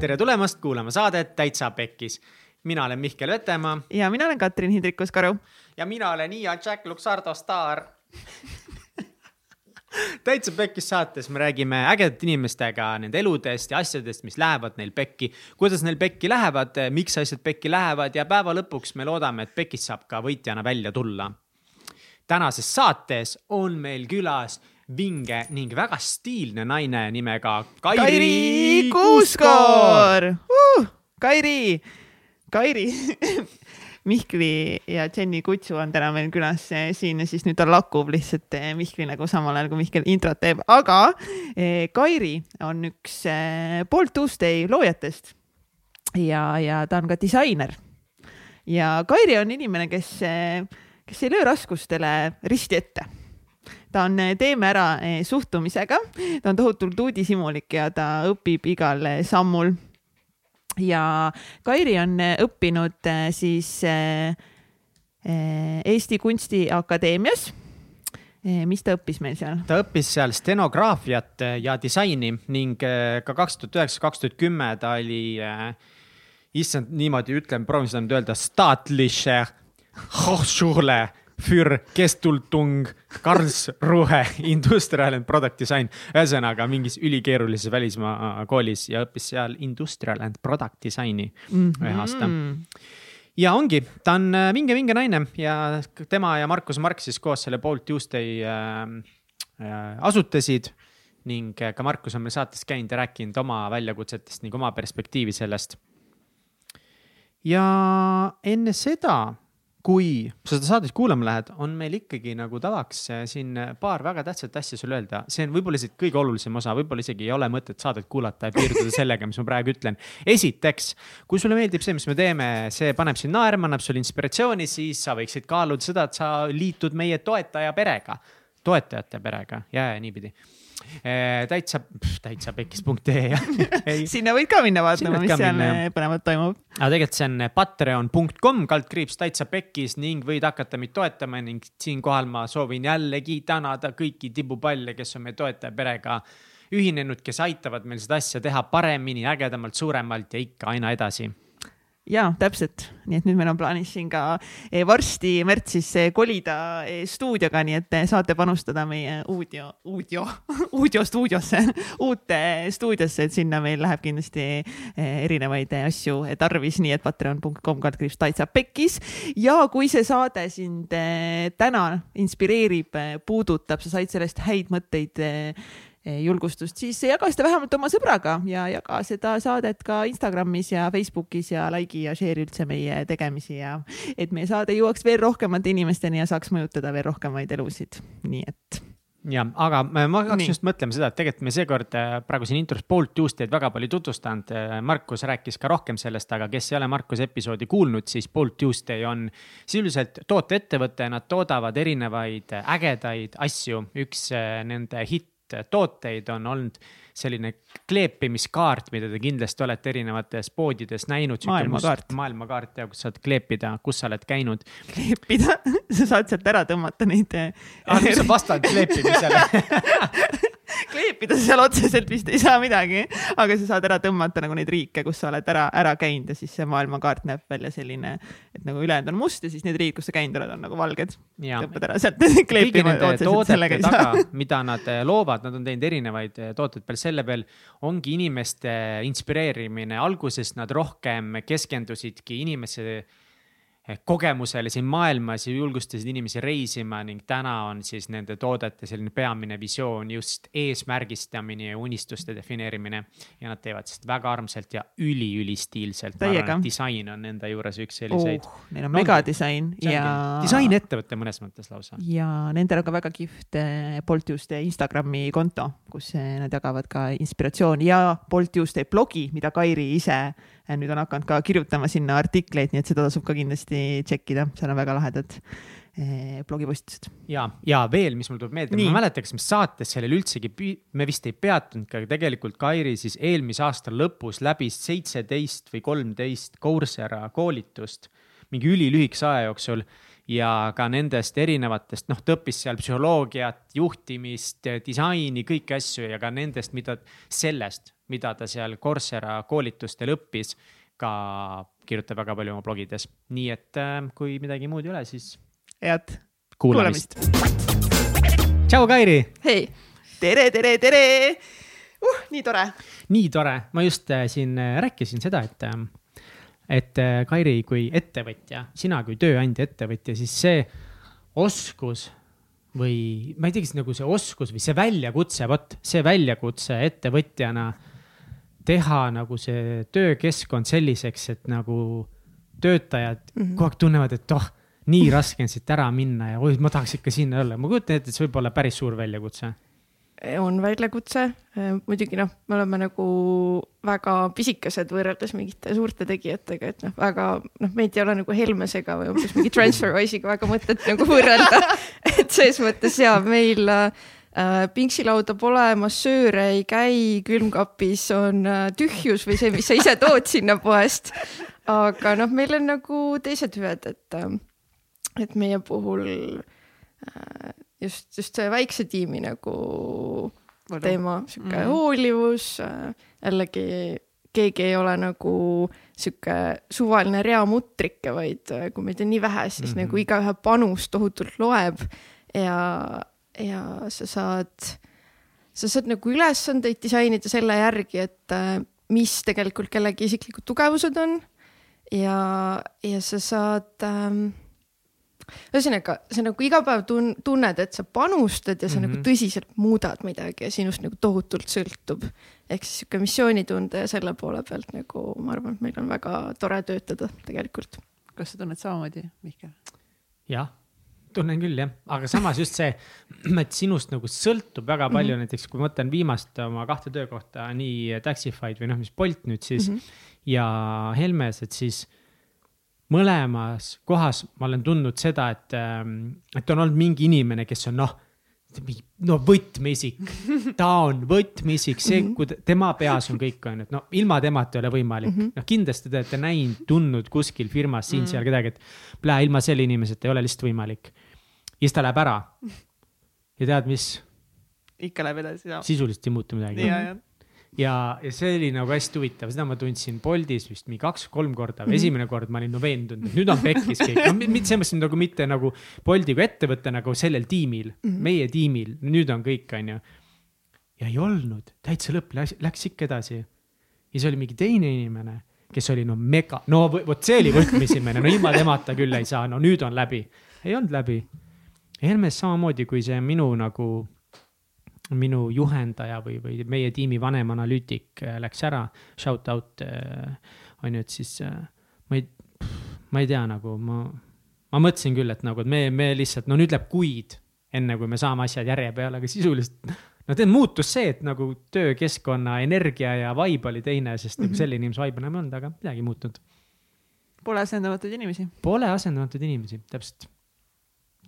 tere tulemast kuulama saadet Täitsa Pekkis. mina olen Mihkel Vetemaa ja mina olen Katrin Hindrikus-Karu. ja mina olen Ian Jack Luxardo staar täitsa Pekkis saates me räägime ägedate inimestega nende eludest ja asjadest, mis lähevad neil pekki, kuidas neil pekki lähevad, miks asjad pekki lähevad ja päeva lõpuks me loodame, et pekist saab ka võitjana välja tulla. tänases saates on meil külas vinge ning väga stiilne naine nimega Kairi, Kairi Kuuskoor uh,. Kairi, Kairi Mihkli ja Jenny Kutsu on täna meil külas eh, siin ja siis nüüd ta lakub lihtsalt eh, Mihkli nagu samal ajal, kui Mihkel introt teeb, aga eh, Kairi on üks Bolt Tuesday loojatest. ja, ja ta on ka disainer. ja Kairi on inimene, kes, kes ei löö raskustele risti ette ta on Teeme ära suhtumisega, ta on tohutult uudishimulik ja ta õpib igal sammul. Ja Kairi on õppinud siis Eesti Kunstiakadeemias. Mis ta õppis meil seal? ta õppis seal stenograafiat ja disaini ning ka kaks tuhat üheksa, kaks tuhat kümme ta oli issand, niimoodi ütlen, proovin seda nüüd öelda, staatliche Hochschule für Gestaltung Karlsruhe Industrial and Product Design. ühesõnaga mingis ülikeerulises välismaa koolis ja õppis seal Industrial and Product Design'i mm -hmm. ühe aasta. ja ongi, ta on vinge-vinge äh, naine ja tema ja Markus Mark siis koos selle Bolt Tuesday äh, äh, asutasid ning ka Markus on meil saates käinud ja rääkinud oma väljakutsetest ning oma perspektiivi sellest. ja enne seda kui sa seda saadet kuulama lähed, on meil ikkagi nagu tavaks äh, siin paar väga tähtsat asja sulle öelda. see on võib-olla isegi kõige olulisem osa, võib-olla isegi ei ole mõtet saadet kuulata ja piirduda sellega, mis ma praegu ütlen. esiteks, kui sulle meeldib see, mis me teeme, see paneb sind naerma, annab sulle inspiratsiooni, siis sa võiksid kaaluda seda, et sa liitud meie toetaja perega, toetajate perega ja, ja niipidi Eh, täitsa, täitsa pekkis.ee sinna võid ka minna vaatama, mis seal minna, põnevat toimub. aga tegelikult see on patreon.com kaldkriips täitsa pekkis ning võid hakata meid toetama ning siinkohal ma soovin jällegi tänada kõiki tibupalle, kes on meie toetaja perega ühinenud, kes aitavad meil seda asja teha paremini, ägedamalt, suuremalt ja ikka aina edasi ja täpselt, nii et nüüd meil on plaanis siin ka eh, varsti märtsis eh, kolida eh, stuudioga, nii et saate panustada meie uudio, uudio, uudio stuudiosse, uute stuudiosse, et sinna meil läheb kindlasti erinevaid asju tarvis, nii et patreon.com kaldkriips täitsa pekkis. ja kui see saade sind täna inspireerib, puudutab, sa said sellest häid mõtteid julgustust, siis jaga seda vähemalt oma sõbraga ja jaga seda saadet ka Instagramis ja Facebookis ja like'i ja share'i üldse meie tegemisi ja et meie saade jõuaks veel rohkemate inimesteni ja saaks mõjutada veel rohkemaid elusid, nii et ja, aga ma hakkasin just mõtlema seda, et tegelikult me seekord äh, praegu siin intros poolt Tuesday'd väga palju tutvustanud. Äh, Markus rääkis ka rohkem sellest, aga kes ei ole Markuse episoodi kuulnud, siis Bolt Tuesday on sisuliselt tooteettevõte, nad toodavad erinevaid ägedaid asju. üks äh, nende hitt tooteid on olnud selline kleepimiskaart, mida te kindlasti olete erinevates poodides näinud. maailmakaart. maailmakaart ja kus saad kleepida, kus sa oled käinud. kleepida sa saad sealt ära tõmmata neid ah,. mis on vastand kleepimisele kleepida seal otseselt vist ei saa midagi, aga sa saad ära tõmmata nagu neid riike, kus sa oled ära, ära käinud ja siis see maailmakaart näeb välja selline, et nagu ülejäänud on must ja siis need riigid, kus sa käinud oled, on nagu valged. tõmbad ära sealt kleepima ei saa. mida nad eh, loovad, nad on teinud erinevaid eh, tooteid peale selle peal, ongi inimeste inspireerimine. alguses nad rohkem keskendusidki inimese kogemusele siin maailmas ja julgustasid inimesi reisima ning täna on siis nende toodete selline peamine visioon just eesmärgistamine ja unistuste defineerimine. ja nad teevad seda väga armsalt ja üliülistiilselt. disain on enda juures üks selliseid uh,. Neil on no, megadisain ja. disainettevõte mõnes mõttes lausa. ja nendel on ka väga kihvt eh, Bolt Tuesday Instagrami konto, kus eh, nad jagavad ka inspiratsiooni ja Bolt Tuesday blogi, mida Kairi ise nüüd on hakanud ka kirjutama sinna artikleid, nii et seda tasub ka kindlasti tšekkida, seal on väga lahedad eh, blogipostitused. ja, ja veel, mis mul tuleb meelde, ma ei mäleta, kas me saates sellel üldsegi, me vist ei peatunudki, aga tegelikult Kairi siis eelmise aasta lõpus läbis seitseteist või kolmteist Coursera koolitust mingi ülilühikese aja jooksul ja ka nendest erinevatest, noh, ta õppis seal psühholoogiat, juhtimist, disaini, kõiki asju ja ka nendest, mida sellest mida ta seal Coursera koolitustel õppis, ka kirjutab väga palju oma blogides, nii et äh, kui midagi muud ei ole, siis head kuulamist, kuulamist.. tšau, Kairi. hei, tere, tere, tere uh,. nii tore. nii tore, ma just äh, siin äh, rääkisin seda, et äh, et Kairi kui ettevõtja, sina kui tööandja ettevõtja, siis see oskus või ma ei tea, kas nagu see oskus või see väljakutse, vot see väljakutse ettevõtjana teha nagu see töökeskkond selliseks, et nagu töötajad mm -hmm. kogu aeg tunnevad, et oh, nii raske on siit ära minna ja oi, ma tahaks ikka sinna olla. ma kujutan ette, et see võib olla päris suur väljakutse on väljakutse, äh, muidugi noh, me oleme nagu väga pisikesed võrreldes mingite suurte tegijatega, et noh, väga noh, meid ei ole nagu Helmesega või umbes mingi Transferwise'iga väga mõtet nagu võrrelda. et ses mõttes ja meil äh, pingsilauda pole, massööre ei käi, külmkapis on äh, tühjus või see, mis sa ise tood sinna poest. aga noh, meil on nagu teised hüved, et, äh, et meie puhul äh, just, just see väikse tiimi nagu Võlu. teema, sihuke mm. hoolivus, äh, jällegi keegi ei ole nagu sihuke suvaline reamutrike, vaid äh, kui meid on nii vähe, siis mm -hmm. nagu igaühe panus tohutult loeb ja, ja sa saad, sa saad nagu ülesandeid disainida selle järgi, et äh, mis tegelikult kellegi isiklikud tugevused on ja, ja sa saad ähm, ühesõnaga, sa nagu iga päev tun-, tunned, et sa panustad ja sa mm -hmm. nagu mhm. tõsiselt muudad midagi ja sinust nagu tohutult sõltub. ehk siis sihuke missioonitunde ja selle poole pealt nagu ma arvan, et meil on väga tore töötada tegelikult. kas sa tunned samamoodi, Mihkel? jah, tunnen küll jah, aga samas just see, et sinust nagu sõltub väga palju mm, -hmm. näiteks kui ma mõtlen viimast oma kahte töökohta, nii Taxify'd või noh, mis Bolt nüüd siis mm -hmm. ja Helmes, et siis mõlemas kohas ma olen tundnud seda, et, ähm, et on olnud mingi inimene, kes on noh, no võtmeisik, ta on võtmeisik, see, kui tema peas on kõik on, et no ilma temata ei ole võimalik mm -hmm., noh kindlasti te olete näinud, tundnud kuskil firmas siin-seal mm -hmm. kedagi, et. Plää, ilma selle inimeseta ei ole lihtsalt võimalik. Ja siis ta läheb ära. ja tead, mis? ikka läheb edasi, jah. sisuliselt ei muutu midagi. ja, jah ja, ja see oli nagu hästi huvitav, seda ma tundsin Boltis vist mingi kaks-kolm korda või -hmm. esimene kord ma olin no veendunud, et nüüd on pekkis kõik no,, selles mõttes nagu mitte nagu Bolti kui ettevõte nagu sellel tiimil mm, -hmm. meie tiimil, nüüd on kõik, onju. ja ei olnud, täitsa lõpp läks, läks ikka edasi. ja siis oli mingi teine inimene, kes oli no mega, no vot see oli võtmesimene, no ilma temata küll ei saa, no nüüd on läbi. ei olnud läbi. Helmes samamoodi, kui see minu nagu minu juhendaja või, või meie tiimi vanem analüütik äh, läks ära, shout out äh, on ju, et siis äh, ma ei, ma ei tea, nagu ma, ma mõtlesin küll, et nagu, et me, me lihtsalt, no nüüd läheb kuid, enne kui me saame asjad järje peale, aga sisuliselt no tead, muutus see, et nagu töökeskkonna energia ja vibe oli teine, sest mm -hmm. nagu selline inimese vibe enam ei olnud, aga midagi ei muutunud. Pole asendamatuid inimesi. Pole asendamatuid inimesi, täpselt.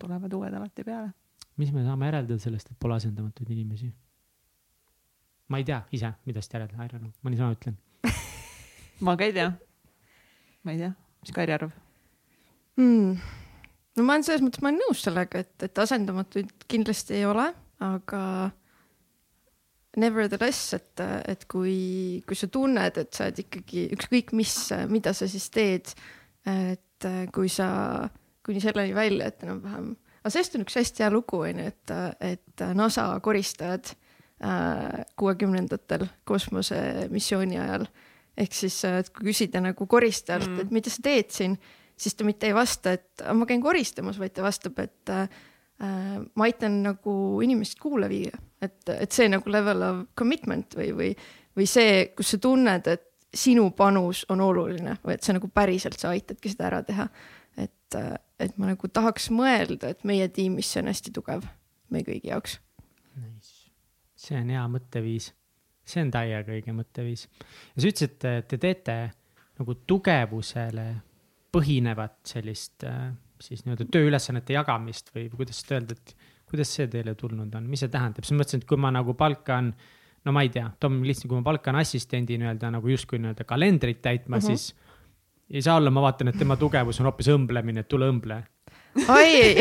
Tulevad uued alati peale mis me saame järeldada sellest, et pole asendamatuid inimesi? ma ei tea ise, mida siit järeldada, I don't know, ma niisama ütlen ma ka ei tea. ma ei tea, mis Kairi arvab hmm.? no ma olen selles mõttes, ma olen nõus sellega, et, et asendamatuid kindlasti ei ole, aga nevertheless, et, et kui, kui sa tunned, et sa oled ikkagi ükskõik mis, mida sa siis teed, et kui sa kuni selleni välja, et enam-vähem aga sellest on üks hästi hea lugu, on ju, et, et NASA koristajad äh, kuuekümnendatel kosmosemissiooni ajal. Ehk siis, et kui küsida nagu koristajalt mm., et mida sa teed siin, siis ta mitte ei vasta, et ma käin koristamas, vaid ta vastab, et äh, ma aitan nagu inimest kuule viia, et, et see nagu level of commitment või, või, või see, kus sa tunned, et sinu panus on oluline või et sa nagu päriselt sa aitadki seda ära teha et, et ma nagu tahaks mõelda, et meie tiimis see on hästi tugev meie kõigi jaoks. Nice.. see on hea mõtteviis, see on täiega õige mõtteviis. ja sa ütlesid, et te teete nagu tugevusele põhinevat sellist siis nii-öelda tööülesannete jagamist või kuidas seda öelda, et kuidas see teile tulnud on, mis see tähendab, siis ma mõtlesin, et kui ma nagu palkan no ma ei tea, toome lihtsalt, kui ma palkan assistendi nii-öelda nagu justkui nii-öelda kalendrit täitma uh, -huh. siis ei saa olla, ma vaatan, et tema tugevus on hoopis õmblemine, et tule õmble. ai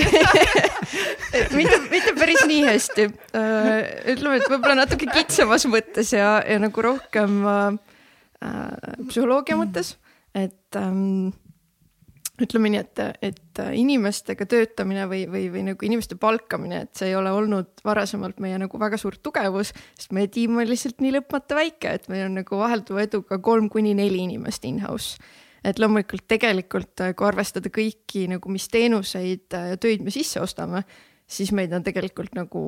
mitte, mitte päris nii hästi. ütleme, et võib-olla natuke kitsamas mõttes ja, ja nagu rohkem äh, psühholoogia mõttes, et ähm, ütleme nii, et, et inimestega töötamine või, või, või nagu inimeste palkamine, et see ei ole olnud varasemalt meie nagu väga suur tugevus, sest meie tiim on lihtsalt nii lõpmata väike, et meil on nagu vahelduva eduga kolm kuni neli inimest in-house. Et loomulikult tegelikult, kui arvestada kõiki nagu, mis teenuseid ja töid me sisse ostame, siis meid on tegelikult nagu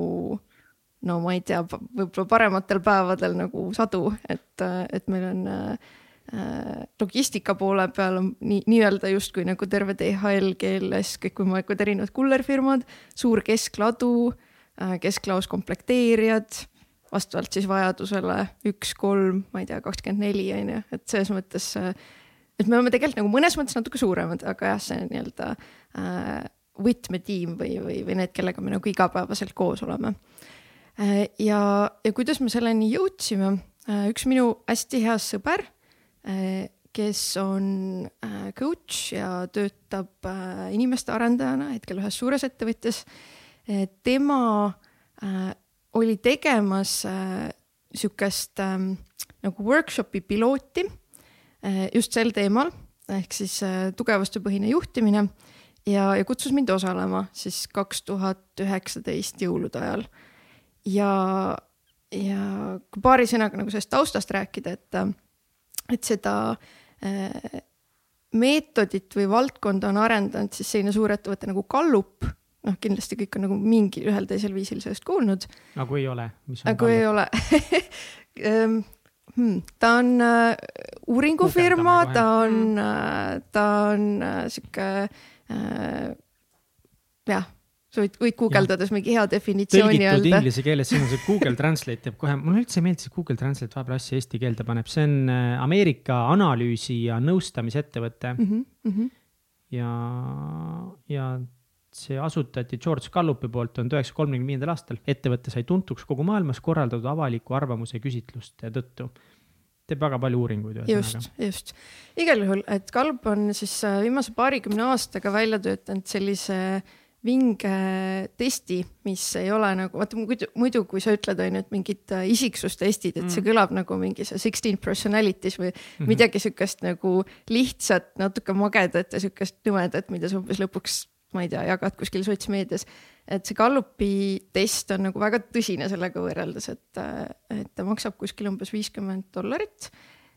no ma ei tea, võib-olla parematel päevadel nagu sadu, et, et meil on äh, Äh, logistika poole peal on nii, nii-öelda justkui nagu terve DHL, GLS, kõikvõimalikud erinevad kullerfirmad, suur keskladu, äh, kesklaos komplekteerijad, vastavalt siis vajadusele üks, kolm, ma ei tea, kakskümmend neli on ju, et selles mõttes, äh, et me oleme tegelikult nagu mõnes mõttes natuke suuremad, aga jah, see nii-öelda äh, võtmetiim või, või, või need, kellega me nagu igapäevaselt koos oleme äh,. ja, ja kuidas me selleni jõudsime äh,, üks minu hästi hea sõber Äh, kes on äh, coach ja töötab äh, inimeste arendajana hetkel ühes suures ettevõttes. tema oli tegemas sihukest ähm, nagu workshopi pilooti just sel teemal ehk siis tugevustepõhine juhtimine ja, ja kutsus mind osalema siis kaks tuhat üheksateist jõulude ajal. ja, ja kui paari sõnaga nagu sellest taustast rääkida, et et seda äh, meetodit või valdkonda on arendanud siis selline suurettevõte nagu Gallup noh, kindlasti kõik on nagu mingil ühel teisel viisil sellest kuulnud. aga kui ei ole? aga kui ei ole ehm, hmm, ta on äh, uuringufirma, ta on äh,, ta on äh, sihuke äh, jah, sa võid, võid guugeldades mingi hea definitsiooni öelda. tõlgitud inglise keeles, siin on see Google Translate teeb kohe, mulle üldse ei meeldi see Google Translate vahepeal asja eesti keelde paneb, see on äh, Ameerika analüüsi ja nõustamisettevõte mm. -hmm. ja, ja see asutati George Gallupi poolt tuhande üheksasaja kolmekümne viiendal aastal. ettevõte sai tuntuks kogu maailmas korraldatud avaliku arvamuse küsitluste tõttu teeb väga palju uuringuid. just, just. igal juhul, et Gallup on siis äh, viimase paarikümne aastaga välja töötanud sellise vinge testi, mis ei ole nagu, vaata muidu, muidu kui sa ütled, on ju, et mingid äh, isiksustestid, et see mm. kõlab nagu mingi see sixteen personalities või mm -hmm. midagi sihukest nagu lihtsat, natuke magedat ja sihukest nõmedat, mida sa umbes lõpuks, ma ei tea, jagad kuskil sotsmeedias. et see Gallupi test on nagu väga tõsine sellega võrreldes, et, äh, et ta maksab kuskil umbes viiskümmend dollarit.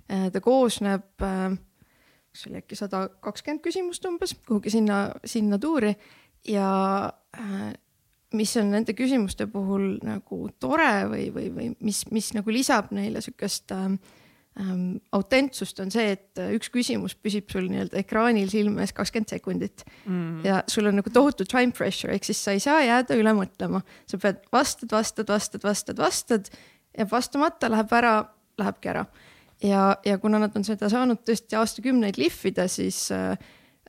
Äh, ta koosneb kas oli äkki sada kakskümmend küsimust umbes kuhugi sinna, sinna tuuri ja äh, mis on nende küsimuste puhul nagu tore või, või, või mis, mis nagu lisab neile sihukest ähm, ähm, autentsust, on see, et äh, üks küsimus püsib sul nii-öelda ekraanil silme ees kakskümmend sekundit mm. ja sul on nagu tohutu time pressure, ehk siis sa ei saa jääda üle mõtlema, sa pead vastad, vastad, vastad, vastad, vastad, jääb vastamata, läheb ära, lähebki ära. ja, ja kuna nad on seda saanud tõesti aastakümneid lihvida, siis äh,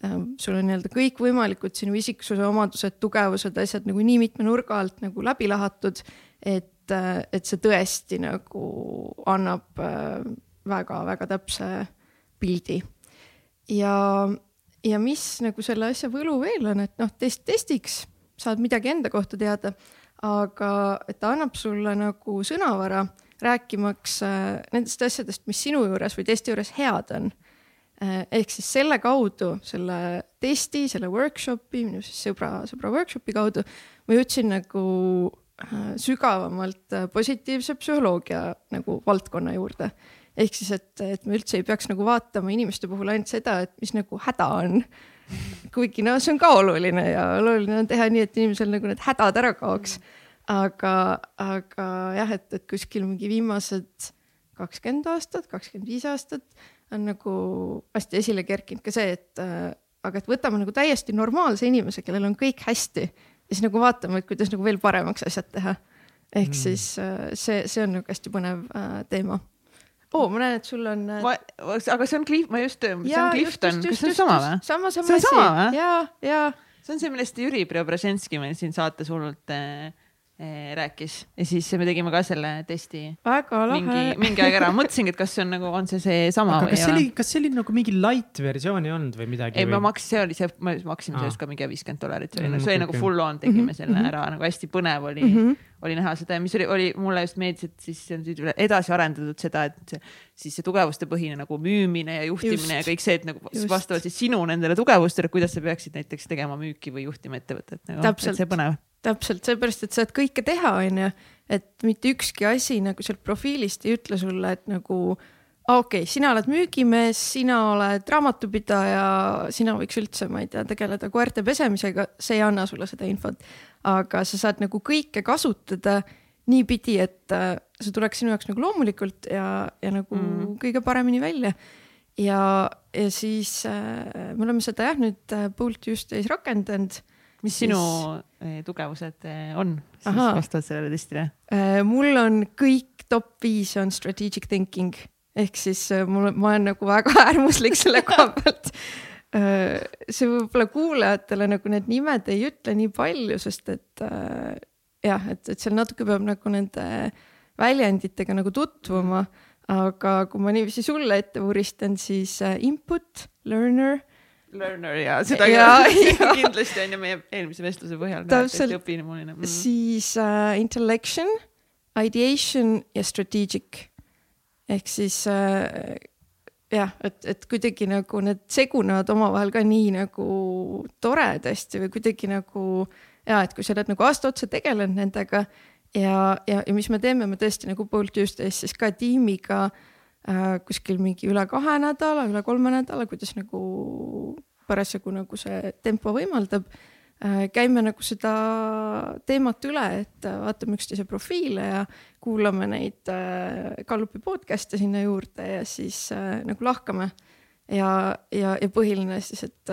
Ähm, sul on nii-öelda kõikvõimalikud sinu isiksuse omadused, tugevused, asjad nagu nii mitme nurga alt nagu läbi lahatud, et, äh, et see tõesti nagu annab väga-väga täpse pildi. ja, ja mis nagu selle asja võlu veel on, et noh, test testiks saad midagi enda kohta teada, aga et ta annab sulle nagu sõnavara rääkimaks äh, nendest asjadest, mis sinu juures või testi juures head on Äh, ehk siis selle kaudu, selle testi, selle workshopi, minu siis sõbra, sõbra workshopi kaudu ma jõudsin nagu äh, sügavamalt positiivse psühholoogia nagu valdkonna juurde. Ehk siis, et, et me üldse ei peaks nagu vaatama inimeste puhul ainult seda, et mis nagu häda on. kuigi noh, see on ka oluline ja oluline on teha nii, et inimesel nagu need hädad ära kaoks. aga, aga jah, et, et kuskil mingi viimased kakskümmend aastat, kakskümmend viis aastat on nagu hästi esile kerkinud ka see, et äh, aga et võtame nagu täiesti normaalse inimese, kellel on kõik hästi ja siis nagu vaatame, et kuidas nagu veel paremaks asjad teha. ehk mm. siis äh, see, see on nagu hästi põnev äh, teema. Oo oh,, ma näen, et sul on äh.... aga see on Cliff, ma just, see on Clifton, kas see on sama või? sama, sama asi. ja, ja. see on see, millest Jüri Preobrazhenski meil siin saates hullult äh, eh, rääkis ja siis me tegime ka selle testi väga mingi lahe,. mingi aeg ära, mõtlesingi, et kas see on nagu, on see seesama aga või kas see oli, kas see oli nagu mingi light versioon ei olnud või midagi? ei, ma maksin, see oli see, me maksime Aa. sellest ka mingi viiskümmend dollarit, see oli Mm, nagu, see oli nagu full on, tegime Mhm, selle mhm. ära, nagu hästi põnev oli mm. -hmm. Oli näha seda ja mis oli, oli mulle just meeldis, et siis on nüüd üle- edasi arendatud seda, et see, siis see tugevustepõhine nagu müümine ja juhtimine Just. ja kõik see, et nagu Just. vastavalt siis sinu nendele tugevustele, kuidas sa peaksid näiteks tegema müüki või juhtima ettevõtet nagu, Täpselt. täpselt seepärast, et saad kõike teha, onju, et mitte ükski asi nagu sealt profiilist ei ütle sulle, et nagu okei okay,, sina oled müügimees, sina oled raamatupidaja, sina võiks üldse, ma ei tea, tegeleda koerte pesemisega, see ei anna sulle seda infot. aga sa saad nagu kõike kasutada niipidi, et äh, see tuleks sinu jaoks nagu loomulikult ja, ja nagu mm. kõige paremini välja. ja, ja siis äh, me oleme seda jah nüüd äh, Bolt just ees rakendanud mis Siis- sinu eh, tugevused eh, on siis vastavalt sellele testile? Äh, mul on kõik top viis on strategic thinking ehk siis äh, mul, ma olen nagu väga äärmuslik selle koha pealt. see võib-olla kuulajatele nagu need nimed ei ütle nii palju, sest et äh, jah, et, et seal natuke peab nagu nende väljenditega nagu tutvuma. aga kui ma niiviisi sulle ette vuristan, siis äh, input, learner, Learner ja seda Ja- ja. kindlasti on ju meie eelmise vestluse põhjal. Täpselt. õpinemuline mm.. siis äh, intellection, ideation ja strategic ehk siis äh, jah, et, et kuidagi nagu need segunevad omavahel ka nii nagu toredasti või kuidagi nagu ja et kui sa oled nagu aasta otsa tegelenud nendega ja, ja, ja mis me teeme, me tõesti nagu Bolt Tuesdays siis ka tiimiga äh, kuskil mingi üle kahe nädala, üle kolme nädala, kuidas nagu parasjagu nagu see tempo võimaldab käime nagu seda teemat üle, et äh, vaatame üksteise profiile ja kuulame neid äh, Gallupi podcast'e sinna juurde ja siis äh, nagu lahkame. ja, ja, ja põhiline siis, et,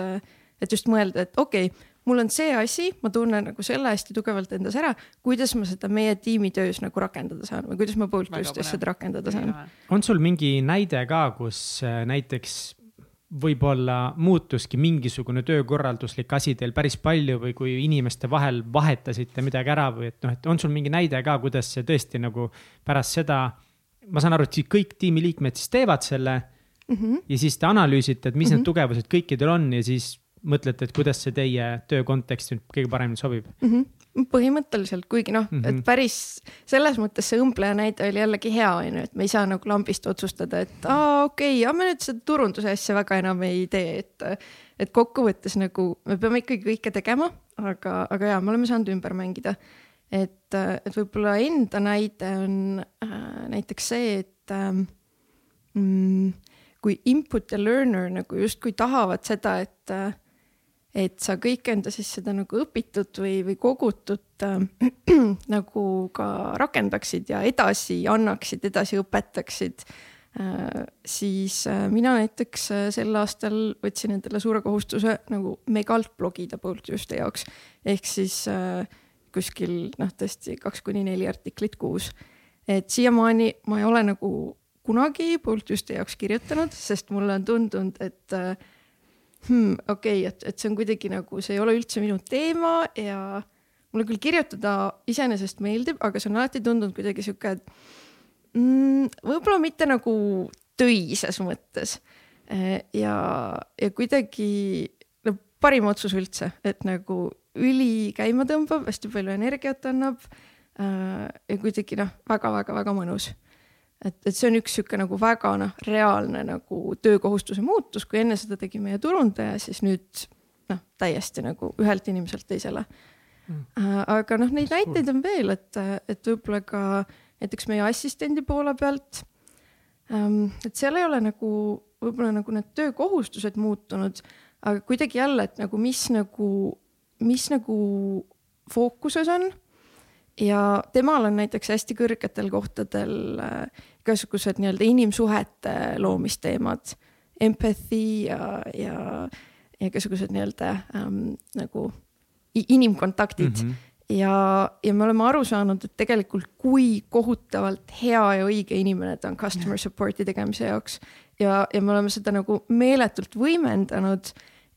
et just mõelda, et okei okay,, mul on see asi, ma tunnen nagu selle hästi tugevalt endas ära, kuidas ma seda meie tiimi töös nagu rakendada saan või kuidas ma Bolt Väga Boostis põnev. seda rakendada saan. on sul mingi näide ka, kus äh, näiteks võib-olla muutuski mingisugune töökorralduslik asi teil päris palju või kui inimeste vahel vahetasite midagi ära või et noh, et on sul mingi näide ka, kuidas see tõesti nagu pärast seda, ma saan aru, et siis kõik tiimiliikmed siis teevad selle Mm -hmm. ja siis te analüüsite, et mis mm Mhm. -hmm. need tugevused kõikidel on ja siis mõtlete, et kuidas see teie töö konteksti kõige paremini sobib mm. -hmm. põhimõtteliselt, kuigi noh mm, -hmm. Mhm. et päris selles mõttes see õmbleja näide oli jällegi hea, onju, et me ei saa nagu lambist otsustada, et aa okei okay,, me nüüd seda turunduse asja väga enam ei tee, et et kokkuvõttes nagu me peame ikkagi kõike tegema, aga, aga ja me oleme saanud ümber mängida. et, et võib-olla enda näide on äh, näiteks see, et ähm, mm, kui input ja learner nagu justkui tahavad seda, et äh, et sa kõik enda siis seda nagu õpitud või, või kogutut äh, nagu ka rakendaksid ja edasi annaksid, edasi õpetaksid äh,. siis äh, mina näiteks äh, sel aastal võtsin endale suure kohustuse nagu megalt blogida Bolt Tuesday jaoks ehk siis äh, kuskil noh, tõesti kaks kuni neli artiklit kuus. et siiamaani ma ei ole nagu kunagi Bolt Tuesday jaoks kirjutanud, sest mulle on tundunud, et äh, hmm, okei okay,, et, et see on kuidagi nagu, see ei ole üldse minu teema ja mulle küll kirjutada iseenesest meeldib, aga see on alati tundunud kuidagi sihuke, et mm, võib-olla mitte nagu töises mõttes. ja, ja kuidagi no parim otsus üldse, et nagu üli käima tõmbab, hästi palju energiat annab äh, ja kuidagi noh, väga-väga-väga mõnus et, et see on üks sihuke nagu väga noh, reaalne nagu töökohustuse muutus, kui enne seda tegi meie turundaja, siis nüüd noh, täiesti nagu ühelt inimeselt teisele Mm. mm.. aga noh, neid Suur. näiteid on veel, et, et võib-olla ka näiteks meie assistendi poole pealt. et seal ei ole nagu võib-olla nagu need töökohustused muutunud, aga kuidagi jälle, et nagu mis nagu, mis nagu fookuses on ja temal on näiteks hästi kõrgetel kohtadel äh, igasugused nii-öelda inimsuhete loomisteemad, empathy ja, ja ja igasugused nii-öelda ähm, nagu inimkontaktid. Mm. -hmm ja, ja me oleme aru saanud, et tegelikult kui kohutavalt hea ja õige inimene ta on customer support'i tegemise jaoks. Ja, ja me oleme seda nagu meeletult võimendanud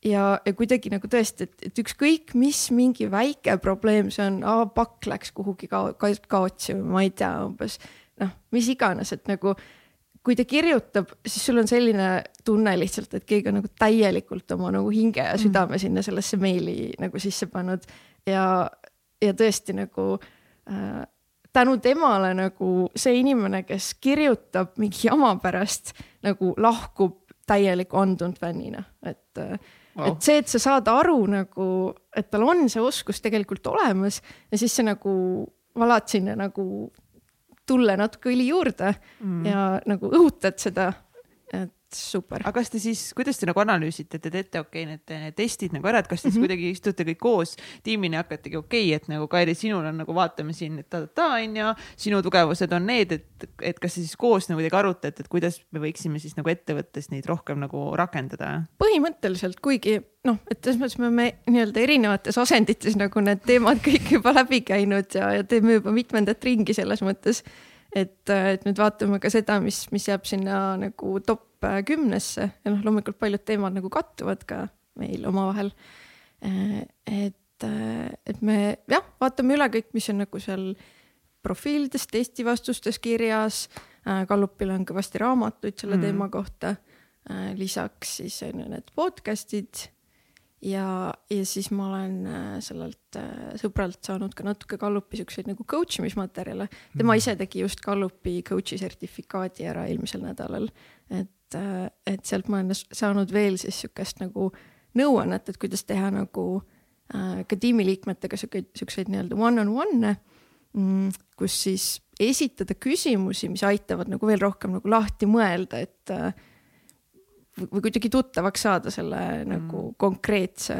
ja, ja kuidagi nagu tõesti, et, et ükskõik, mis mingi väike probleem see on, pakk läks kuhugi kao, ka, kaotsi või ma ei tea, umbes noh, mis iganes, et nagu kui ta kirjutab, siis sul on selline tunne lihtsalt, et keegi on nagu täielikult oma nagu hinge ja südame mm. sinna sellesse meili nagu sisse pannud ja, ja tõesti nagu äh, tänu temale nagu see inimene, kes kirjutab mingi jama pärast nagu lahkub täieliku andunud fännina, et wow. et see, et sa saad aru nagu, et tal on see oskus tegelikult olemas ja siis sa nagu valad sinna nagu tulle natuke õli juurde mm. ja nagu õhutad seda, et super. aga kas te siis, kuidas te nagu analüüsite, te teete okei okay, need, need testid nagu ära, et kas te siis mm -hmm. kuidagi istute kõik koos tiimina ja hakkategi okei okay,, et nagu Kairi, sinul on nagu vaatame siin ta-ta-ta onju, sinu tugevused on need, et, et kas te siis koos nagu kuidagi arutate, et kuidas me võiksime siis nagu ettevõttes neid rohkem nagu rakendada? põhimõtteliselt, kuigi noh, et selles mõttes me oleme nii-öelda erinevates asendites nagu need teemad kõik juba läbi käinud ja, ja teeme juba mitmendat ringi selles mõttes et, et nüüd vaatame ka seda, mis, mis jääb sinna nagu top Äh, kümnesse ja noh, loomulikult paljud teemad nagu kattuvad ka meil omavahel. Äh, et, äh, et me jah, vaatame üle kõik, mis on nagu seal profiilides, testivastustes kirjas. Gallupil on kõvasti raamatuid selle mm. teema kohta. lisaks siis on ju need podcast'id ja, ja siis ma olen äh, sellelt äh, sõbralt saanud ka natuke Gallupi siukseid nagu coach imismaterjale. tema mhm. ise tegi just Gallupi coach'i sertifikaadi ära eelmisel nädalal. et, äh, et sealt ma olen saanud veel siis siukest nagu nõuannet, et kuidas teha nagu äh, ka tiimiliikmetega siukeid, siukseid nii-öelda one-on-one'e mm,, kus siis esitada küsimusi, mis aitavad nagu veel rohkem nagu lahti mõelda, et äh, või kuidagi tuttavaks saada selle mm. nagu konkreetse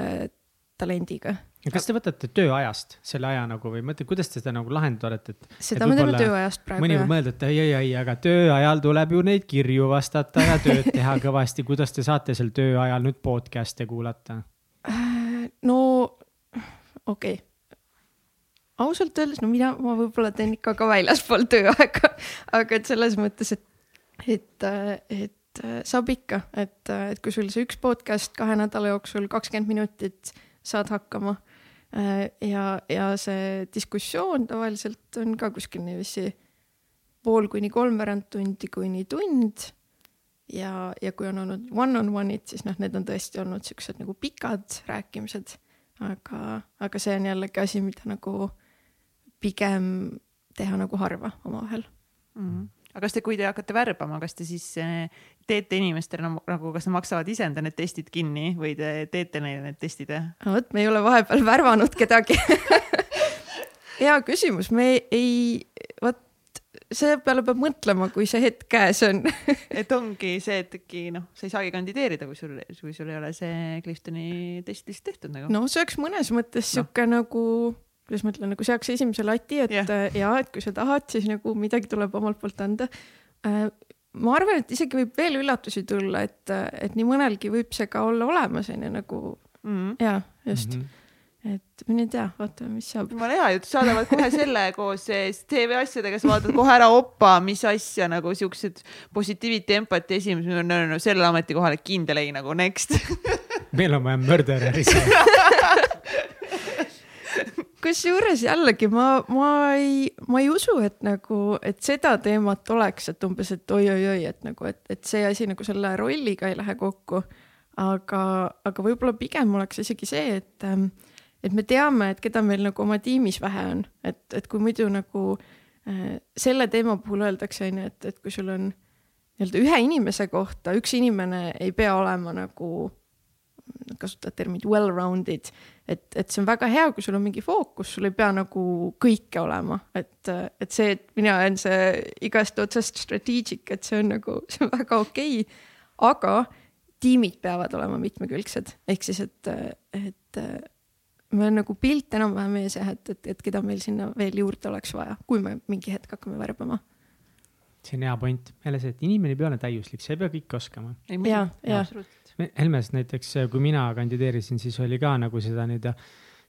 talendiga. kas te võtate tööajast selle aja nagu või mõtle, kuidas te seda nagu lahendada olete, et? seda et me teeme tööajast praegu. mõni võib mõelda, et ei, ei, ei, aga tööajal tuleb ju neid kirju vastata ja tööd teha kõvasti. kuidas te saate seal tööajal nüüd podcast'e kuulata? Äh, no okei okay ausalt öeldes, no mina, ma võib-olla teen ikka ka väljaspool tööaega, aga et selles mõttes, et, et, et et äh, saab ikka, et, äh, et kui sul see üks podcast kahe nädala jooksul kakskümmend minutit saad hakkama. Äh, ja, ja see diskussioon tavaliselt on ka kuskil niiviisi pool kuni kolmveerand tundi kuni tund. ja, ja kui on olnud one-on-one'id, siis noh, need on tõesti olnud siuksed nagu pikad rääkimised. aga, aga see on jällegi asi, mida nagu pigem teha nagu harva omavahel mm. -hmm aga kas te, kui te hakkate värbama, kas te siis eh, teete inimestele nagu, nagu, kas nad maksavad ise enda need testid kinni või te teete neile need testid? vot, me ei ole vahepeal värvanud kedagi hea küsimus, me ei, vot selle peale peab mõtlema, kui see hetk käes on et ongi see, et äkki noh, sa ei saagi kandideerida, kui sul, kui sul ei ole see Cliftoni test lihtsalt tehtud nagu. no see oleks mõnes mõttes no. sihuke nagu kuidas ma ütlen, nagu seaks esimese lati, et yeah. Äh, ja et kui sa tahad, siis nagu midagi tuleb omalt poolt anda. Äh, ma arvan, et isegi võib veel üllatusi tulla, et, et nii mõnelgi võib see ka olla olemas, on ju nagu mm -hmm. ja just mm. -hmm et mine tea, vaatame, mis saab. jumala hea ju, saadavad kohe selle koos TV asjadega, sa vaatad kohe ära, opa, mis asja nagu siuksed positiiviti, empati esimesed no, no, no sellele ametikohale kindel ei nagu next meil on vaja murdereri kusjuures jällegi ma, ma ei, ma ei usu, et nagu, et seda teemat oleks, et umbes, et oi-oi-oi, et nagu, et, et see asi nagu selle rolliga ei lähe kokku. aga, aga võib-olla pigem oleks isegi see, et, ähm, et me teame, et keda meil nagu oma tiimis vähe on, et, et kui muidu nagu äh, selle teema puhul öeldakse, on ju, et, et kui sul on nii-öelda ühe inimese kohta, üks inimene ei pea olema nagu nad kasutavad terminit well-rounded, et, et see on väga hea, kui sul on mingi fookus, sul ei pea nagu kõike olema, et, et see, et mina olen see igast otsast strateegic, et see on nagu, see on väga okei okay,. aga tiimid peavad olema mitmekülgsed, ehk siis, et, et meil on nagu pilt enam-vähem ees jah, et, et, et keda meil sinna veel juurde oleks vaja, kui me mingi hetk hakkame värbama see on hea point, jälle see, et inimene ei pea olema täiuslik, sa ei pea kõike oskama. ja, ja. Helmes näiteks, kui mina kandideerisin, siis oli ka nagu seda nii-öelda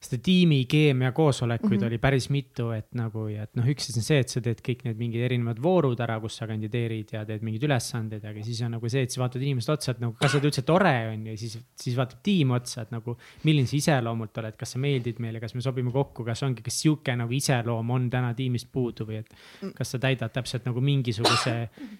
seda tiimi keemia koosolekuid mm. -hmm. oli päris mitu, et nagu ja et noh, üks on see, et sa teed kõik need mingid erinevad voorud ära, kus sa kandideerid ja teed mingeid ülesandeid, aga siis on nagu see, et sa vaatad inimest otsa, et nagu kas sa oled üldse tore on ju, siis, siis vaatab tiim otsa, et nagu milline sa iseloomult oled, kas sa meeldid meile, kas me sobime kokku, kas ongi, kas sihuke nagu iseloom on täna tiimist puudu või et kas sa täidad täpselt nagu mingisuguse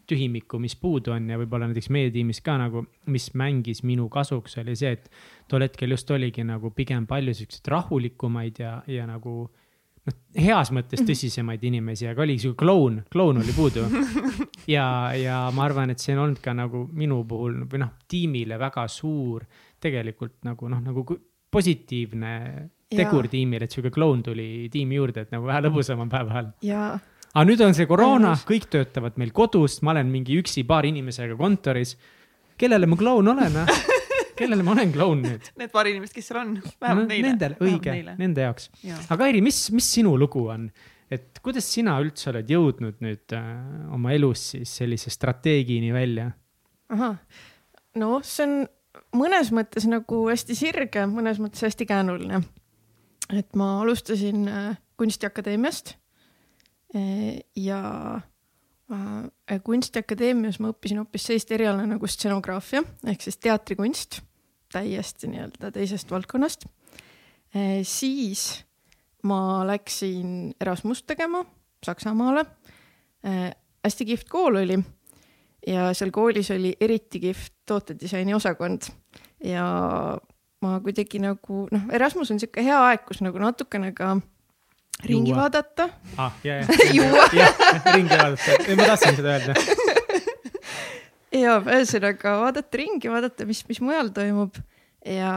tühimiku, mis puudu on ja võib-olla näiteks meie tiimis ka nagu, mis mängis minu kasuks, oli see, et tol hetkel just oligi nagu pigem palju siukseid rahulikumaid ja, ja nagu noh, heas mõttes tõsisemaid inimesi, aga oli sihuke kloun, kloun oli puudu. ja, ja ma arvan, et see on olnud ka nagu minu puhul või noh, tiimile väga suur tegelikult nagu noh, nagu positiivne tegur Jaa. tiimile, et sihuke kloun tuli tiimi juurde, et nagu vähe lõbusam on päeva all ja aga nüüd on see koroona kõik töötavad meil kodust, ma olen mingi üksi paari inimesega kontoris. kellele ma kloun olen, kellele ma olen kloun nüüd? Need paar inimest, kes seal on, No, vähemalt neile. Nendele, õige, nende jaoks. Jaa. aga Airi, mis, mis sinu lugu on? et kuidas sina üldse oled jõudnud nüüd äh, oma elus siis sellise strateegini välja? ahah, no see on mõnes mõttes nagu hästi sirge, mõnes mõttes hästi käänuline. et ma alustasin äh, kunstiakadeemiast eh, ja äh, kunstiakadeemias ma õppisin hoopis sellist eriala nagu stseноgraafia ehk siis teatrikunst, täiesti nii-öelda teisest valdkonnast. siis ma läksin Erasmust tegema Saksamaale. hästi kihvt kool oli ja seal koolis oli eriti kihvt tootedisaini osakond ja ma kuidagi nagu noh, Erasmus on sihuke hea aeg, kus nagu natukene ka ringi Juua. vaadata. ah, ja, Juua. ja, jah, ringi vaadata, ma tahtsin seda öelda. Ja ühesõnaga vaadata ringi, vaadata, mis, mis mujal toimub ja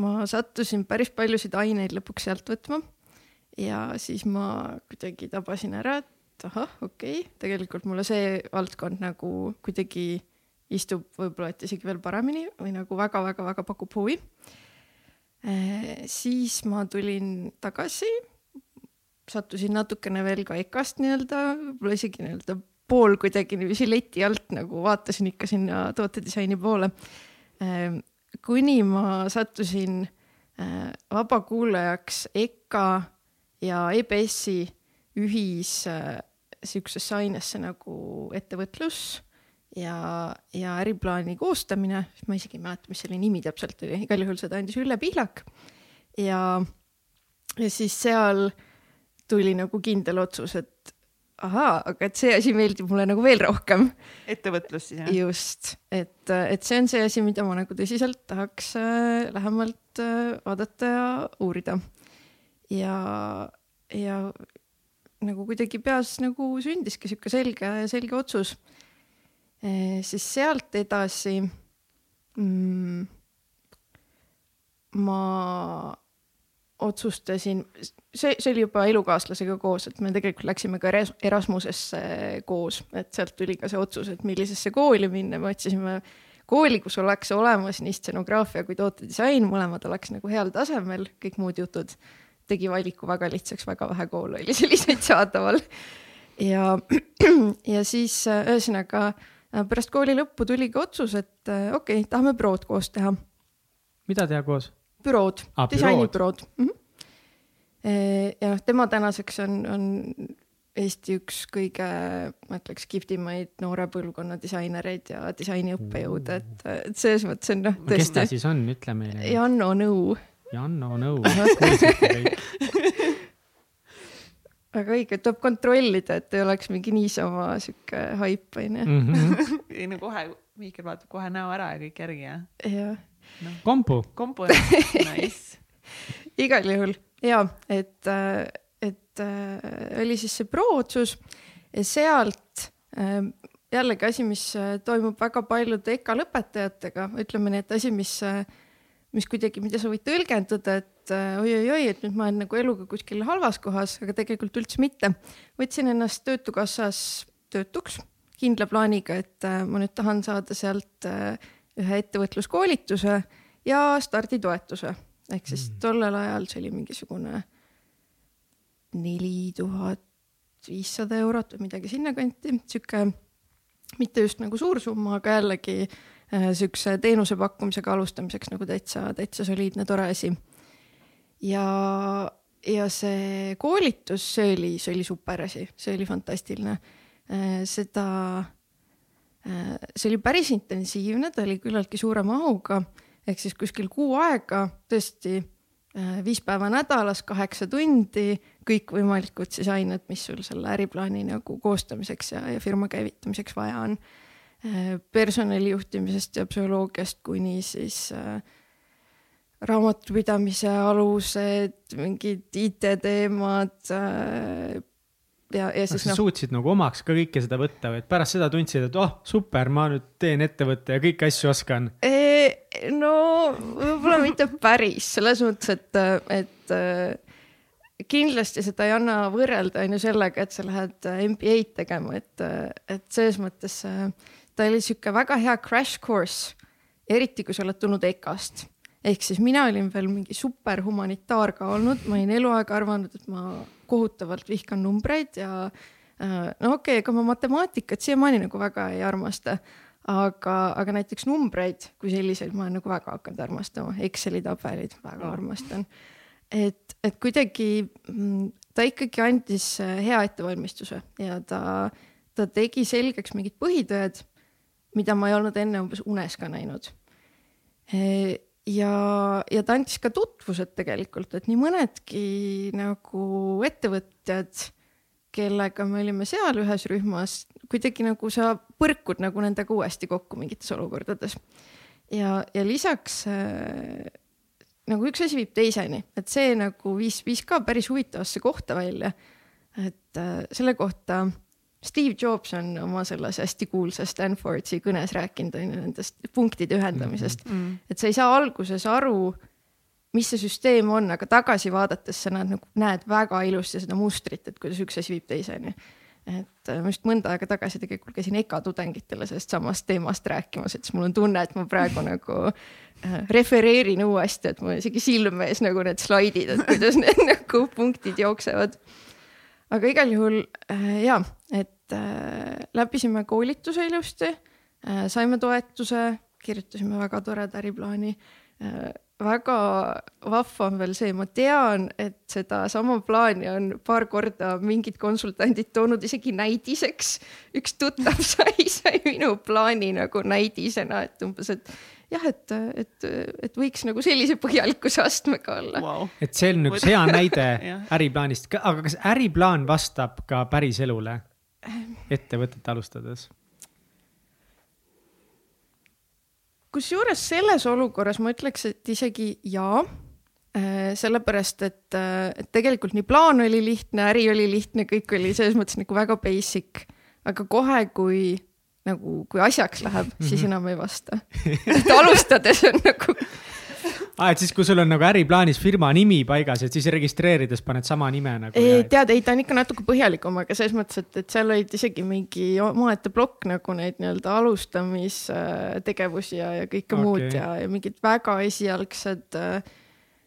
ma sattusin päris paljusid aineid lõpuks sealt võtma. ja siis ma kuidagi tabasin ära, et ahah, okei okay,, tegelikult mulle see valdkond nagu kuidagi istub võib-olla et isegi veel paremini või nagu väga-väga-väga pakub huvi. siis ma tulin tagasi, sattusin natukene veel ka EKA-st nii-öelda, võib-olla isegi nii-öelda pool kuidagi niiviisi leti alt nagu vaatasin ikka sinna tootedisaini poole. kuni ma sattusin äh, vabakuulajaks EKA ja EBS-i ühis äh, siuksesse ainesse nagu ettevõtlus ja, ja äriplaani koostamine, ma isegi ei mäleta, mis selle nimi täpselt oli, igal juhul seda andis Ülle Pihlak. ja, ja siis seal tuli nagu kindel otsus, et ahaa, aga et see asi meeldib mulle nagu veel rohkem. ettevõtlus siis jah? just, et, et see on see asi, mida ma nagu tõsiselt tahaks äh, lähemalt äh, vaadata ja uurida. ja, ja nagu kuidagi peas nagu sündiski sihuke selge, selge otsus e,. siis sealt edasi mm, ma otsustasin, see, see oli juba elukaaslasega koos, et me tegelikult läksime ka Eras- Erasmusesse koos, et sealt tuli ka see otsus, et millisesse kooli minna, me otsisime kooli, kus oleks olemas nii stseноgraafia kui tootedisain, mõlemad oleks nagu heal tasemel, kõik muud jutud. tegi valiku väga lihtsaks, väga vähe koole oli selliseid saadaval. ja, ja siis ühesõnaga pärast kooli lõppu tuligi otsus, et okei okay,, tahame bürood koos teha mida teha koos? Bürood Aa,, disainibürood mm. -hmm. ja noh, tema tänaseks on, on Eesti üks kõige, ma ütleks, kihvtimaid noore põlvkonna disainereid ja disainiõppejõude, et, et selles mõttes on noh, kes ta tõesti. siis on, ütle meile. Janno Nõu, Janno Nõu, väga õige, tuleb kontrollida, et ei oleks mingi niisama sihuke haip onju. Mhm. ei no kohe, Mihkel vaatab kohe näo ära ja kõik järgi ja jah, kompu, kompu nice. igal juhul. Ja et, et äh, oli siis see pro otsus ja sealt äh, jällegi asi, mis äh, toimub väga paljude EKA lõpetajatega, ütleme nii, et asi, mis, mis kuidagi, mida sa võid tõlgendada, et äh, oi-oi-oi, et nüüd ma olen nagu eluga kuskil halvas kohas, aga tegelikult üldse mitte. võtsin ennast Töötukassas töötuks kindla plaaniga, et äh, ma nüüd tahan saada sealt äh, ühe ettevõtluskoolituse ja starditoetuse ehk siis Mm. tollel ajal see oli mingisugune neli tuhat viissada eurot või midagi sinnakanti, sihuke mitte just nagu suur summa, aga jällegi äh, siukse teenuse pakkumisega alustamiseks nagu täitsa, täitsa soliidne, tore asi. ja, ja see koolitus, see oli, see oli super asi, see oli fantastiline. seda, see oli päris intensiivne, ta oli küllaltki suure mahuga ehk siis kuskil kuu aega tõesti viis päeva nädalas, kaheksa tundi, kõikvõimalikud siis ained, mis sul selle äriplaani nagu koostamiseks ja, ja firma käivitamiseks vaja on. personalijuhtimisest ja psühholoogiast kuni siis äh, raamatupidamise alused, mingid IT-teemad äh, ja, ja siis noh. suutsid nagu omaks ka kõike seda võtta või et pärast seda tundsid, et oh super, ma nüüd teen ettevõtte ja kõiki asju oskan? no võib-olla mitte päris, selles mõttes, et, et äh, kindlasti seda ei anna võrrelda on ju sellega, et sa lähed MBA-d tegema, et, et selles mõttes äh, ta oli sihuke väga hea crash course, eriti kui sa oled tulnud EKA-st ehk siis mina olin veel mingi super humanitaar ka olnud, ma olin eluaeg arvanud, et ma kohutavalt vihkan numbreid ja äh, no okei okay,, ega ma matemaatikat siiamaani nagu väga ei armasta, aga, aga näiteks numbreid kui selliseid ma olen nagu väga hakanud armastama, Exceli tabelid väga armastan. et, et kuidagi mm, ta ikkagi andis äh, hea ettevalmistuse ja ta, ta tegi selgeks mingid põhitõed, mida ma ei olnud enne umbes unes ka näinud ja, ja ta andis ka tutvused tegelikult, et nii mõnedki nagu ettevõtjad, kellega me olime seal ühes rühmas, kuidagi nagu sa põrkud nagu nendega uuesti kokku mingites olukordades. ja, ja lisaks äh, nagu üks asi viib teiseni, et see nagu viis, viis ka päris huvitavasse kohta välja. et äh, selle kohta Steve Jobs on oma selles hästi kuulsas Stanfordi kõnes rääkinud on ju nendest punktide ühendamisest mm, -hmm. et sa ei saa alguses aru, mis see süsteem on, aga tagasi vaadates sa näed nagu, näed väga ilusti seda mustrit, et kuidas üks asi viib teiseni. et äh, ma just mõnda aega tagasi tegelikult käisin EKA tudengitele sellest samast teemast rääkimas, et siis mul on tunne, et ma praegu nagu äh, refereerin uuesti, et mul isegi silme ees nagu need slaidid, et kuidas need nagu punktid jooksevad aga igal juhul äh, ja, et äh, läbisime koolituse ilusti äh,, saime toetuse, kirjutasime väga toreda äriplaani äh,. Väga vahva on veel see, ma tean, et sedasama plaani on paar korda mingid konsultandid toonud isegi näidiseks. üks tuttav sai, sai minu plaani nagu näidisena, et umbes, et jah, et, et, et võiks nagu sellise põhjalikkuse astmega olla. Wow.. et see on üks hea näide äriplaanist, aga kas äriplaan vastab ka päriselule ettevõtet alustades? Kusjuures selles olukorras ma ütleks, et isegi jaa äh, sellepärast, et, et tegelikult nii plaan oli lihtne, äri oli lihtne, kõik oli selles mõttes nagu väga basic, aga kohe, kui nagu, kui asjaks läheb siis enam ei vasta. et alustades on nagu ah,. et siis, kui sul on nagu äriplaanis firma nimi paigas, et siis registreerides paned sama nime nagu. tead, ei ta on ikka natuke põhjalikum, aga selles mõttes, et, et seal olid isegi mingi omaette plokk nagu neid nii-öelda alustamistegevusi ja, ja kõike okay. muud ja, ja mingid väga esialgsed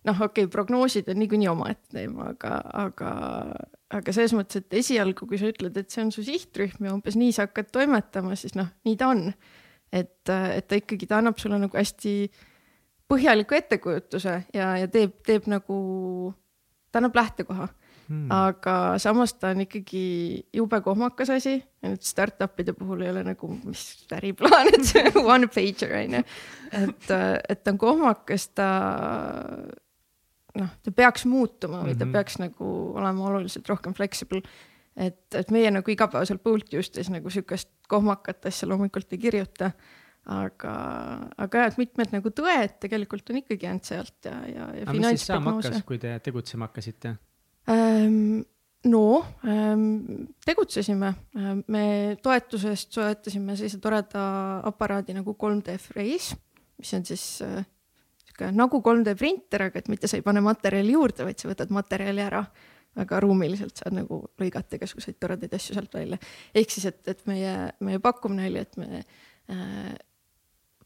noh, okei okay,, prognoosid on niikuinii omaette teema, aga, aga aga selles mõttes, et esialgu, kui sa ütled, et see on su sihtrühm ja umbes nii sa hakkad toimetama, siis noh, nii ta on. et, et ta ikkagi, ta annab sulle nagu hästi põhjaliku ettekujutuse ja, ja teeb, teeb nagu, ta annab lähtekoha hmm.. aga samas ta on ikkagi jube kohmakas asi, nüüd startup'ide puhul ei ole nagu, mis äriplaan, et see one pager on ju. et, et ta on kohmakas, ta noh, ta peaks muutuma või ta mm -hmm. peaks nagu olema oluliselt rohkem flexible. et, et meie nagu igapäevaselt Bolt Justice nagu sihukest kohmakat asja loomulikult ei kirjuta. Aga, aga jah, et mitmed nagu tõed tegelikult on ikkagi jäänud sealt ja, ja, ja. aga hakkas, kui te tegutsema hakkasite ähm,? no ähm, tegutsesime, ähm, me toetusest soetasime sellise toreda aparaadi nagu 3D Freeze, mis on siis äh, sihuke nagu 3D printer, aga et mitte sa ei pane materjali juurde, vaid sa võtad materjali ära. väga ruumiliselt saad nagu lõigata igasuguseid toredaid asju sealt välja. ehk siis, et, et meie, meie pakkumine oli, et me äh,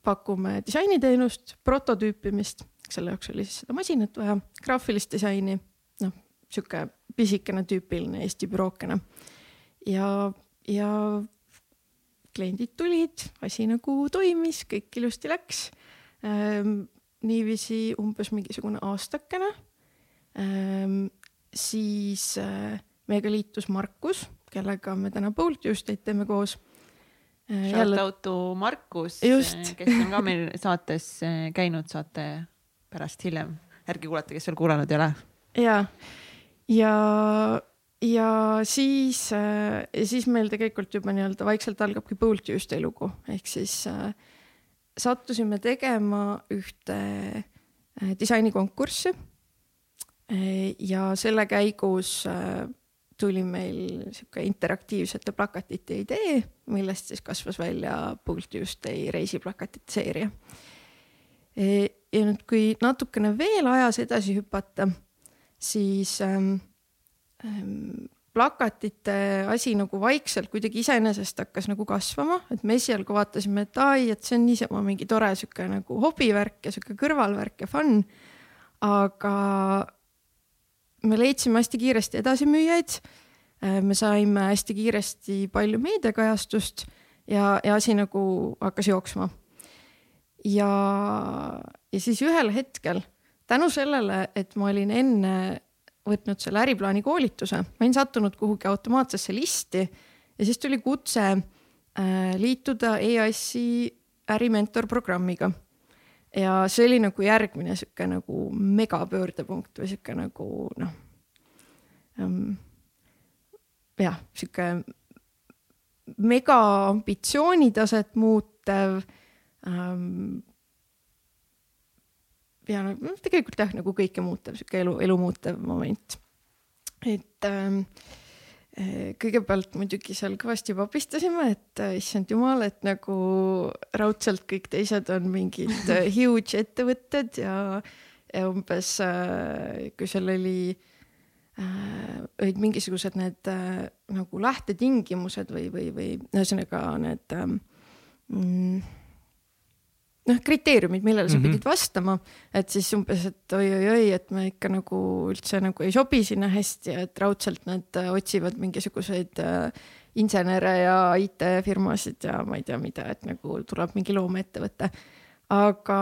pakume disainiteenust, prototüüpimist, selle jaoks oli siis seda masinat vaja, graafilist disaini, noh, sihuke pisikene tüüpiline Eesti bürookene. ja, ja kliendid tulid, asi nagu toimis, kõik ilusti läks ähm, niiviisi umbes mingisugune aastakene. ähm,. siis äh, meiega liitus Markus, kellega me täna Bold Tuesday'd teeme koos. Shout out to Markus, Just. kes on ka meil saates äh, käinud, saate pärast hiljem järgi kuulata, kes veel kuulanud ei ole. ja, ja, ja siis äh,, siis meil tegelikult juba nii-öelda vaikselt algabki Bold Tuesday lugu, ehk siis äh, sattusime tegema ühte äh, disainikonkurssi äh, ja selle käigus äh, tuli meil sihuke interaktiivsete plakatite idee, millest siis kasvas välja Bold Tuesday reisiplakatite seeria. ja nüüd, kui natukene veel ajas edasi hüpata, siis ähm, ähm, plakatite asi nagu vaikselt kuidagi iseenesest hakkas nagu kasvama, et me esialgu vaatasime, et ai, et see on niisama mingi tore sihuke nagu hobivärk ja sihuke kõrvalvärk ja fun. aga me leidsime hästi kiiresti edasimüüjaid. me saime hästi kiiresti palju meediakajastust ja, ja asi nagu hakkas jooksma. ja, ja siis ühel hetkel tänu sellele, et ma olin enne võtnud selle äriplaani koolituse, ma olin sattunud kuhugi automaatsesse listi ja siis tuli kutse äh, liituda EAS-i ärimentor programmiga. Ja see oli nagu järgmine sihuke nagu megapöördepunkt või sihuke nagu noh ähm,. jah, sihuke mega ambitsioonitaset muutev ähm, ja no tegelikult jah, nagu kõike muutev, sihuke elu, elu muutev moment. et ähm, kõigepealt muidugi seal kõvasti papistasime, et äh, issand jumal, et nagu raudselt kõik teised on mingid äh, huge ettevõtted ja, ja umbes äh, kui seal oli äh, olid mingisugused need äh, nagu lähtetingimused või, või, või ühesõnaga need ähm, mm, noh, kriteeriumid, millele sa Mhm. pidid vastama, et siis umbes, et oi-oi-oi, et me ikka nagu üldse nagu ei sobi sinna hästi et raudselt nad äh, otsivad mingisuguseid äh, insenere ja IT-firmasid ja ma ei tea mida, et nagu tuleb mingi loomeettevõte. aga,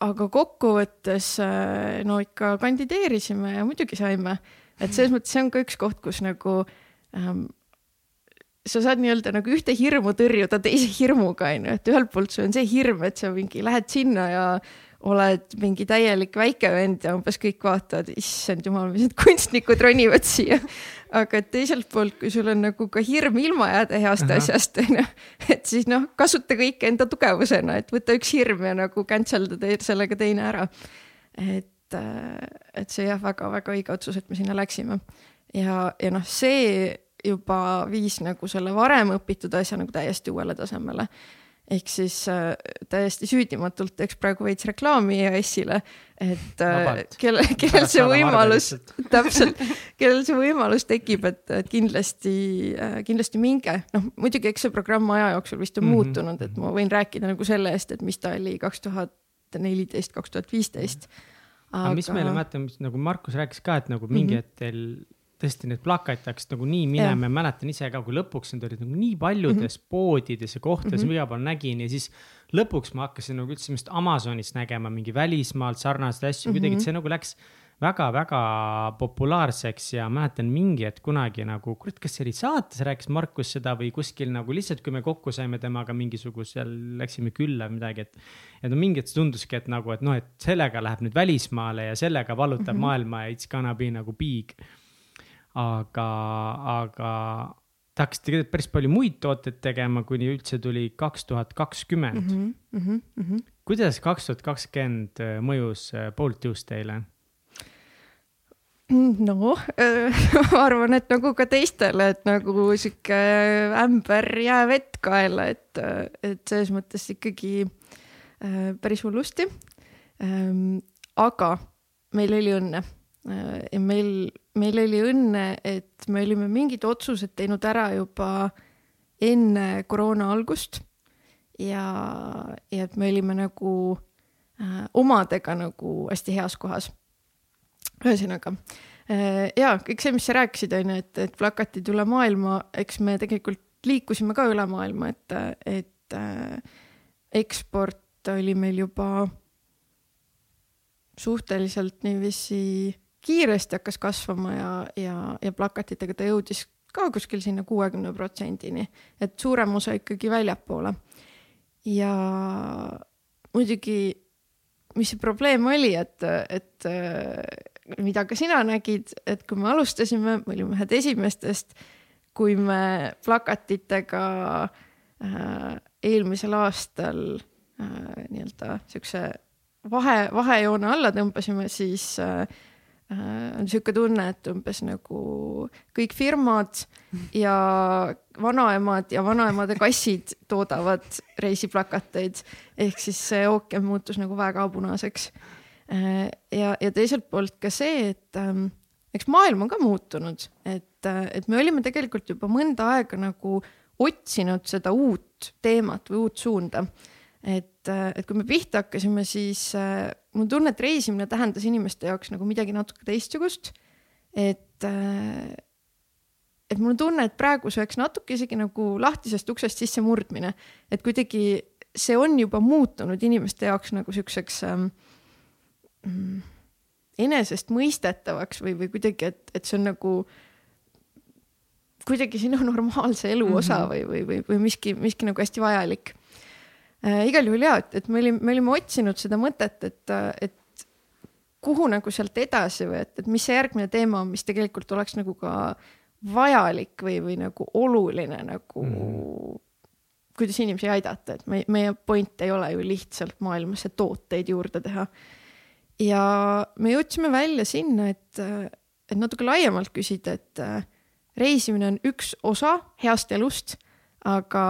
aga kokkuvõttes äh, no ikka kandideerisime ja muidugi saime, et selles mõttes see on ka üks koht, kus nagu ähm, sa saad nii-öelda nagu ühte hirmu tõrjuda teise hirmuga onju, et ühelt poolt sul on see hirm, et sa mingi lähed sinna ja oled mingi täielik väikevend ja umbes kõik vaatavad, issand jumal, mis need kunstnikud ronivad siia. aga teiselt poolt, kui sul on nagu ka hirm ilma jääda heast Ahah. asjast onju, et siis noh, kasuta kõike enda tugevusena, et võta üks hirm ja nagu cancel da te- sellega teine ära. et, et see jah, väga-väga õige otsus, et me sinna läksime ja, ja noh, see juba viis nagu selle varem õpitud asja nagu täiesti uuele tasemele. ehk siis äh, täiesti süüdimatult teeks praegu veits reklaami EAS-ile, et äh, kelle, kellel see võimalus, täpselt, kellel see võimalus tekib, et, et kindlasti äh,, kindlasti minge, noh muidugi, eks see programm aja jooksul vist on mm. -hmm. muutunud, et ma võin rääkida nagu selle eest, et mis ta oli kaks tuhat neliteist, kaks tuhat viisteist. aga mis meile, mäletan, mis nagu Markus rääkis ka, et nagu mingi Mhm. hetkel tõesti need plakatid hakkasid nagu nii minema ja mäletan ise ka, kui lõpuks need olid nagu nii paljudes Mhm. poodides ja kohtades mm, -hmm. igal pool nägin ja siis lõpuks ma hakkasin nagu üldse vist Amazonist nägema mingi välismaalt sarnaseid asju mm, -hmm. kuidagi, Mhm. et see nagu läks väga-väga populaarseks ja mäletan mingi hetk kunagi nagu, kurat, kas see oli saates rääkis Markus seda või kuskil nagu lihtsalt, kui me kokku saime temaga mingisugusel, läksime külla või midagi, et. et no mingi hetk tunduski, et nagu, et noh, et sellega läheb nüüd välismaale ja sellega vallutab mm -hmm. maailma ja it's gonna be nagu big. aga, aga te hakkasite tegelikult päris palju muid tooteid tegema, kuni üldse tuli kaks tuhat kakskümmend. Mhm, kuidas kaks tuhat kakskümmend mõjus äh, Bolt Tuesday'le? noh, ma arvan, et nagu ka teistele, et nagu sihuke ämber jäävett kaela, et, et selles mõttes ikkagi äh, päris hullusti ähm,. aga meil oli õnne äh, ja meil, meil oli õnne, et me olime mingid otsused teinud ära juba enne koroona algust ja, ja et me olime nagu äh, omadega nagu hästi heas kohas. Ühesõnaga äh, ja kõik see, mis sa rääkisid, on ju, et, et plakatid üle maailma, eks me tegelikult liikusime ka üle maailma, et, et äh, eksport oli meil juba suhteliselt niiviisi kiiresti hakkas kasvama ja, ja, ja plakatitega ta jõudis ka kuskil sinna kuuekümne protsendini, et suurem osa ikkagi väljapoole. ja muidugi, mis see probleem oli, et, et mida ka sina nägid, et kui me alustasime, me olime ühed esimestest, kui me plakatitega äh, eelmisel aastal äh, nii-öelda siukse vahe, vahejoone alla tõmbasime, siis äh, Äh, on niisugune tunne, et umbes nagu kõik firmad ja vanaemad ja vanaemade kassid toodavad reisiplakateid. Ehk siis see ookean muutus nagu väga punaseks. Äh, ja, ja teiselt poolt ka see, et ähm, eks maailm on ka muutunud, et, äh, et me olime tegelikult juba mõnda aega nagu otsinud seda uut teemat või uut suunda et, et kui me pihta hakkasime, siis äh, mul tunne, et reisimine tähendas inimeste jaoks nagu midagi natuke teistsugust. et äh,, et mul on tunne, et praegu see oleks natuke isegi nagu lahtisest uksest sisse murdmine, et kuidagi see on juba muutunud inimeste jaoks nagu siukseks ähm, mm, enesestmõistetavaks või, või kuidagi, et, et see on nagu kuidagi sinu normaalse elu osa mm -hmm. või, või, või, või miski, miski nagu hästi vajalik äh, igal juhul ja, et, et me olime, me olime otsinud seda mõtet, et, et kuhu nagu sealt edasi või et, et mis see järgmine teema on, mis tegelikult oleks nagu ka vajalik või, või nagu oluline nagu mm. kuidas inimesi aidata, et me, meie point ei ole ju lihtsalt maailmasse tooteid juurde teha. ja me jõudsime välja sinna, et, et natuke laiemalt küsida, et reisimine on üks osa heast elust, aga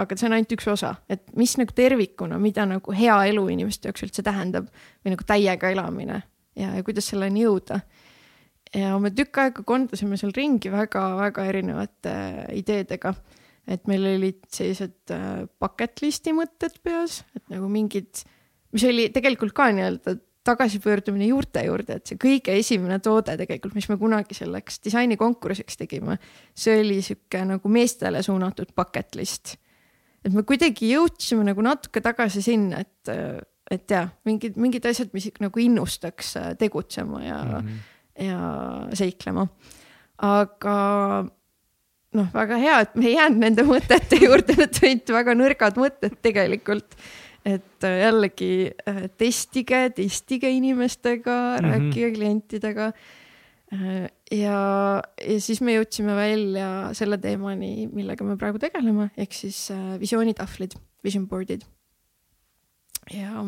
aga see on ainult üks osa, et mis nagu tervikuna, mida nagu hea elu inimeste jaoks üldse tähendab või nagu täiega elamine ja, ja kuidas selleni jõuda. ja me tükk aega kondasime seal ringi väga-väga erinevate äh, ideedega. et meil olid sellised äh, bucket list'i mõtted peas, et nagu mingid, mis oli tegelikult ka nii-öelda tagasipöördumine juurte juurde, et see kõige esimene toode tegelikult, mis me kunagi selleks disainikonkursiks tegime, see oli sihuke nagu meestele suunatud bucket list et me kuidagi jõudsime nagu natuke tagasi sinna, et, et jah, mingid, mingid asjad, mis nagu innustaks äh, tegutsema ja mm, -hmm. ja seiklema. aga noh, väga hea, et me ei jäänud nende mõtete juurde, need olid väga nõrgad mõtted tegelikult. et äh, jällegi äh, testige, testige inimestega mm, -hmm. rääkige klientidega ja, ja siis me jõudsime välja selle teemani, millega me praegu tegeleme, ehk siis äh, visioonitahvlid, vision board'id. ja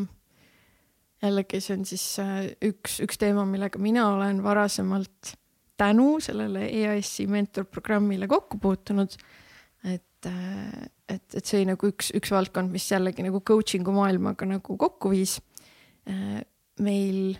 jällegi see on siis äh, üks, üks teema, millega mina olen varasemalt tänu sellele EAS-i mentorprogrammile kokku puutunud. et, et, et see oli nagu üks, üks valdkond, mis jällegi nagu coaching'u maailmaga nagu kokku viis. meil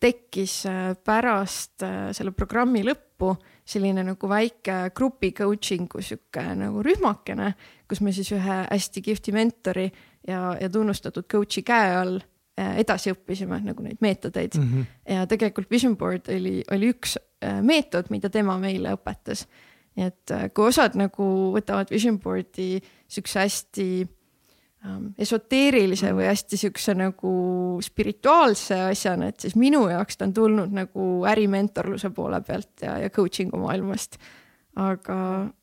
tekkis äh, pärast äh, selle programmi lõppu selline nagu väike grupi coaching'u sihuke nagu rühmakene, kus me siis ühe hästi kihvti mentori ja, ja tunnustatud coach'i käe all äh, edasi õppisime nagu neid meetodeid mm. -hmm. ja tegelikult Vision Board oli, oli üks meetod, mida tema meile õpetas. nii et kui osad nagu võtavad Vision Board'i siukse hästi esoteerilise või hästi siukse nagu spirituaalse asjana, et siis minu jaoks ta on tulnud nagu ärimentorluse poole pealt ja, ja coaching'u maailmast aga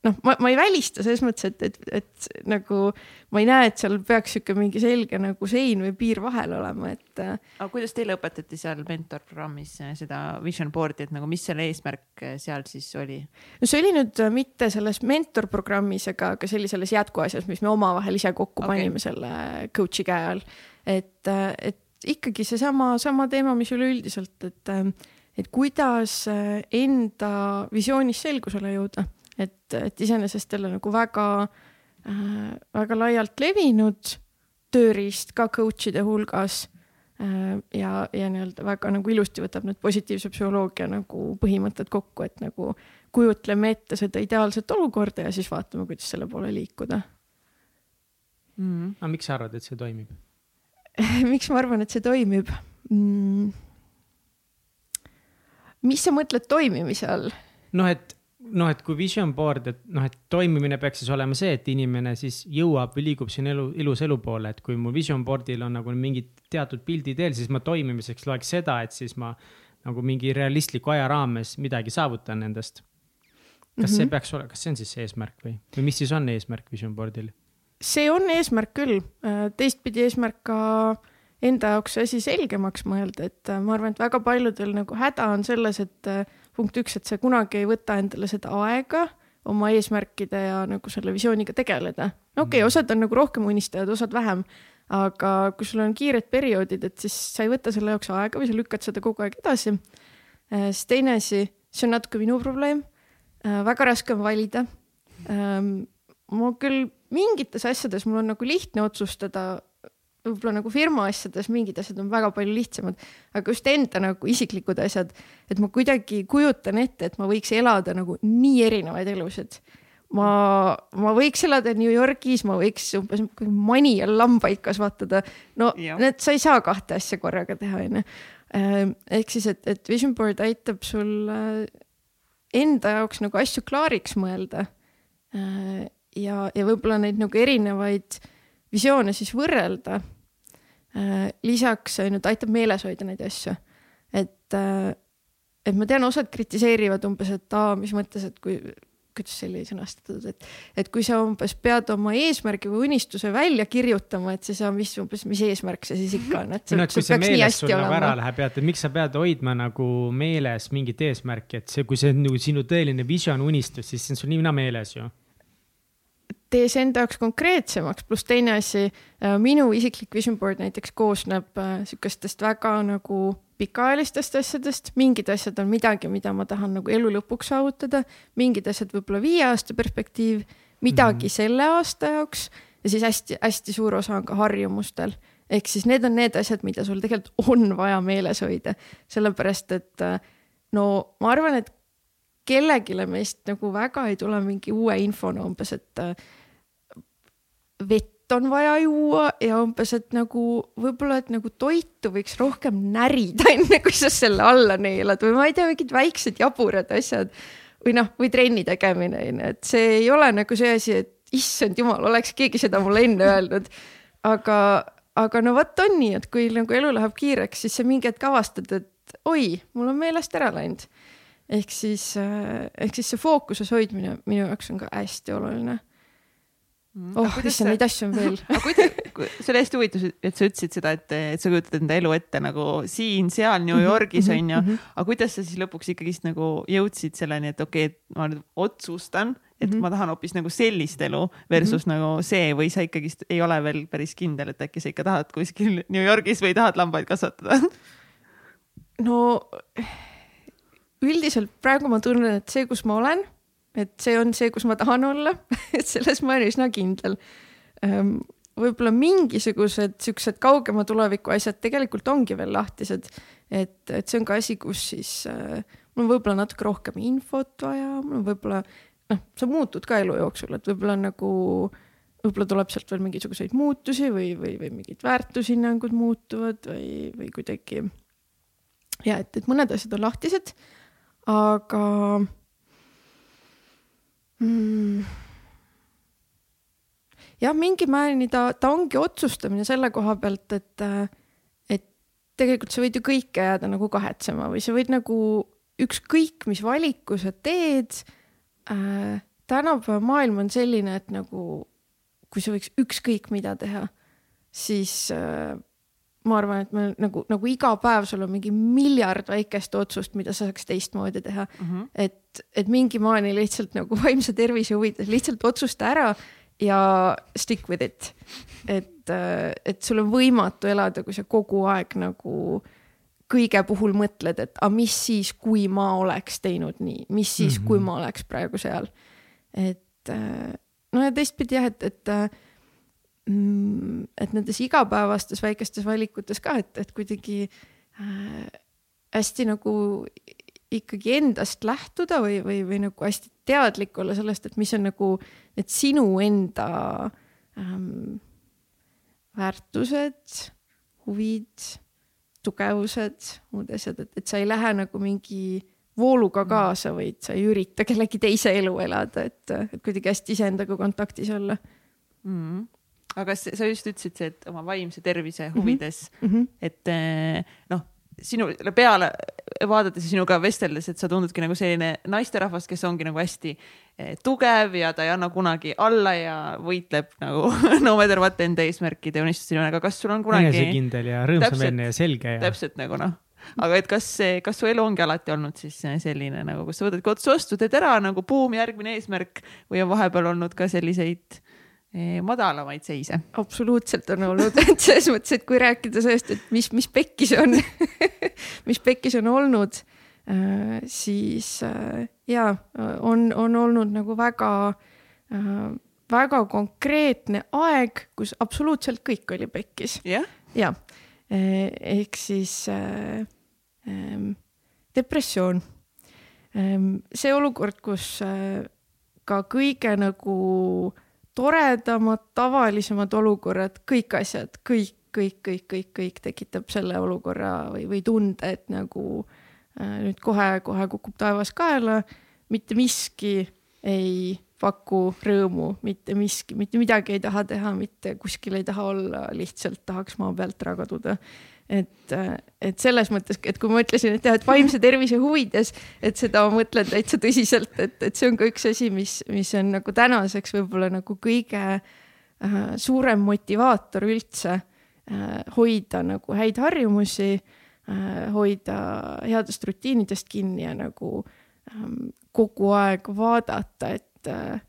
noh, ma, ma ei välista selles mõttes, et, et, et nagu ma ei näe, et seal peaks sihuke mingi selge nagu sein või piir vahel olema, et. Äh, aga kuidas teile õpetati seal mentorprogrammis seda vision board'i, et nagu mis selle eesmärk äh, seal siis oli? no see oli nüüd äh, mitte selles mentorprogrammis, aga, aga selles jätkuasjas, mis me omavahel ise kokku okay. panime selle coach'i käe all. et, et ikkagi seesama, sama teema, mis üleüldiselt, et et kuidas äh, enda visioonis selgusele jõuda, et, et iseenesest jälle nagu väga äh,, väga laialt levinud tööriist ka coach'ide hulgas äh, ja, ja nii-öelda väga nagu ilusti võtab need positiivse psühholoogia nagu põhimõtted kokku, et nagu kujutleme ette seda ideaalset olukorda ja siis vaatame, kuidas selle poole liikuda mm.. aga miks sa arvad, et see toimib miks ma arvan, et see toimib mm.? Mis sa mõtled toimimise all? noh, et noh, et kui vision board, et noh, et toimimine peaks siis olema see, et inimene siis jõuab või liigub siin elu, ilus elu poole, et kui mul vision board'il on nagu mingid teatud pildid ees, siis ma toimimiseks loeks seda, et siis ma nagu mingi realistliku aja raames midagi saavutan endast. kas mm -hmm. see peaks olema, kas see on siis eesmärk või, või mis siis on eesmärk vision board'il? see on eesmärk küll, teistpidi eesmärk ka enda jaoks see asi selgemaks mõelda, et äh, ma arvan, et väga paljudel nagu häda on selles, et äh, punkt üks, et sa kunagi ei võta endale seda aega oma eesmärkide ja nagu selle visiooniga tegeleda. no okei okay,, osad on nagu rohkem unistajad, osad vähem, aga kui sul on kiired perioodid, et siis sa ei võta selle jaoks aega või sa lükkad seda kogu aeg edasi. siis teine asi, see on natuke minu probleem, väga raske on valida. ma küll mingites asjades mul on nagu lihtne otsustada, võib-olla nagu firma asjades mingid asjad on väga palju lihtsamad, aga just enda nagu isiklikud asjad, et ma kuidagi kujutan ette, et ma võiks elada nagu nii erinevaid elusid. ma, ma võiks elada New Yorgis, ma võiks umbes mani all lambaid kasvatada. no Jah. need, sa ei saa kahte asja korraga teha, onju. ehk siis, et, et vision board aitab sul äh, enda jaoks nagu asju klaariks mõelda. ja, ja võib-olla neid nagu erinevaid visioone siis võrrelda. lisaks on ju, ta aitab meeles hoida neid asju, et, et ma tean, osad kritiseerivad umbes, et aa, mis mõttes, et kui, kuidas see oli sõnastatud, et, et kui sa umbes pead oma eesmärgi või unistuse välja kirjutama, et siis mis umbes, mis eesmärk see siis ikka on, et no et kui see meeles sul nagu ära läheb, et miks sa pead hoidma nagu meeles mingit eesmärki, et see, kui see on nagu sinu tõeline vision, unistus, siis see on sul nii või naa meeles ju. Tee see enda jaoks konkreetsemaks, pluss teine asi, minu isiklik vision board näiteks koosneb äh, sihukestest väga nagu pikaajalistest asjadest, mingid asjad on midagi, mida ma tahan nagu elu lõpuks saavutada, mingid asjad võib-olla viie aasta perspektiiv, midagi mm -hmm. selle aasta jaoks. Ja siis hästi-hästi suur osa on ka harjumustel. ehk siis need on need asjad, mida sul tegelikult on vaja meeles hoida, sellepärast et äh, no ma arvan, et kellelegi meist nagu väga ei tule mingi uue infona umbes, et äh, vett on vaja juua ja umbes, et nagu võib-olla, et nagu toitu võiks rohkem närida, enne kui sa selle alla neelad või ma ei tea, mingid väiksed jaburad asjad või noh, või trenni tegemine on ju, et see ei ole nagu see asi, et issand jumal, oleks keegi seda mulle enne öelnud. aga, aga no vot on nii, et kui nagu elu läheb kiireks, siis sa mingi hetk avastad, et oi, mul on meelest ära läinud. ehk siis, ehk siis see fookuses hoidmine minu jaoks on ka hästi oluline oh, issand, neid asju on veel. see oli hästi huvitav, et sa ütlesid seda, et, et sa kujutad enda elu ette nagu siin-seal New Yorgis Mhm, onju, mhm. aga kuidas sa siis lõpuks ikkagist nagu jõudsid selleni, et okei okay,, et ma nüüd otsustan, et Mhm. ma tahan hoopis nagu sellist elu versus nagu see või sa ikkagist ei ole veel päris kindel, et äkki sa ikka tahad kuskil New Yorgis või tahad lambaid kasvatada? no üldiselt praegu ma tunnen, et see, kus ma olen, et see on see, kus ma tahan olla, et selles ma olen üsna kindel. võib-olla mingisugused siuksed kaugema tuleviku asjad tegelikult ongi veel lahtised, et, et see on ka asi, kus siis äh, mul on võib-olla natuke rohkem infot vaja, mul on võib-olla noh, sa muutud ka elu jooksul, et võib-olla nagu võib-olla tuleb sealt veel mingisuguseid muutusi või, või, või mingid väärtushinnangud muutuvad või, või kuidagi. Ja et, et mõned asjad on lahtised, aga mm, jah, mingi määrani ta, ta ongi otsustamine selle koha pealt, et, et tegelikult sa võid ju kõike jääda nagu kahetsema või sa võid nagu ükskõik, mis valiku sa teed äh,. tänapäeva maailm on selline, et nagu kui sa võiks ükskõik mida teha, siis äh, ma arvan, et me nagu, nagu iga päev sul on mingi miljard väikest otsust, mida sa saaks teistmoodi teha mm. -hmm. et, et mingi maani lihtsalt nagu vaimse tervise huvides lihtsalt otsusta ära ja stick with it. et, et sul on võimatu elada, kui sa kogu aeg nagu kõige puhul mõtled, et aga mis siis, kui ma oleks teinud nii, mis siis mm, -hmm. kui ma oleks praegu seal. et no ja teistpidi jah, et, et et nendes igapäevastes väikestes valikutes ka, et, et kuidagi äh, hästi nagu ikkagi endast lähtuda või, või, või nagu hästi teadlik olla sellest, et mis on nagu need sinu enda ähm, väärtused, huvid, tugevused, muud asjad, et, et sa ei lähe nagu mingi vooluga kaasa, vaid sa ei ürita kellegi teise elu elada, et, et kuidagi hästi iseendaga kontaktis olla. Mm.. Aga sa just ütlesid, et oma vaimse tervise huvides mm, mm. -hmm. et eh, noh, sinule peale vaadates ja sinuga vesteldes, et sa tundudki nagu selline naisterahvas, kes ongi nagu hästi eh, tugev ja ta ei anna kunagi alla ja võitleb nagu no matter what enda eesmärkide ja unistusteni, aga kas sul on kunagi. enesekindel ja rõõmsameelne ja selge ja. täpselt nagu noh aga et kas, kas su elu ongi alati olnud siis selline nagu, kus sa võtadki otsa vastu, teed ära nagu buum, järgmine eesmärk või on vahepeal olnud ka selliseid Eh, madalamaid seise. absoluutselt on olnud, et selles mõttes, et kui rääkida sellest, et mis, mis pekkis on mis pekkis on olnud, äh, siis äh, ja on, on olnud nagu väga, äh, väga konkreetne aeg, kus absoluutselt kõik oli pekkis. jah ja. ehk siis äh, äh, depressioon. see olukord, kus ka kõige nagu äh, toredamad, tavalisemad olukorrad, kõik asjad, kõik, kõik, kõik, kõik, kõik tekitab selle olukorra või, või tunde, et nagu äh, nüüd kohe-kohe kukub taevas kaela, mitte miski ei paku rõõmu, mitte miski, mitte midagi ei taha teha, mitte kuskil ei taha olla, lihtsalt tahaks maa pealt ära kaduda et, et selles mõttes, et kui ma ütlesin, et jah, et vaimse tervise huvides, et seda ma mõtlen täitsa tõsiselt, et, et see on ka üks asi, mis, mis on nagu tänaseks võib-olla nagu kõige äh, suurem motivaator üldse äh, hoida nagu häid harjumusi äh,, hoida headest rutiinidest kinni ja nagu ähm, kogu aeg vaadata, et äh,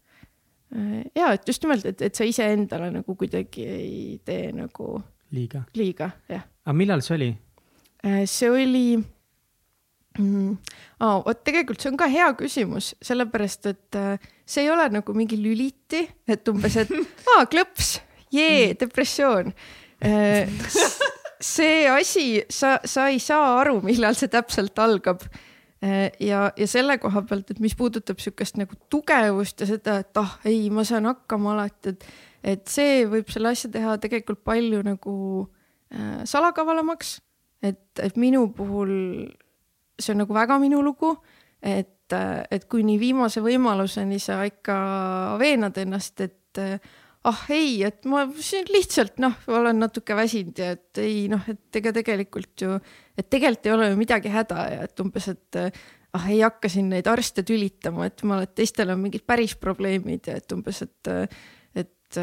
ja et just nimelt, et, et sa iseendale nagu kuidagi ei tee nagu liiga, liiga, jah aga millal see oli? Äh, see oli mm,, oh, vot tegelikult see on ka hea küsimus, sellepärast et äh, see ei ole nagu mingi lüliti, et umbes, et aa, klõps, jee, depressioon. Äh, see asi, sa, sa ei saa aru, millal see täpselt algab ja, ja selle koha pealt, et mis puudutab sihukest nagu tugevust ja seda, et ah ei, ma saan hakkama alati, et, et see võib selle asja teha tegelikult palju nagu Äh, salakavalamaks, et, et minu puhul see on nagu väga minu lugu, et, äh, et kuni viimase võimaluseni sa ikka veenad ennast, et äh, ah ei, et ma lihtsalt noh, olen natuke väsinud ja et ei noh, et ega tegelikult ju, et tegelikult ei ole ju midagi häda ja et umbes, et ah ei hakka siin neid arste tülitama, et ma, et teistel on mingid päris probleemid ja et umbes, et, et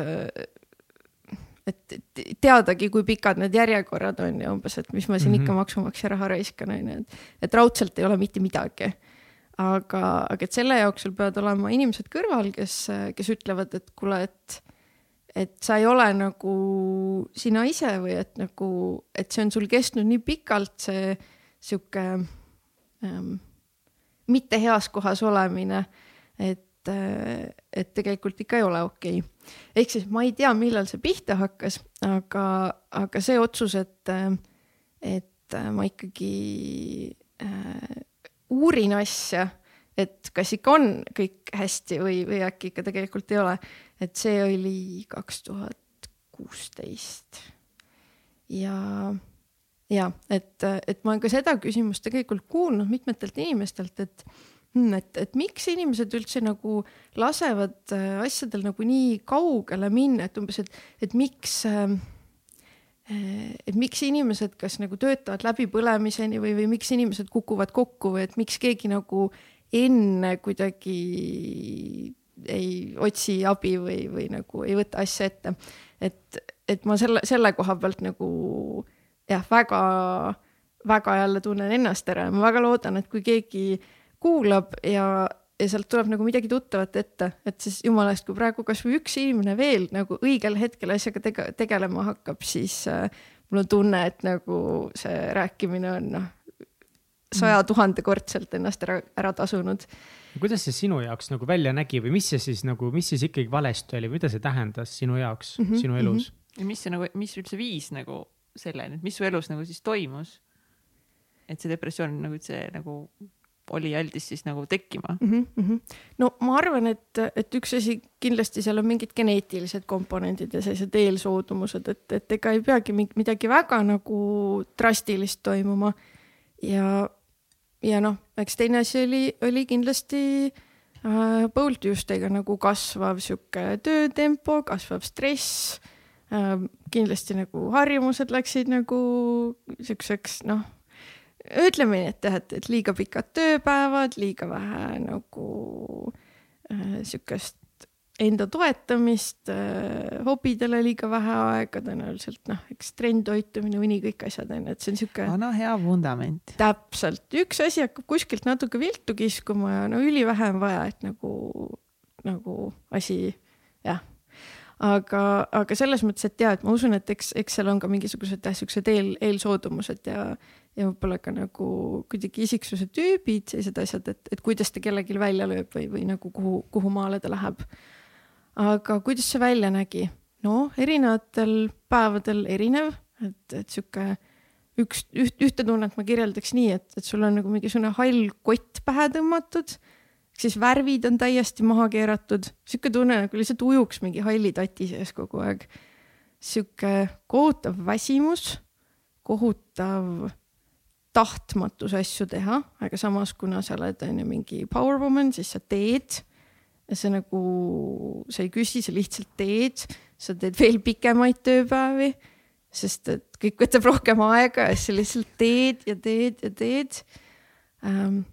et teadagi, kui pikad need järjekorrad on ja umbes, et mis ma siin mm -hmm. ikka maksumaksja raha raiskan, on ju, et, et raudselt ei ole mitte midagi. aga, aga et selle jaoks sul peavad olema inimesed kõrval, kes, kes ütlevad, et kuule, et, et sa ei ole nagu sina ise või et nagu, et see on sul kestnud nii pikalt, see sihuke ähm, mitte heas kohas olemine, et, et tegelikult ikka ei ole okei okay ehk siis ma ei tea, millal see pihta hakkas, aga, aga see otsus, et, et ma ikkagi äh, uurin asja, et kas ikka on kõik hästi või, või äkki ikka tegelikult ei ole, et see oli kaks tuhat kuusteist. ja, ja et, et ma olen ka seda küsimust tegelikult kuulnud mitmetelt inimestelt, et et, et miks inimesed üldse nagu lasevad äh, asjadel nagu nii kaugele minna, et umbes, et, et miks äh, et miks inimesed kas nagu töötavad läbipõlemiseni või, või miks inimesed kukuvad kokku või et miks keegi nagu enne kuidagi ei otsi abi või, või nagu ei võta asja ette. et, et ma selle, selle koha pealt nagu jah, väga, väga jälle tunnen ennast ära ja ma väga loodan, et kui keegi kuulab ja, ja sealt tuleb nagu midagi tuttavat ette, et siis jumala eest, kui praegu kasvõi üks inimene veel nagu õigel hetkel asjaga tege, tegelema hakkab, siis äh, mul on tunne, et nagu see rääkimine on noh, saja tuhandekordselt ennast ära, ära tasunud. kuidas see sinu jaoks nagu välja nägi või mis see siis nagu, mis siis ikkagi valesti oli, mida see tähendas sinu jaoks mm, -hmm, sinu elus mm? -hmm. ja mis see nagu, mis üldse viis nagu selleni, et mis su elus nagu siis toimus? et see depressioon nagu üldse nagu oli aldis siis nagu tekkima mm? -hmm. no ma arvan, et, et üks asi kindlasti seal on mingid geneetilised komponendid ja sellised eelsoodumused, et, et ega ei peagi midagi väga nagu drastilist toimuma. ja, ja noh, eks teine asi oli, oli kindlasti äh, Bolt justega nagu kasvav sihuke töötempo, kasvav stress äh,. kindlasti nagu harjumused läksid nagu siukseks noh, ütleme nii, et jah, et, et liiga pikad tööpäevad, liiga vähe nagu äh, sihukest enda toetamist äh,, hobidele liiga vähe aega tõenäoliselt noh, eks trendtoitumine või nii kõik asjad on ju, et see on sihuke. vana hea vundament. täpselt, üks asi hakkab kuskilt natuke viltu kiskuma ja no ülivähe on vaja, et nagu, nagu asi jah. aga, aga selles mõttes, et ja, et ma usun, et eks, eks seal on ka mingisugused jah, siuksed eel, eelsoodumused ja ja võib-olla ka nagu kuidagi isiksuse tüübid, sellised asjad, et, et kuidas ta kellelgi välja lööb või, või nagu kuhu, kuhu maale ta läheb aga kuidas see välja nägi? no erinevatel päevadel erinev, et, et sihuke üks, üht, ühte tunnet ma kirjeldaks nii, et, et sul on nagu mingisugune hall kott pähe tõmmatud, siis värvid on täiesti maha keeratud, sihuke tunne nagu lihtsalt ujuks mingi halli tati sees kogu aeg. sihuke kohutav väsimus, kohutav tahtmatus asju teha, aga samas, kuna sa oled on ju mingi power woman, siis sa teed ja sa nagu, sa ei küsi, sa lihtsalt teed, sa teed veel pikemaid tööpäevi, sest et kõik võtab rohkem aega ja sa lihtsalt teed ja teed ja teed ähm,.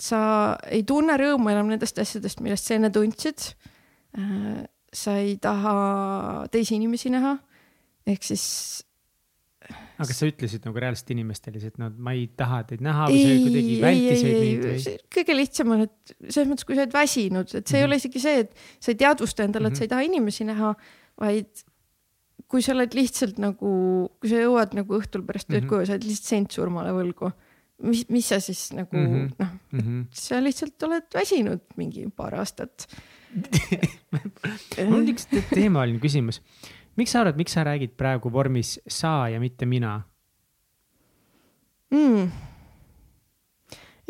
sa ei tunne rõõmu enam nendest asjadest, millest sa enne tundsid äh,. sa ei taha teisi inimesi näha, ehk siis aga kas sa ütlesid nagu reaalselt inimestele, et no ma ei taha teid näha või sa kuidagi vältisid neid või? kõige lihtsam on, et selles mõttes, kui sa oled väsinud, et see mm -hmm. ei mhm. ole isegi see, et sa ei teadvusta endale, et mm -hmm. sa ei taha inimesi näha, vaid kui sa oled lihtsalt nagu, kui sa jõuad nagu õhtul pärast tööd mm -hmm. koju, sa oled lihtsalt sent surmale võlgu. mis, mis sa siis nagu mm -hmm. noh mm -hmm., sa lihtsalt oled väsinud mingi paar aastat mul on üks teemaline küsimus miks sa arvad, miks sa räägid praegu vormis sa ja mitte mina mm.?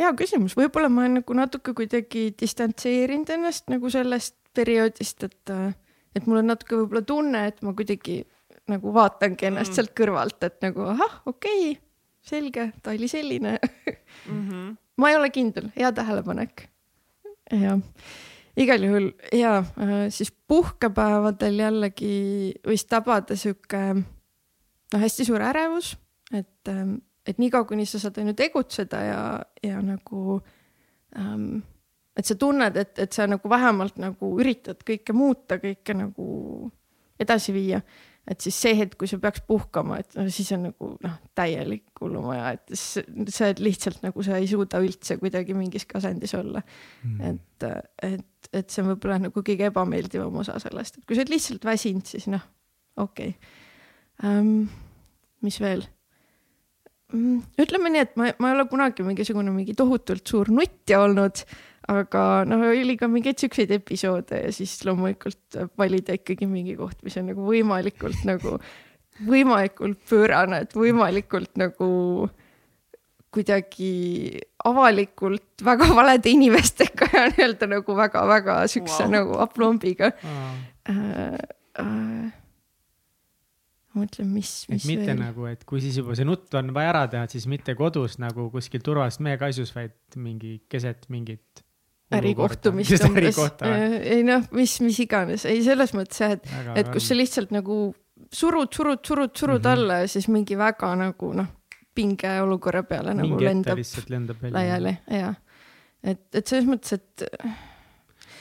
hea küsimus, võib-olla ma olen nagu natuke kuidagi distantseerinud ennast nagu sellest perioodist, et, et mul on natuke võib-olla tunne, et ma kuidagi nagu vaatangi ennast mm. sealt kõrvalt, et nagu ahah, okei okay,, selge, ta oli selline mm. -hmm. ma ei ole kindel, hea tähelepanek. jah igal juhul ja äh, siis puhkepäevadel jällegi võis tabada sihuke noh, hästi suur ärevus, et, ähm, et niikaua, kuni sa saad on ju tegutseda ja, ja nagu ähm, et sa tunned, et, et sa nagu vähemalt nagu üritad kõike muuta, kõike nagu edasi viia et siis see hetk, kui sa peaks puhkama, et no siis on nagu noh, täielik hullumaja, et oled lihtsalt nagu sa ei suuda üldse kuidagi mingis asendis olla mm.. et, et, et see on võib-olla nagu kõige ebameeldivam osa sellest, et kui sa oled lihtsalt väsinud, siis noh, okei okay. um,. mis veel um,? ütleme nii, et ma, ma ei ole kunagi mingisugune mingi tohutult suur nuttja olnud aga noh, oli ka mingeid siukseid episoode ja siis loomulikult valida ikkagi mingi koht, mis on nagu võimalikult nagu, võimalikult pöörane, et võimalikult nagu kuidagi avalikult väga valede inimestega ja nii-öelda nagu väga-väga siukse wow. nagu aplombiga uh.. Uh, uh, mõtlen, mis, mis mitte veel. nagu, et kui siis juba see nutt on vaja ära teha, siis mitte kodus nagu kuskil turvaliselt meekaisus, vaid mingi keset mingit ärikohtumist umbes. Äh, ei noh, mis, mis iganes, ei selles mõttes jah, et, et kus sa lihtsalt nagu surud, surud, surud, surud mm -hmm. alla ja siis mingi väga nagu noh, pinge olukorra peale nagu mingi lendab, lendab laiali ja et, et selles mõttes, et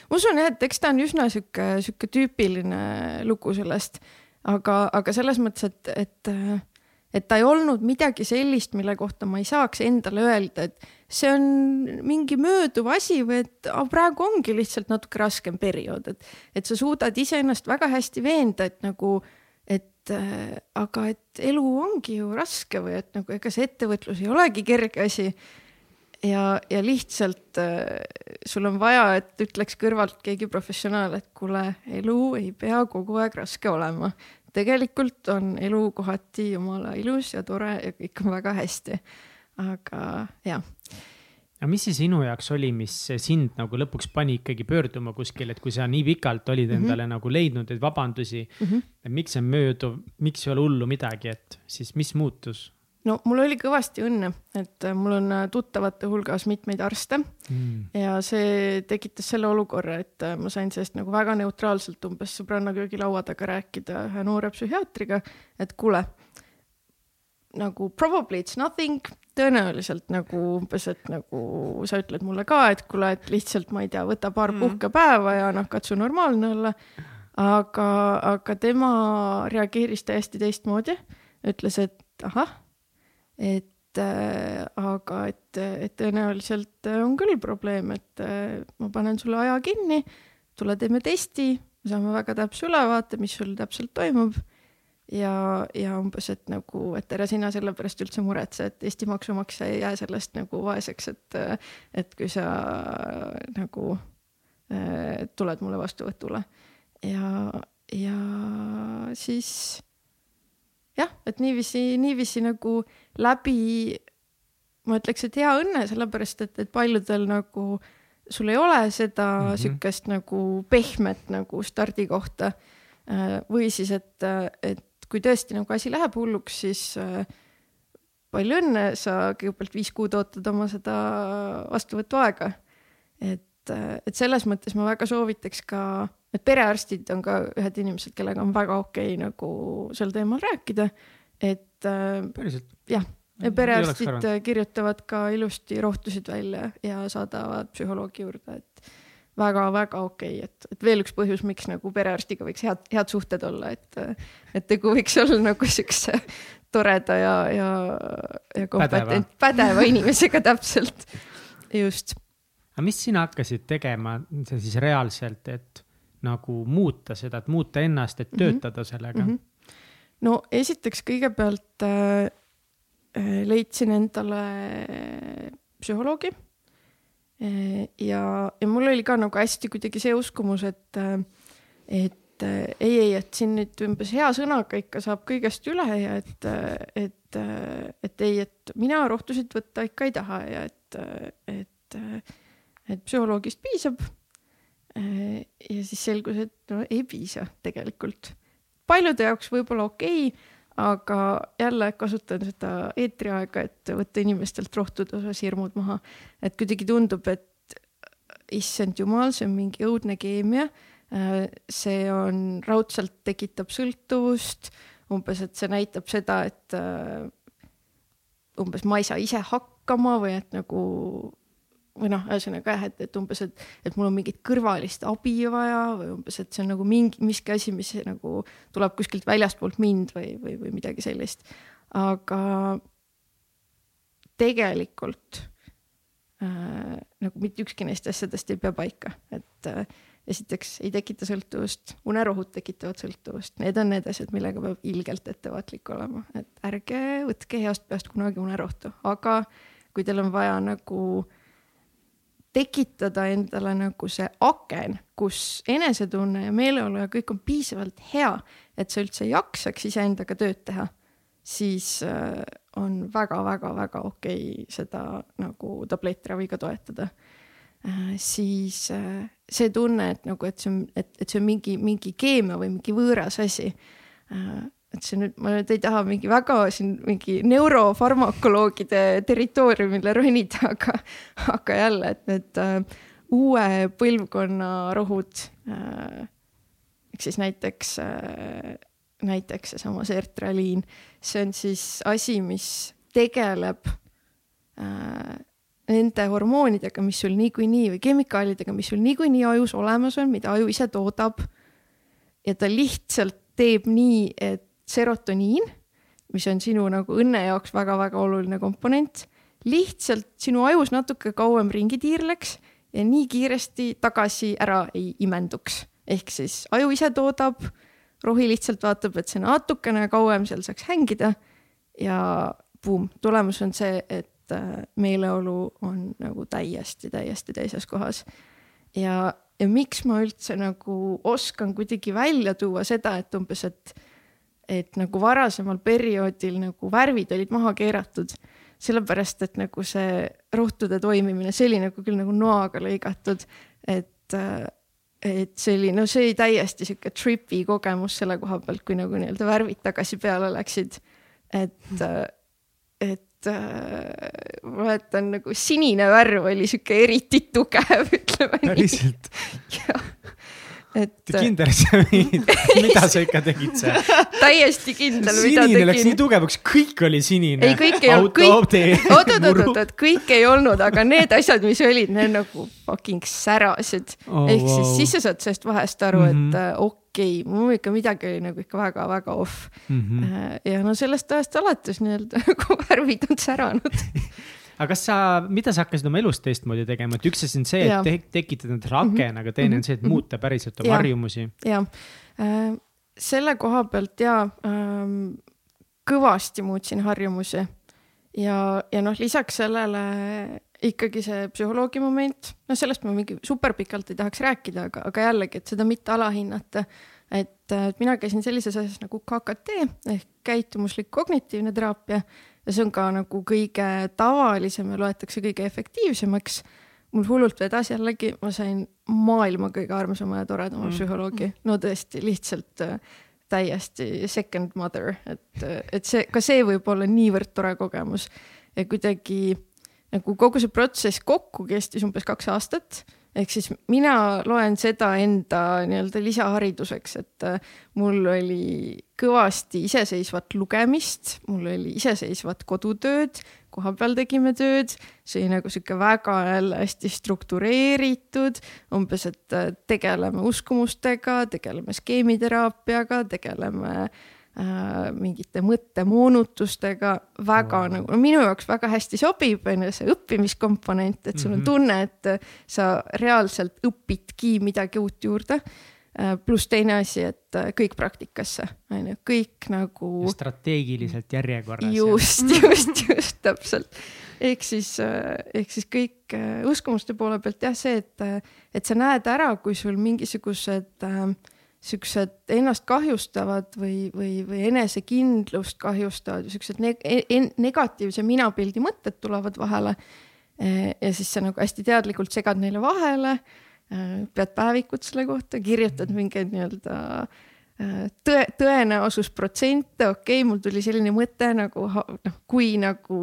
ma usun jah, et eks ta on üsna sihuke, sihuke tüüpiline lugu sellest, aga, aga selles mõttes, et, et et ta ei olnud midagi sellist, mille kohta ma ei saaks endale öelda, et see on mingi mööduv asi või et ah, praegu ongi lihtsalt natuke raskem periood, et, et sa suudad iseennast väga hästi veenda, et nagu, et äh, aga et elu ongi ju raske või et nagu ega see ettevõtlus ei olegi kerge asi. ja, ja lihtsalt äh, sul on vaja, et ütleks kõrvalt keegi professionaal, et kuule, elu ei pea kogu aeg raske olema tegelikult on elu kohati jumala ilus ja tore ja kõik on väga hästi. Aga jah. aga mis see sinu jaoks oli, mis sind nagu lõpuks pani ikkagi pöörduma kuskile, et kui sa nii pikalt olid mhm. endale mm -hmm. nagu leidnud neid vabandusi mm, -hmm. et miks see on mööduv, miks ei ole hullu midagi, et siis mis muutus? no mul oli kõvasti õnne, et mul on tuttavate hulgas mitmeid arste mm. ja see tekitas selle olukorra, et ma sain sellest nagu väga neutraalselt umbes sõbranna köögilaua taga rääkida ühe noore psühhiaatriga, et kuule, nagu probably it's nothing, tõenäoliselt nagu umbes, et nagu sa ütled mulle ka, et kuule, et lihtsalt ma ei tea, võta paar mm. puhkepäeva ja noh, katsu normaalne olla. aga, aga tema reageeris täiesti teistmoodi, ütles, et ahah et äh, aga et, et tõenäoliselt on küll probleem, et äh, ma panen sulle aja kinni, tule teeme testi, saame väga täpse ülevaate, mis sul täpselt toimub. Ja, ja umbes, et nagu, et ära sina selle pärast üldse muretse, et Eesti maksumaksja ei jää sellest nagu vaeseks, et, et kui sa nagu äh, tuled mulle vastuvõtule ja, ja siis jah, et niiviisi, niiviisi nagu läbi, ma ütleks, et hea õnne, sellepärast et, et paljudel nagu sul ei ole seda mm -hmm. sihukest nagu pehmet nagu stardikohta. Äh, või siis, et, et kui tõesti nagu asi läheb hulluks, siis äh, palju õnne, sa kõigepealt viis kuud ootad oma seda vastuvõtuaega. et, et selles mõttes ma väga soovitaks ka et perearstid on ka ühed inimesed, kellega on väga okei okay, nagu sel teemal rääkida, et äh,. päriselt? jah, ja perearstid kirjutavad ka ilusti rohtusid välja ja saadavad psühholoogi juurde, et väga-väga okei okay., et, et veel üks põhjus, miks nagu perearstiga võiks head, head suhted olla, et, et tegu võiks olla nagu siukse toreda ja, ja, ja kompetent, pädeva inimesega täpselt, just. aga mis sina hakkasid tegema siis reaalselt, et nagu muuta seda, et muuta ennast, et mhm. töötada mm -hmm. sellega mm? -hmm. no esiteks kõigepealt äh, äh, leidsin endale psühholoogi. Ja, ja mul oli ka nagu hästi kuidagi see uskumus, et äh,, et äh, ei, ei, et siin nüüd umbes hea sõnaga ikka saab kõigest üle ja et, äh, et, äh, et ei, et mina rohtusid võtta ikka ei taha ja et, et, et psühholoogist piisab Äh, ja siis selgus, et no ei piisa tegelikult. paljude jaoks võib-olla okei okay,, aga jälle kasutan seda eetriaega, et võtta inimestelt rohtude osas hirmud maha. et kuidagi tundub, et issand jumal, see on mingi õudne keemia. See on raudselt tekitab sõltuvust, umbes, et see näitab seda, et umbes ma ei saa ise hakkama või et nagu või noh, ühesõnaga jah, et, et umbes, et, et mul on mingit kõrvalist abi vaja või umbes, et see on nagu mingi, miski asi, mis nagu tuleb kuskilt väljastpoolt mind või, või, või midagi sellist. aga tegelikult äh, nagu mitte ükski neist asjadest ei pea paika, et äh, esiteks ei tekita sõltuvust, unerohud tekitavad sõltuvust, need on need asjad, millega peab ilgelt ettevaatlik olema, et ärge võtke heast peast kunagi unerohtu, aga kui teil on vaja nagu äh, tekitada endale nagu see aken, kus enesetunne ja meeleolu ja kõik on piisavalt hea, et sa üldse jaksaks iseendaga tööd teha, siis äh, on väga-väga-väga okei seda nagu tablettraviga toetada äh,. siis äh, see tunne, et nagu, et see on, et, et see on mingi, mingi keemia või mingi võõras asi et see nüüd, ma nüüd ei taha mingi väga siin mingi neurofarmakoloogide territooriumile ronida, aga, aga jälle, et need äh, uue põlvkonna rohud äh,. ehk siis näiteks äh,, näiteks seesama sertraliin, see on siis asi, mis tegeleb äh, nende hormoonidega, mis sul niikuinii või kemikaalidega, mis sul niikuinii ajus olemas on, mida aju ise toodab. ja ta lihtsalt teeb nii, et serotoniin, mis on sinu nagu õnne jaoks väga-väga oluline komponent, lihtsalt sinu ajus natuke kauem ringi tiirleks ja nii kiiresti tagasi ära ei imenduks. ehk siis aju ise toodab, rohi lihtsalt vaatab, et see natukene kauem seal saaks hängida ja buum, tulemus on see, et äh, meeleolu on nagu täiesti, täiesti teises kohas. ja, ja miks ma üldse nagu oskan kuidagi välja tuua seda, et umbes, et et nagu varasemal perioodil nagu värvid olid maha keeratud, sellepärast et nagu see rohtude toimimine, see oli nagu küll nagu noaga lõigatud, et, et see oli, no see oli täiesti sihuke tripi kogemus selle koha pealt, kui nagu nii-öelda värvid tagasi peale läksid. et et äh, ma mäletan nagu sinine värv oli sihuke eriti tugev, ütleme nii. päriselt, jah, et kindel, et sa mingid, mida sa ikka tegid seal? täiesti kindel, mida sinine läks nii tegin. tugevaks, kõik oli sinine. ei, kõik ei olnud, kõik, oot, oot, oot, oot, kõik ei olnud, aga need asjad, mis olid, need nagu fucking särasid Oh, ehk wow. siis, siis sa saad sellest vahest aru mm, Mhm. -hmm. et okei okay,, mul ikka midagi oli nagu ikka väga-väga off mm. -hmm. ja no sellest ajast alates nii-öelda nagu värvid on säranud. Aga kas sa, mida sa hakkasid oma elus teistmoodi tegema, et üks asi on see, et te tekitada endale aken, aga teine on see, et muuta päriselt oma Jaa. harjumusi. ja äh, selle koha pealt ja ähm, kõvasti muutsin harjumusi. Ja, ja noh, lisaks sellele ikkagi see psühholoogi moment, noh, sellest ma mingi super pikalt ei tahaks rääkida, aga, aga jällegi, et seda mitte alahinnata. et äh, mina käisin sellises asjas nagu KKT ehk käitumuslik kognitiivne teraapia ja see on ka nagu kõige tavalisem ja loetakse kõige efektiivsemaks. Mul hullult vedas jällegi, ma sain maailma kõige armsama ja toredama mm. psühholoogi, no tõesti lihtsalt äh, täiesti second mother, et, et see, ka see võib olla niivõrd tore kogemus. Ja kuidagi nagu kogu see protsess kokku kestis umbes kaks aastat ehk siis mina loen seda enda nii-öelda lisahariduseks, et äh, mul oli kõvasti iseseisvat lugemist, mul oli iseseisvat kodutööd, koha peal tegime tööd, see oli nagu sihuke väga jälle hästi struktureeritud, umbes, et äh, tegeleme uskumustega, tegeleme skeemiteraapiaga, tegeleme äh, mingite mõttemoonutustega, väga wow. nagu, no minu jaoks väga hästi sobib, on ju see õppimiskomponent, et sul on Mhm. tunne, et sa reaalselt õpidki midagi uut juurde. pluss teine asi, et äh, kõik praktikasse, on ju, kõik nagu strateegiliselt järjekorras. just, just, just täpselt. ehk siis, ehk siis kõik äh, uskumuste poole pealt jah, see, et, et sa näed ära, kui sul mingisugused äh, siuksed ennast kahjustavad või, või, või enesekindlust kahjustavad siuksed neg en- negatiivse minapildi mõtted tulevad vahele. ja siis sa nagu hästi teadlikult segad neile vahele, pead päevikut selle kohta, kirjutad mingeid nii-öelda äh, tõe, tõenäosusprotsente, okei okay,, mul tuli selline mõte nagu noh, kui nagu,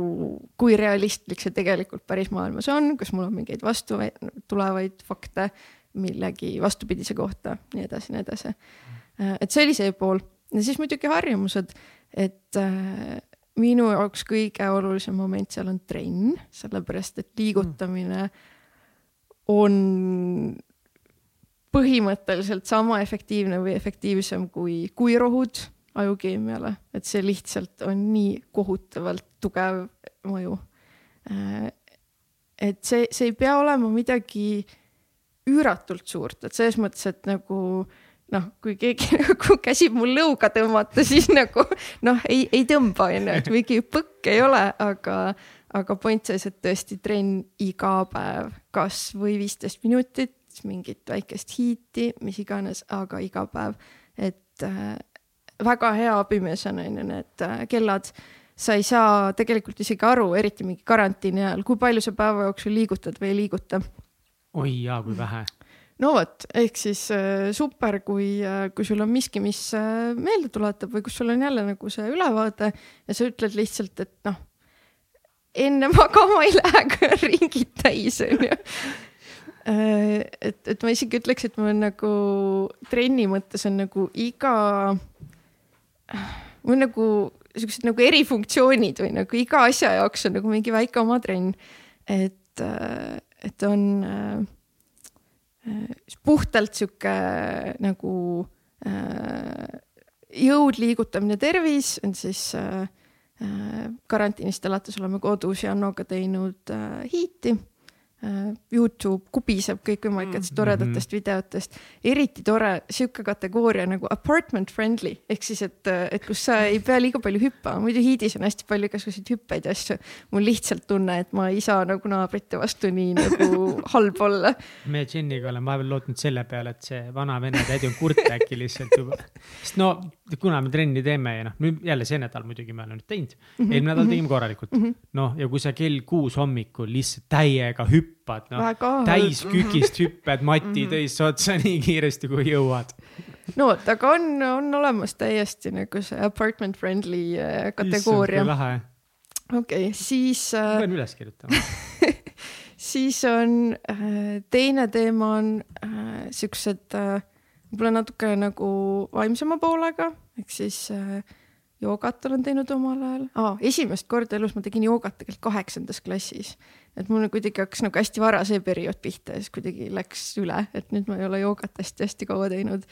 kui realistlik see tegelikult päris maailmas on, kas mul on mingeid vastu tulevaid fakte millegi vastupidise kohta, nii edasi, nii edasi. et see oli see pool ja siis muidugi harjumused, et äh, minu jaoks kõige olulisem moment seal on trenn, sellepärast et liigutamine on põhimõtteliselt sama efektiivne või efektiivsem kui, kui rohud ajukeemiale, et see lihtsalt on nii kohutavalt tugev mõju. et see, see ei pea olema midagi üüratult suurt, et selles mõttes, et nagu noh, kui keegi nagu käsib mul lõuga tõmmata, siis nagu noh, ei, ei tõmba onju, et mingi põkk ei ole, aga, aga point selles, et tõesti trenn iga päev, kas või viisteist minutit, mingit väikest hiiti, mis iganes, aga iga päev, et äh, väga hea abimees on onju need äh, kellad. Sa ei saa tegelikult isegi aru, eriti mingi karantiini ajal, kui palju sa päeva jooksul liigutad või ei liiguta oi jaa, kui vähe. no vot, ehk siis äh, super, kui äh,, kui sul on miski, mis äh, meelde tuletab või kus sul on jälle nagu see ülevaade ja sa ütled lihtsalt, et noh, enne magama ei lähe, kui on ringid täis, onju. et, et ma isegi ütleks, et mul on nagu trenni mõttes on nagu iga, mul on nagu siuksed nagu erifunktsioonid või nagu iga asja jaoks on nagu mingi väike oma trenn. et, et on äh, äh, puhtalt sihuke nagu äh, jõud liigutamine, tervis on siis äh, äh, karantiinist alates oleme kodus Jannoga teinud äh, hiiti äh,. Youtube kubiseb kõikvõimalikest Mhm. toredatest videotest, eriti tore sihuke kategooria nagu apartment friendly ehk siis, et, et kus sa ei pea liiga palju hüppama, muidu hiidis on hästi palju igasuguseid hüppeid ja asju. mul lihtsalt tunne, et ma ei saa nagu naabrite vastu nii nagu halb olla me Jeniga oleme vahepeal lootnud selle peale, et see vana vene tädi on kurt äkki lihtsalt juba. sest no kuna me trenni teeme ja noh, nüüd jälle see nädal muidugi me oleme nüüd teinud, eelmine nädal tegime korralikult. noh, ja kui sa kell kuus hommikul lihtsalt täiega hüppad, noh väga halb. täiskükist hüppad mati teise otsa nii kiiresti kui jõuad. no vot, aga on, on olemas täiesti nagu see apartment friendly äh, kategooria. okei okay,, siis äh, pean üles kirjutama siis on äh, teine teema on äh, siuksed äh, võib-olla natuke nagu vaimsema poolega, ehk siis äh, joogat olen teinud omal ajal ah,. esimest korda elus ma tegin joogat tegelikult kaheksandas klassis. Et mul kuidagi hakkas nagu hästi vara see periood pihta ja siis kuidagi läks üle, et nüüd ma ei ole joogat hästi-hästi kaua teinud.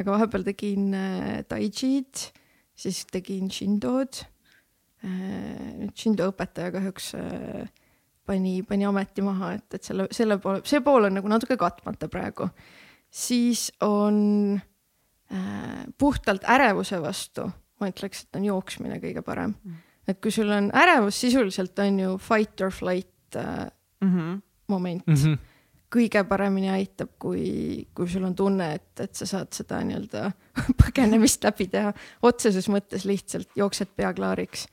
aga vahepeal tegin äh, tai chi'd, siis tegin shindod äh,. nüüd shindo õpetaja kahjuks äh, pani, pani ameti maha, et, et selle, selle poole, see pool on nagu natuke katmata praegu. siis on äh, puhtalt ärevuse vastu ma ütleks, et on jooksmine kõige parem mm.. et kui sul on ärevus, sisuliselt on ju fight or flight mm -hmm. moment mm. -hmm. kõige paremini aitab, kui, kui sul on tunne, et, et sa saad seda nii-öelda põgenemist läbi teha. otseses mõttes lihtsalt jooksed pea klaariks.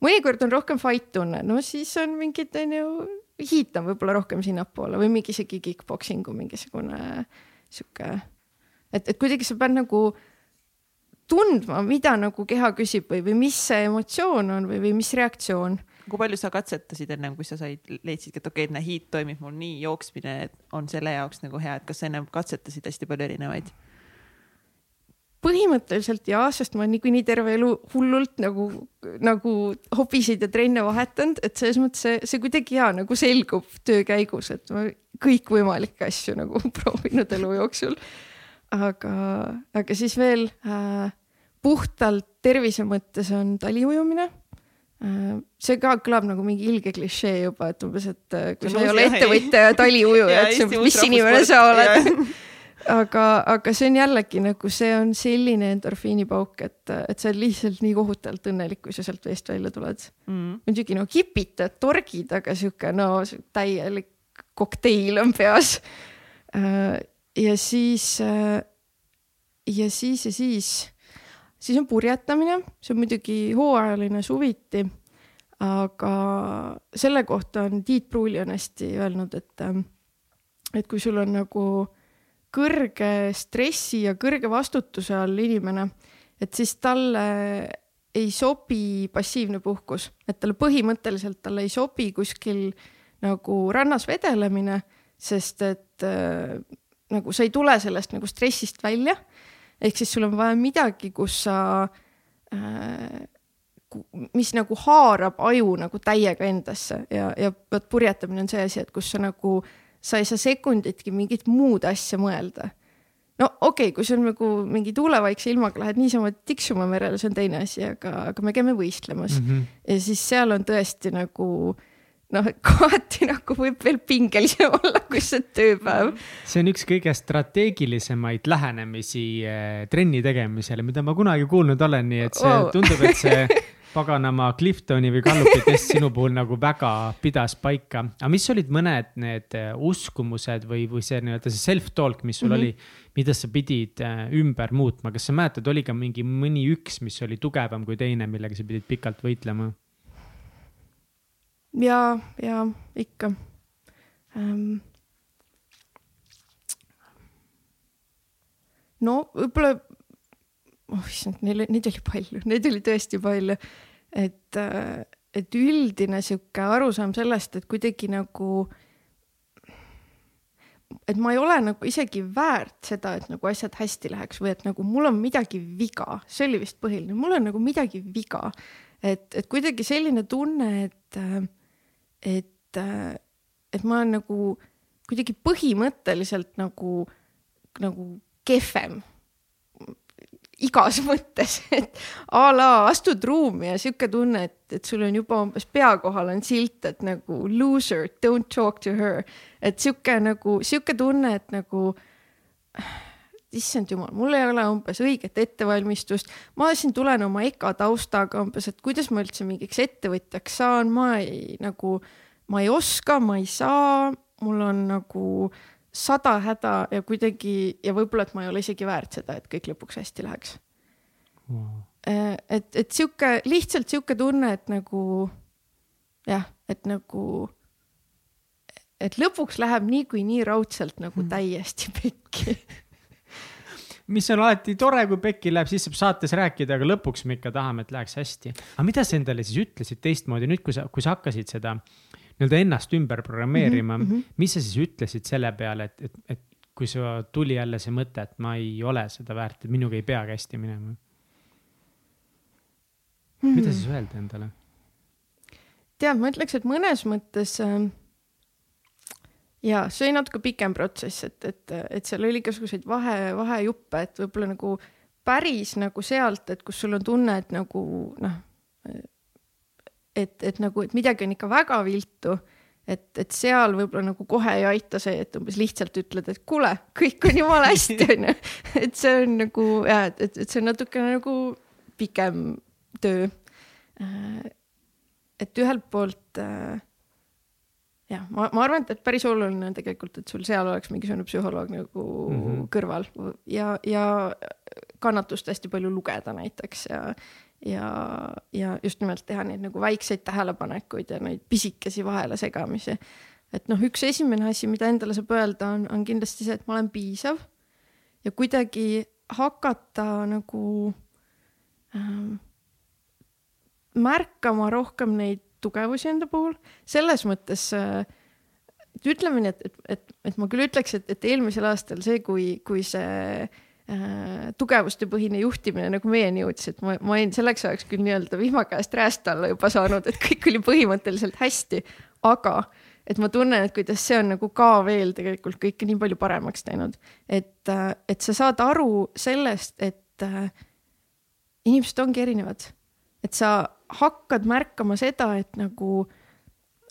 mõnikord on rohkem fight tunne, no siis on mingid, on ju, hiit on võib-olla rohkem sinnapoole või mingi isegi kick-poksing'u mingisugune sihuke, et, et kuidagi sa pead nagu tundma, mida nagu keha küsib või, või mis see emotsioon on või, või mis reaktsioon. Kui palju sa katsetasid ennem, kui sa said, leidsidki, et okei okay,, et näe, hiit toimib mul nii, jooksmine on selle jaoks nagu hea, et kas sa ennem katsetasid hästi palju erinevaid? põhimõtteliselt jaa, sest ma niikuinii terve elu hullult nagu, nagu hobisid ja trenne vahetanud, et selles mõttes see, see kuidagi hea nagu selgub töö käigus, et ma kõikvõimalikke asju nagu proovinud elu jooksul aga, aga siis veel äh, puhtalt tervise mõttes on taliujumine. See ka kõlab nagu mingi ilge klišee juba, et umbes, et äh, kui sa ei ole ettevõtja ja taliujuja, et see, mis inimene sa oled. Aga, aga see on jällegi nagu, see on selline endorfiinipauk, et, et sa oled lihtsalt nii kohutavalt õnnelik, kui sa sealt veest välja tuled. Mm.. muidugi no kipitad, torgid, aga sihuke no täielik kokteil on peas. Äh, ja siis, äh, ja siis ja siis, siis on purjetamine, see on muidugi hooajaline suviti. aga selle kohta on Tiit Pruuli on hästi öelnud, et, äh, et kui sul on nagu kõrge stressi ja kõrge vastutuse all inimene, et siis talle ei sobi passiivne puhkus, et talle põhimõtteliselt talle ei sobi kuskil nagu rannas vedelemine, sest et äh, nagu sa ei tule sellest nagu stressist välja. Ehk siis sul on vaja midagi, kus sa äh,, mis nagu haarab aju nagu täiega endasse ja, ja vot purjetamine on see asi, et kus sa nagu, sa ei saa sekunditki mingit muud asja mõelda no okei okay,, kui on nagu mingi tuulevaikse ilmaga lähed niisama tiksuma merele, see on teine asi, aga, aga me käime võistlemas mm. -hmm. ja siis seal on tõesti nagu äh, noh, kohati nagu võib veel pingelisem olla, kui see tööpäev. see on üks kõige strateegilisemaid lähenemisi eh, trenni tegemisele, mida ma kunagi kuulnud olen, nii et see wow. tundub, et see paganama Cliftoni või Gallupi test sinu puhul nagu väga pidas paika. aga mis olid mõned need eh, uskumused või, või see nii-öelda see self-talk, mis sul mm -hmm. oli, mida sa pidid äh, ümber muutma, kas sa mäletad, oli ka mingi mõni üks, mis oli tugevam kui teine, millega sa pidid pikalt võitlema? Ja, ja ikka. Ähm.. no võib-olla, oh issand, neil, neid oli palju, neid oli tõesti palju, et, äh, et üldine sihuke arusaam sellest, et kuidagi nagu et ma ei ole nagu isegi väärt seda, et nagu asjad hästi läheks või et nagu mul on midagi viga, see oli vist põhiline, mul on nagu midagi viga. et, et kuidagi selline tunne, et äh, et, et ma olen nagu kuidagi põhimõtteliselt nagu, nagu kehvem igas mõttes, et a la astud ruumi ja sihuke tunne, et, et sul on juba umbes pea kohal on silt, et nagu loser, don't talk to her. et sihuke nagu, sihuke tunne, et nagu issand jumal, mul ei ole umbes õiget ettevalmistust, ma siin tulen oma EKA taustaga umbes, et kuidas ma üldse mingiks ettevõtjaks saan, ma ei nagu, ma ei oska, ma ei saa, mul on nagu sada häda ja kuidagi ja võib-olla, et ma ei ole isegi väärt seda, et kõik lõpuks hästi läheks. Äh, et, et sihuke lihtsalt sihuke tunne, et nagu jah, et nagu et lõpuks läheb niikuinii raudselt nagu mm. täiesti pekki mis on alati tore, kui pekki läheb, siis saab saates rääkida, aga lõpuks me ikka tahame, et läheks hästi. aga mida sa endale siis ütlesid teistmoodi nüüd, kui sa, kui sa hakkasid seda nii-öelda ennast ümber programmeerima mm, -hmm. mis sa siis ütlesid selle peale, et, et, et kui sa tuli jälle see mõte, et ma ei ole seda väärt, et minuga ei peagi hästi minema mm? -hmm. mida siis öelda endale? tead, ma ütleks, et mõnes mõttes äh, ja see oli natuke pikem protsess, et, et, et seal oli igasuguseid vahe, vahejuppe, et võib-olla nagu päris nagu sealt, et kus sul on tunne, et nagu noh, et, et nagu, et midagi on ikka väga viltu, et, et seal võib-olla nagu kohe ei aita see, et umbes lihtsalt ütled, et kuule, kõik on jumala hästi, onju. et see on nagu ja, et, et see on natukene nagu pikem töö. et ühelt poolt äh, jah, ma, ma arvan, et päris oluline on tegelikult, et sul seal oleks mingisugune psühholoog nagu mm -hmm. kõrval ja, ja kannatust hästi palju lugeda näiteks ja, ja, ja just nimelt teha neid nagu väikseid tähelepanekuid ja neid pisikesi vahelesegamisi. et noh, üks esimene asi, mida endale saab öelda, on, on kindlasti see, et ma olen piisav ja kuidagi hakata nagu ähm, märkama rohkem neid tugevusi enda puhul, selles mõttes äh, ütleme nii, et, et, et, et ma küll ütleks, et, et eelmisel aastal see, kui, kui see äh, tugevustepõhine juhtimine nagu meieni jõudis, et ma, ma olin selleks ajaks küll nii-öelda vihma käest räästa alla juba saanud, et kõik oli põhimõtteliselt hästi, aga et ma tunnen, et kuidas see on nagu ka veel tegelikult kõike nii palju paremaks teinud, et, äh, et sa saad aru sellest, et inimesed ongi erinevad, et sa hakkad märkama seda, et nagu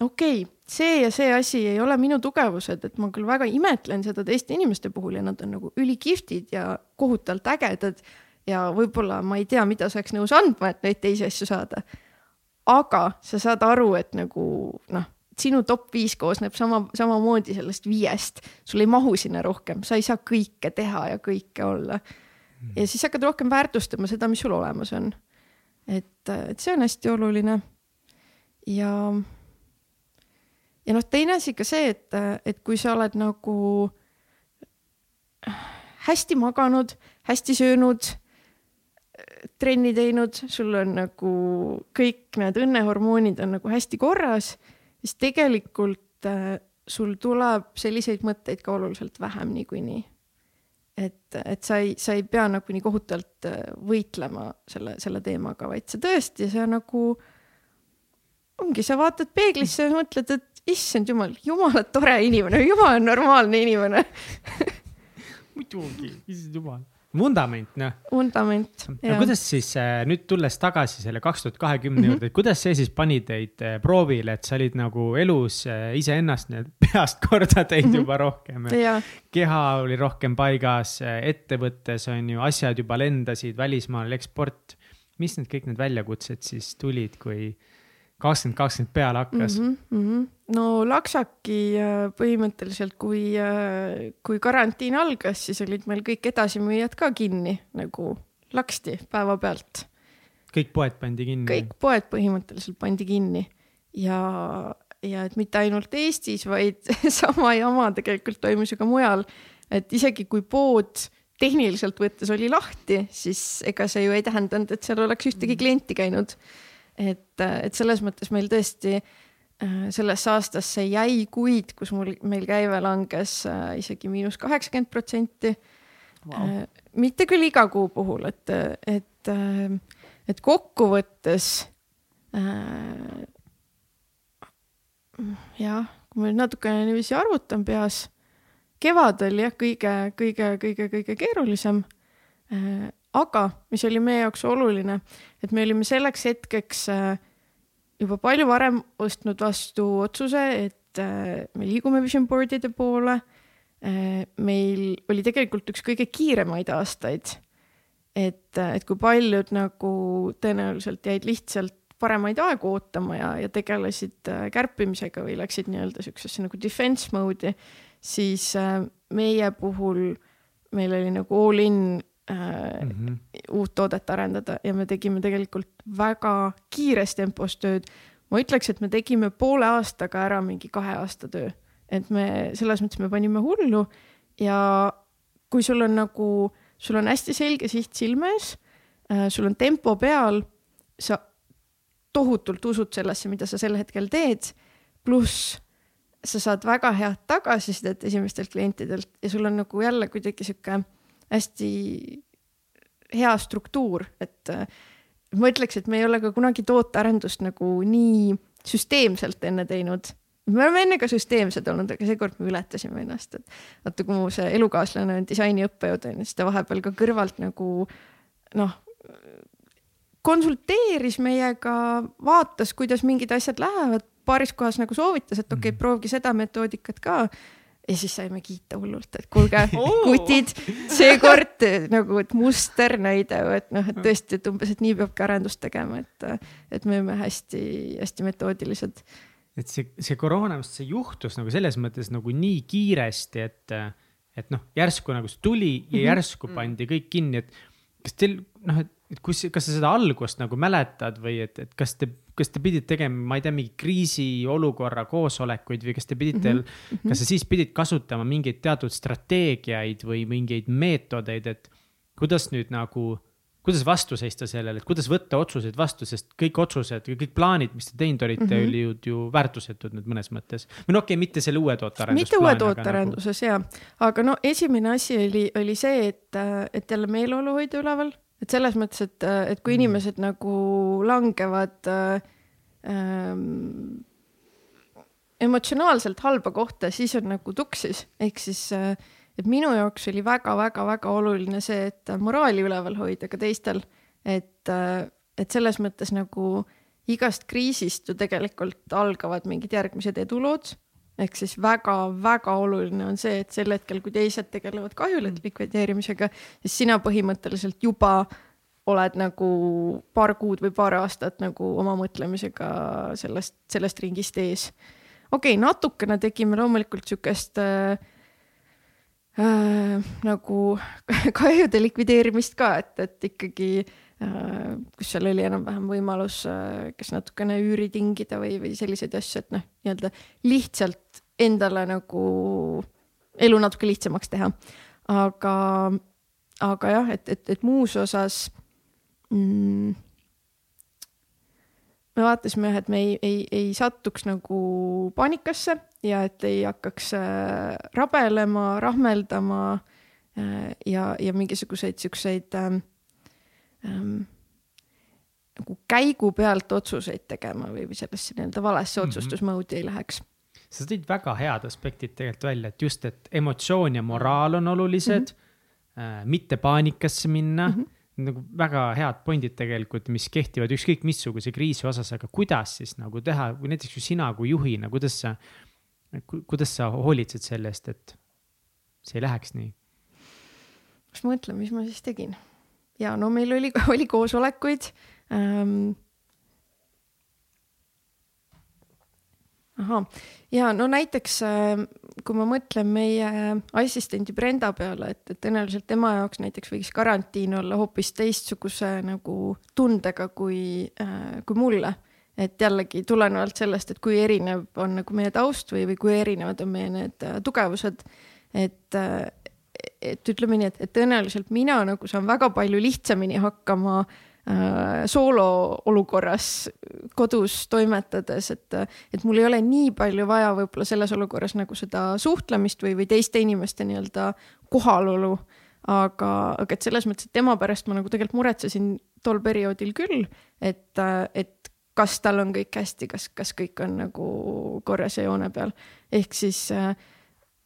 okei okay,, see ja see asi ei ole minu tugevused, et ma küll väga imetlen seda teiste inimeste puhul ja nad on nagu ülikihvtid ja kohutavalt ägedad ja võib-olla ma ei tea, mida sa oleks nõus andma, et neid teisi asju saada. aga sa saad aru, et nagu noh, sinu top viis koosneb sama, samamoodi sellest viiest, sul ei mahu sinna rohkem, sa ei saa kõike teha ja kõike olla. ja siis hakkad rohkem väärtustama seda, mis sul olemas on et, et see on hästi oluline. ja, ja noh, teine asi ka see, et, et kui sa oled nagu hästi maganud, hästi söönud, trenni teinud, sul on nagu kõik need õnnehormoonid on nagu hästi korras, siis tegelikult äh, sul tuleb selliseid mõtteid ka oluliselt vähem niikuinii et, et sa ei, sa ei pea nagu nii kohutavalt äh, võitlema selle, selle teemaga, vaid sa tõesti, sa nagu ongi, sa vaatad peeglisse ja mõtled, et issand jumal, jumala tore inimene, jumala normaalne inimene. Muidugi, issand jumal vundament, noh. vundament. no kuidas siis äh, nüüd tulles tagasi selle kaks tuhat kahekümne mhm. juurde, et kuidas see siis pani teid äh, proovile, et sa olid nagu elus äh, iseennast peast korda teinud -hmm. juba rohkem keha oli rohkem paigas, ettevõttes on ju asjad juba lendasid, välismaal eksport. mis need kõik need väljakutsed siis tulid, kui kakskümmend kakskümmend peale hakkas mm? -hmm. no Laksaki äh, põhimõtteliselt, kui, äh, kui karantiin algas, siis olid meil kõik edasimüüjad ka kinni nagu laksti päevapealt. kõik poed pandi kinni? kõik poed põhimõtteliselt pandi kinni ja, ja et mitte ainult Eestis, vaid sama jama tegelikult toimus ju ka mujal. et isegi kui pood tehniliselt võttes oli lahti, siis ega see ju ei tähendanud, et seal oleks ühtegi klienti käinud et, et selles mõttes meil tõesti äh, sellesse aastasse jäi kuid, kus mul, meil käive langes äh, isegi miinus kaheksakümmend protsenti. Äh, mitte küll iga kuu puhul, et, et, et kokkuvõttes jah, kui ma nüüd natukene niiviisi arvutan peas, kevad oli jah, kõige, kõige, kõige, kõige keerulisem aga mis oli meie jaoks oluline, et me olime selleks hetkeks äh, juba palju varem ostnud vastu otsuse, et äh, me liigume vision board'ide poole. Äh, meil oli tegelikult üks kõige kiiremaid aastaid. et, et kui paljud nagu tõenäoliselt jäid lihtsalt paremaid aegu ootama ja, ja tegelesid kärpimisega või läksid nii-öelda siuksesse nagu defense mode'i, siis meie puhul meil oli nagu all in mm -hmm. uut toodet arendada ja me tegime tegelikult väga kiires tempos tööd. ma ütleks, et me tegime poole aastaga ära mingi kahe aasta töö, et me selles mõttes me panime hullu ja kui sul on nagu sul on hästi selge siht silme ees äh,, sul on tempo peal, sa tohutult usud sellesse, mida sa sel hetkel teed, pluss sa saad väga head tagasisidet esimestelt klientidelt ja sul on nagu jälle kuidagi sihuke hästi hea struktuur, et äh, ma ütleks, et me ei ole ka kunagi tootearendust nagu nii süsteemselt enne teinud. me oleme enne ka süsteemsed olnud, aga seekord me ületasime ennast, et vaata, kui mu see elukaaslane on disainiõppejõud on ju, siis ta vahepeal ka kõrvalt nagu noh, konsulteeris meiega, vaatas, kuidas mingid asjad lähevad, paaris kohas nagu soovitas, et okei okay,, proovige seda metoodikat ka ja siis saime kiita hullult, et kuulge Oo. kutid, seekord nagu, et musternäide, et noh, et tõesti, et umbes, et nii peabki arendust tegema, et, et me oleme hästi-hästi metoodilised. et see, see koroona, see juhtus nagu selles mõttes nagu nii kiiresti, et, et noh, järsku nagu see tuli ja Mhm. järsku pandi kõik kinni, et kas teil noh, et, et kus, kas sa seda algust nagu mäletad või et, et kas te, kas te pidite tegema, ma ei tea, mingi kriisiolukorra koosolekuid või kas te pidite mm. -hmm. kas sa siis pidid kasutama mingeid teatud strateegiaid või mingeid meetodeid, et kuidas nüüd nagu kuidas vastu seista sellele, et kuidas võtta otsuseid vastu, sest kõik otsused kõik plaanid, mis te teinud olite mm. -hmm. olid ju väärtusetud nüüd mõnes mõttes. või no okei okay,, mitte selle uue tootearendus. mitte uue tootearenduses ja, aga no esimene asi oli, oli see, et, et jälle meeleolu hoida üleval, et selles mõttes, et, et kui Mm. inimesed nagu langevad äh, ähm, emotsionaalselt halba kohta, siis on nagu tuksis, ehk siis äh, et minu jaoks oli väga-väga-väga oluline see, et moraali üleval hoida ka teistel, et, et selles mõttes nagu igast kriisist ju tegelikult algavad mingid järgmised edulood ehk siis väga-väga oluline on see, et sel hetkel, kui teised tegelevad kahjude likvideerimisega, siis sina põhimõtteliselt juba oled nagu paar kuud või paar aastat nagu oma mõtlemisega sellest, sellest ringist ees. okei okay,, natukene tegime loomulikult sihukest äh, äh, nagu kahjude likvideerimist ka, et, et ikkagi kus seal oli enam-vähem võimalus äh, kas natukene üüri tingida või, või selliseid asju, et noh, nii-öelda lihtsalt endale nagu elu natuke lihtsamaks teha. aga, aga jah, et, et, et muus osas mm, me vaatasime jah, et me ei, ei, ei satuks nagu paanikasse ja et ei hakkaks äh, rabelema, rahmeldama äh, ja, ja mingisuguseid siukseid ähm, ähm, nagu käigu pealt otsuseid tegema või, või sellesse nii-öelda valesse Mhm. otsustusmoodi ei läheks. sa tõid väga head aspektid tegelikult välja, et just, et emotsioon ja moraal on olulised mm, -hmm. mitte paanikasse minna mm. -hmm. nagu väga head pointid tegelikult, mis kehtivad ükskõik missuguse kriisi osas, aga kuidas siis nagu teha, kui näiteks kui sina kui juhina, kuidas sa, kuidas sa hoolitsed selle eest, et see ei läheks nii? kas ma mõtlen, mis ma siis tegin? Ja no meil oli, oli koosolekuid ähm,. ahah, ja no näiteks äh, kui ma mõtlen meie assistendi Brenda peale, et, et tõenäoliselt tema jaoks näiteks võiks karantiin olla hoopis teistsuguse nagu tundega kui äh,, kui mulle. et jällegi tulenevalt sellest, et kui erinev on nagu meie taust või, või kui erinevad on meie need äh, tugevused, et äh, et ütleme nii, et, et tõenäoliselt mina nagu saan väga palju lihtsamini hakkama äh, soolo olukorras kodus toimetades, et, et mul ei ole nii palju vaja võib-olla selles olukorras nagu seda suhtlemist või, või teiste inimeste nii-öelda kohalolu. aga, aga et selles mõttes, et tema pärast ma nagu tegelikult muretsesin tol perioodil küll, et, et kas tal on kõik hästi, kas, kas kõik on nagu korras ja joone peal. ehk siis äh,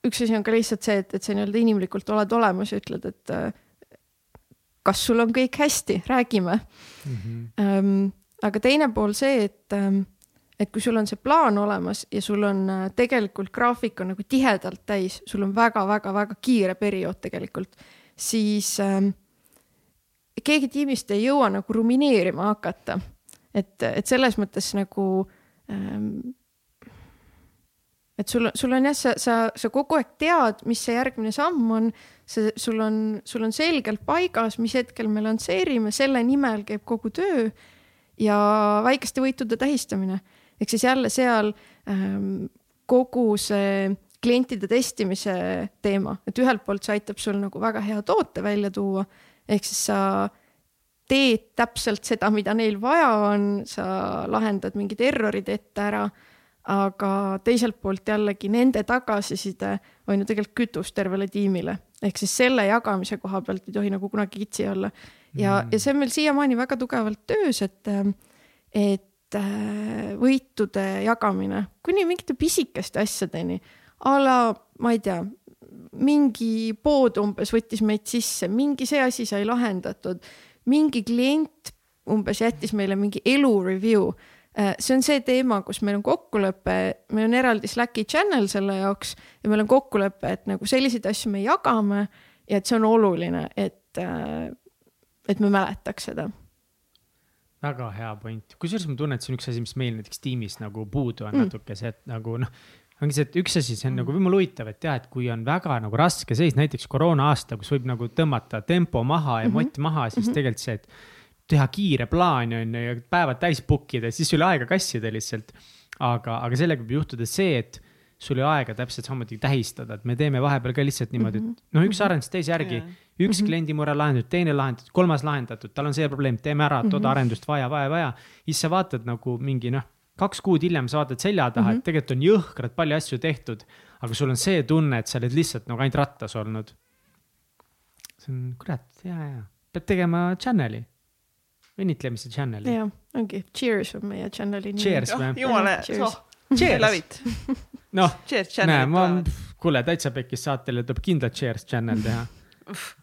üks asi on ka lihtsalt see, et, et sa nii-öelda inimlikult oled olemas ja ütled, et äh, kas sul on kõik hästi, räägime Mm -hmm. ähm,. aga teine pool see, et ähm,, et kui sul on see plaan olemas ja sul on äh, tegelikult graafik on nagu tihedalt täis, sul on väga-väga-väga kiire periood tegelikult, siis ähm, keegi tiimist ei jõua nagu rumineerima hakata. et, et selles mõttes nagu ähm, et sul, sul on jah, sa, sa, sa kogu aeg tead, mis see järgmine samm on, see, sul on, sul on selgelt paigas, mis hetkel me lansseerime, selle nimel käib kogu töö ja väikeste võitude tähistamine. ehk siis jälle seal ähm, kogu see klientide testimise teema, et ühelt poolt see aitab sul nagu väga hea toote välja tuua, ehk siis sa teed täpselt seda, mida neil vaja on, sa lahendad mingid errorid ette ära aga teiselt poolt jällegi nende tagasiside on ju tegelikult kütus tervele tiimile, ehk siis selle jagamise koha pealt ei tohi nagu kunagi kitsi olla. ja mm., ja see on meil siiamaani väga tugevalt töös, et, et äh, võitude jagamine kuni mingite pisikeste asjadeni a la, ma ei tea, mingi pood umbes võttis meid sisse, mingi see asi sai lahendatud, mingi klient umbes jättis meile mingi elu review see on see teema, kus meil on kokkulepe, meil on eraldi Slacki channel selle jaoks ja meil on kokkulepe, et nagu selliseid asju me jagame ja et see on oluline, et, äh, et me mäletaks seda väga hea point, kusjuures ma tunnen, et see on üks asi, mis meil näiteks tiimis nagu puudu on mm. natuke see, et nagu noh. ongi see, et üks asi, see on mm. nagu võib-olla huvitav, et jah, et kui on väga nagu raske seis, näiteks koroona aasta, kus võib nagu tõmmata tempo maha ja mm -hmm. mott maha, siis mm -hmm. tegelikult see, et teha kiire plaan on ju ja päevad täis book ida, siis sul ei ole aega kassida lihtsalt. aga, aga sellega võib juhtuda see, et sul ei ole aega täpselt samamoodi tähistada, et me teeme vahepeal ka lihtsalt niimoodi, et noh, üks arendus teise järgi yeah.. üks mm -hmm. kliendi mure lahendatud, teine lahendatud, kolmas lahendatud, tal on see probleem, teeme ära, toda mm -hmm. arendust vaja, vaja, vaja. siis sa vaatad nagu mingi noh, kaks kuud hiljem sa vaatad selja taha mm, -hmm. et mhm. tegelikult on jõhkralt palju asju tehtud. aga sul on see tunne, et sa oled lihtsalt nagu ainult rattas olnud. see on kurat, ja, ja, pead tegema channel'i õnnitlemise channel'i. jah, ongi, cheers on meie channel'i nimi. Cheers või? jumala, cheers. noh, näe, ma, kuule, täitsa pekkis saatele tuleb kindlalt cheers channel teha.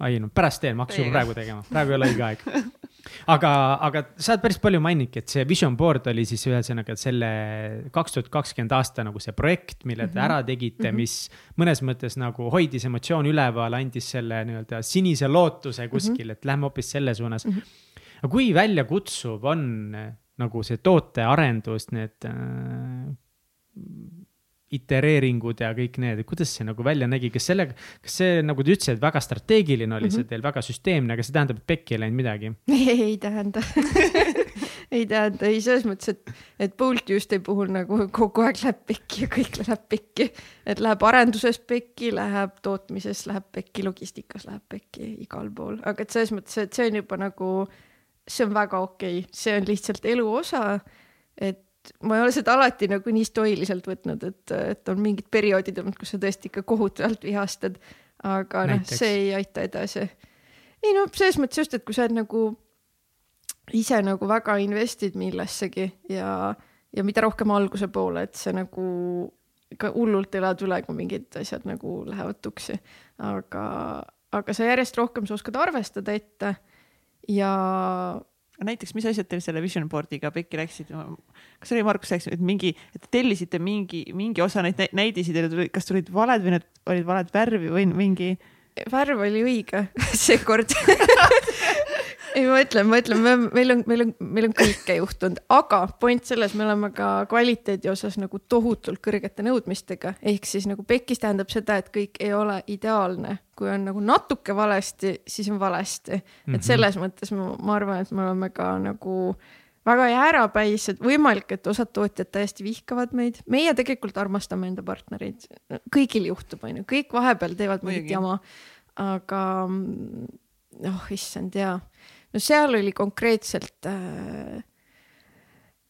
ai no pärast teen, ma hakkan praegu tegema, praegu ei ole õige aeg. aga, aga sa oled päris palju mainidki, et see vision board oli siis ühesõnaga selle kaks tuhat kakskümmend aasta nagu see projekt, mille te mm -hmm. ära tegite mm, -hmm. mis mõnes mõttes nagu hoidis emotsiooni üleval, andis selle nii-öelda sinise lootuse kuskil mm, -hmm. et lähme hoopis selle suunas mm. -hmm aga kui väljakutsuv on eh, nagu see tootearendus, need äh, itereeringud ja kõik need, kuidas see nagu välja nägi, kas sellega, kas see, nagu te ütlesite, väga strateegiline oli mm -hmm. see teil, väga süsteemne, aga see tähendab, et pekki ei läinud midagi? ei tähenda ei tähenda, ei selles mõttes, et, et Bolt Tuesday puhul nagu kogu aeg läheb pekki ja kõik läheb pekki. et läheb arenduses pekki, läheb tootmises läheb pekki, logistikas läheb pekki, igal pool, aga et selles mõttes, et see on juba nagu see on väga okei okay., see on lihtsalt elu osa. et ma ei ole seda alati nagu nii stoiliselt võtnud, et, et on mingid perioodid olnud, kus sa tõesti ikka kohutavalt vihastad. aga noh, see ei aita edasi. ei no selles mõttes just, et kui sa oled nagu ise nagu väga invest'id millessegi ja, ja mida rohkem alguse poole, et see nagu ikka hullult elad üle, kui mingid asjad nagu lähevad tuksi. aga, aga sa järjest rohkem sa oskad arvestada ette ja näiteks, mis asjad teil selle vision board'iga pekki läksid? kas oli Markus rääkis, et mingi, et tellisite mingi, mingi osa neid näidisid ja tulid, kas tulid valed või need olid valed värvi või mingi? värv oli õige seekord ei, ma ütlen, ma ütlen, meil on, meil on, meil on kõike juhtunud, aga point selles, me oleme ka kvaliteedi osas nagu tohutult kõrgete nõudmistega, ehk siis nagu pekis tähendab seda, et kõik ei ole ideaalne. kui on nagu natuke valesti, siis on valesti. Et mhm. selles mõttes ma, ma arvan, et me oleme ka nagu väga jäärapäised, võimalik, et osad tootjad täiesti vihkavad meid, meie tegelikult armastame enda partnereid, kõigil juhtub, onju, kõik vahepeal teevad mingit jama, aga oh issand jaa no seal oli konkreetselt äh,,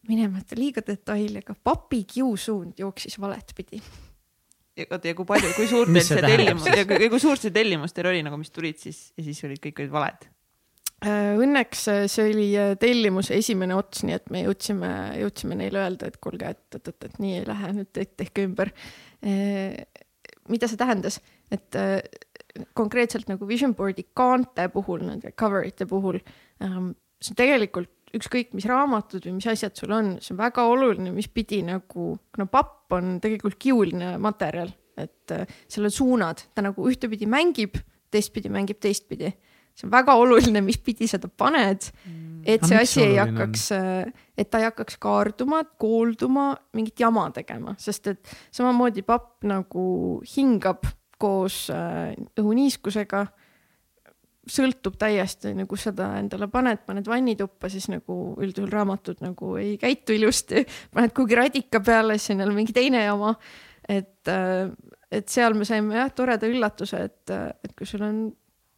minemata liiga detaili, aga papi kiusuund jooksis valet pidi. oota ja kui palju, kui suur teil see tellimus ja kui, kui suur see tellimus teil oli nagu, mis tulid siis ja siis olid kõik olid valed? Äh, õnneks äh, see oli äh, tellimuse esimene ots, nii et me jõudsime, jõudsime neile öelda, et kuulge, et, et, et, et nii ei lähe, nüüd tehke ümber. mida see tähendas, et konkreetselt nagu vision board'i kaante puhul, nende cover ite puhul ähm,, see on tegelikult ükskõik, mis raamatud või mis asjad sul on, see on väga oluline, mis pidi nagu, kuna papp on tegelikult kiuline materjal, et äh, seal on suunad, ta nagu ühtepidi mängib, teistpidi mängib teistpidi. see on väga oluline, mis pidi sa ta paned, mm. et see asi ei hakkaks, äh, et ta ei hakkaks kaarduma, koolduma, mingit jama tegema, sest et samamoodi papp nagu hingab koos äh, õhuniiskusega sõltub täiesti nagu seda endale paned, paned vannituppa, siis nagu üldjuhul raamatud nagu ei käitu ilusti, paned kuhugi radika peale, siis on jälle mingi teine jama. et, äh, et seal me saime jah toreda üllatuse, et, et kui sul on,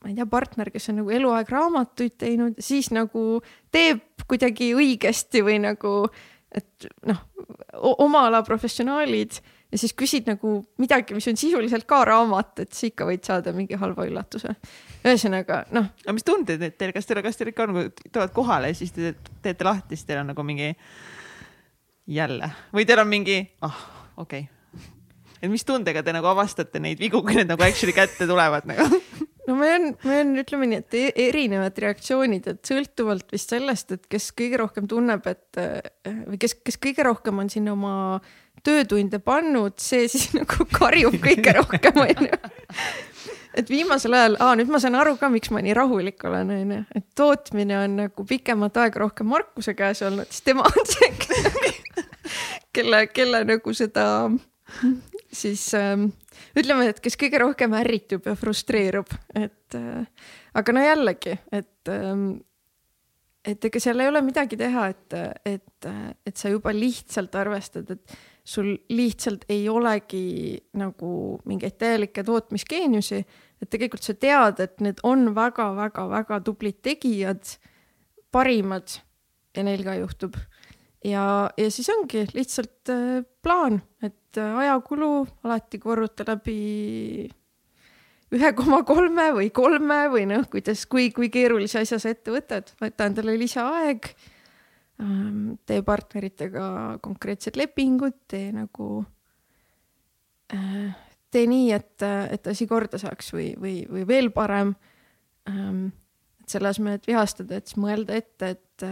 ma ei tea, partner, kes on nagu eluaeg raamatuid teinud, siis nagu teeb kuidagi õigesti või nagu, et noh, oma ala professionaalid ja siis küsid nagu midagi, mis on sisuliselt ka raamat, et siis ikka võid saada mingi halva üllatuse. ühesõnaga noh. aga mis tunded need teil, kas teil, kas teil ikka nagu tulevad kohale ja siis te teete lahti, siis teil on nagu mingi jälle või teil on mingi, ah oh, okei okay. et mis tundega te nagu avastate neid vigu, kui need nagu actually kätte tulevad nagu? no meil on, meil on, ütleme nii, et e-, erinevad reaktsioonid, et sõltuvalt vist sellest, et kes kõige rohkem tunneb, et või kes, kes kõige rohkem on sinna oma töötunde pannud, see siis nagu karjub kõige rohkem, onju. et viimasel ajal, nüüd ma saan aru ka, miks ma nii rahulik olen, onju, et tootmine on nagu pikemat aega rohkem Markuse käes olnud, siis tema on see, kelle, kelle nagu seda siis ähm, ütleme, et kes kõige rohkem ärritub ja frustreerub, et äh, aga no jällegi, et ähm, et ega seal ei ole midagi teha, et, et, et sa juba lihtsalt arvestad, et sul lihtsalt ei olegi nagu mingeid täielikke tootmisgeeniusi, et tegelikult sa tead, et need on väga-väga-väga tublid tegijad, parimad ja neil ka juhtub ja, ja siis ongi lihtsalt äh, plaan, et äh, ajakulu alati korruta läbi ühe koma kolme või kolme või noh, kuidas, kui, kui keerulise asja sa ette võtad, võta endale lisaaeg. Ähm, tee partneritega konkreetsed lepingud, tee nagu, äh, tee nii, et, et asi korda saaks või, või, või veel parem. Ähm, et selle asemel, et vihastada, et siis mõelda ette, et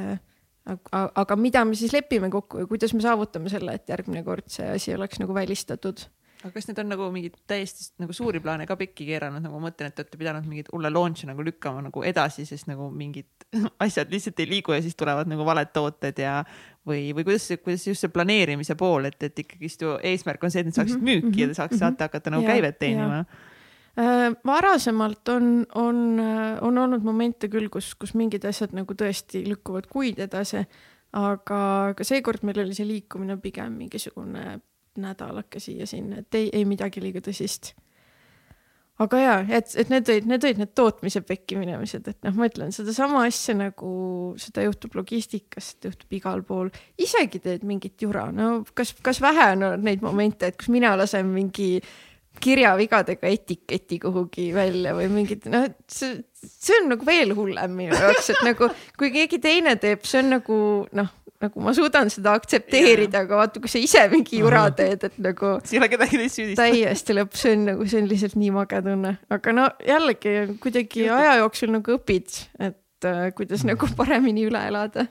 aga, aga mida me siis lepime kokku ja kuidas me saavutame selle, et järgmine kord see asi oleks nagu välistatud? Aga kas need on nagu mingeid täiesti nagu suuri plaane ka pikki keeranud, nagu ma mõtlen, et te olete pidanud mingit hulle launch'i nagu lükkama nagu edasi, sest nagu mingid asjad lihtsalt ei liigu ja siis tulevad nagu valed tooted ja või, või kuidas, kuidas just see planeerimise pool, et, et ikkagist ju eesmärk on see, et need saaksid müüki mm -hmm, ja te saaks, saate hakata nagu käivet teenima. Äh, varasemalt on, on, on olnud momente küll, kus, kus mingid asjad nagu tõesti lükkuvad kuid edasi, aga, aga seekord meil oli see liikumine pigem mingisugune nädalake siia-sinna, et ei, ei midagi liiga tõsist. aga ja, et, et need olid, need olid need tootmise pekki minemised, et noh, ma ütlen sedasama asja nagu seda juhtub logistikas, seda juhtub igal pool, isegi teed mingit jura, no kas, kas vähe on olnud neid momente, et kus mina lasen mingi kirjavigadega etiketi kuhugi välja või mingid, noh, see, see on nagu veel hullem minu jaoks, et nagu kui keegi teine teeb, see on nagu noh, nagu ma suudan seda aktsepteerida, aga vaata, kui sa ise mingi jura teed, et nagu. siis ei ole kedagi teist süüdistada. täiesti lõpp, see on nagu, see on lihtsalt nii mage tunne, aga no jällegi kuidagi aja jooksul nagu õpid, et et äh, kuidas mm. nagu paremini üle elada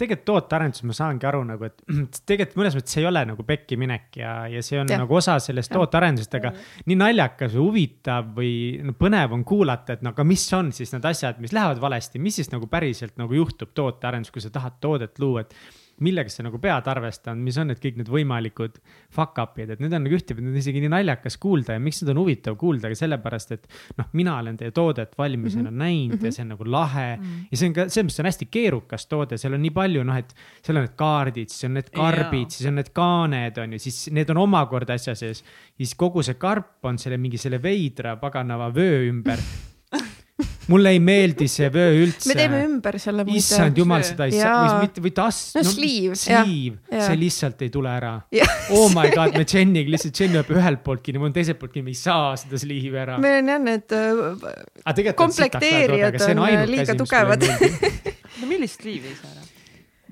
tegelikult tootearenduses ma saangi aru nagu, et tegelikult mõnes mõttes see ei ole nagu pekki minek ja, ja see on ja. nagu osa sellest tootearendusest, aga nii naljakas või huvitav või no, põnev on kuulata, et no aga mis on siis need asjad, mis lähevad valesti, mis siis nagu päriselt nagu juhtub tootearenduses, kui sa tahad toodet luua, et millega sa nagu pead arvestama, mis on need kõik need võimalikud fuck up'id, et need on nagu ühtepidi, need on isegi nii naljakas kuulda ja miks need on huvitav kuulda, aga sellepärast, et noh, mina olen teie toodet valmisena mm -hmm. näinud mm -hmm. ja see on nagu lahe mm. -hmm. ja see on ka, selles mõttes see on hästi keerukas toode, seal on nii palju, noh, et seal on need kaardid, siis on need karbid yeah., siis on need kaaned, on ju, siis need on omakorda asja sees. siis kogu see karp on selle mingi selle veidra paganava vöö ümber mulle ei meeldi see vöö üldse. me teeme ümber selle. issand jumal, seda ei saa, või mitte, või tass. no sliiv. sliiv, see lihtsalt ei tule ära. oh my god, me Jeniga lihtsalt, Jen lööb ühelt poolt kinni, mul on teiselt poolt kinni, me ei saa seda sliivi ära. meil on jah need äh, komplekteerijad on, on liiga tugevad. no millist sliivi ei saa ära?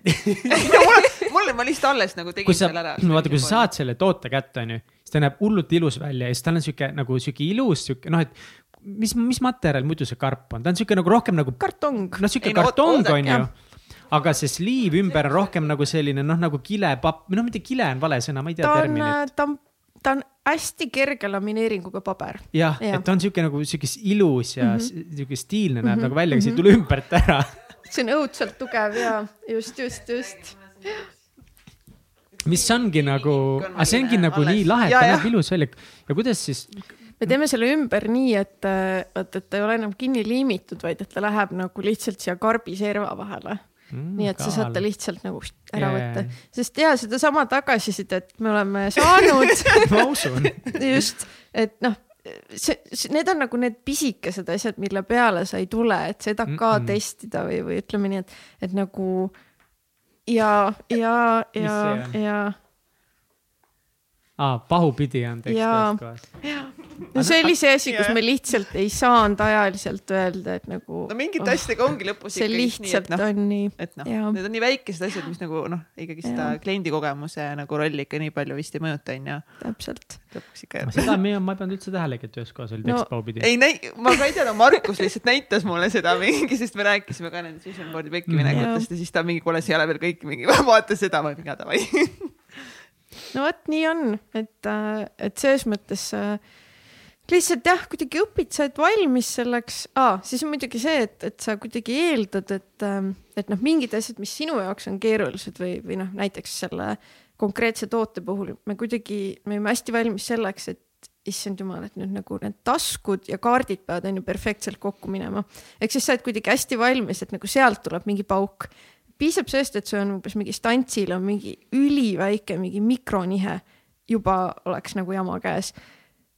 mulle, mulle, ma lihtsalt alles nagu tegin selle ära. no vaata, kui sa saad selle toote kätte, onju, siis ta näeb hullult ilus välja ja siis tal on sihuke nagu sihuke ilus, sihuke noh, et mis, mis materjal muidu see karp on, ta on sihuke nagu rohkem nagu. kartong. noh, sihuke no, kartong on ju aga see sliiv ümber on rohkem nagu selline noh, nagu kilepapp, no mitte kile on vale sõna, ma ei tea ta terminit. ta on, ta on hästi kerge lamineeringuga paber. jah ja., et ta on sihuke nagu sihuke ilus ja mm -hmm. sihuke stiilne näeb mm -hmm. nagu välja, aga see ei tule ümbert ära see on õudselt tugev ja just, just, just mis ongi nagu, aga see ongi nagu nii lahe, ta näeb ilus välja ja kuidas siis me teeme selle ümber nii, et, et, et ta ei ole enam kinni liimitud, vaid et ta läheb nagu lihtsalt siia karbi serva vahele mm, nii et sa saad ta lihtsalt nagu ära Jaa, võtta sest ja sedasama tagasisidet me oleme saanud ma usun. just, et noh, see, see, need on nagu need pisikesed asjad, mille peale sa ei tule, et seda ka mm. -mm. testida või, või ütleme nii, et, et nagu ja, ja, ja ja, aa, pahupidi on tekst ja. no see oli see asi, kus me lihtsalt ei saanud ajaliselt öelda, et nagu. no mingite asjadega ongi lõpus see lihtsalt nii, et noh, on nii, et noh need on nii väikesed asjad, mis nagu noh, ikkagi seda Jaa. kliendi kogemuse nagu rolli ikka nii palju vist ei mõjuta, onju. täpselt. lõpuks ikka. seda me, ma ei pannud üldse tähelegi, et ühes kohas oli No, tekst pahupidi. ei näi-, ma ka ei tea, no Markus lihtsalt näitas mulle seda mingi, sest me rääkisime ka nendest vision board'i pekki Mhm. minekutest ja siis ta mingi, kuule, see ei ole veel kõik, mingi vaata seda, ma mingi davai. no vot, nii on, et, et selles mõttes äh, lihtsalt jah, kuidagi õpid, sa oled valmis selleks ah,, siis on muidugi see, et, et sa kuidagi eeldad, et, et noh, mingid asjad, mis sinu jaoks on keerulised või, või noh, näiteks selle konkreetse toote puhul me kuidagi, me olime hästi valmis selleks, et issand jumal, et nüüd nagu need taskud ja kaardid peavad on ju perfektselt kokku minema. ehk siis sa oled kuidagi hästi valmis, et nagu sealt tuleb mingi pauk. Piisab sellest, et sul on umbes mingi stantsil on mingi üliväike mingi mikronihe, juba oleks nagu jama käes.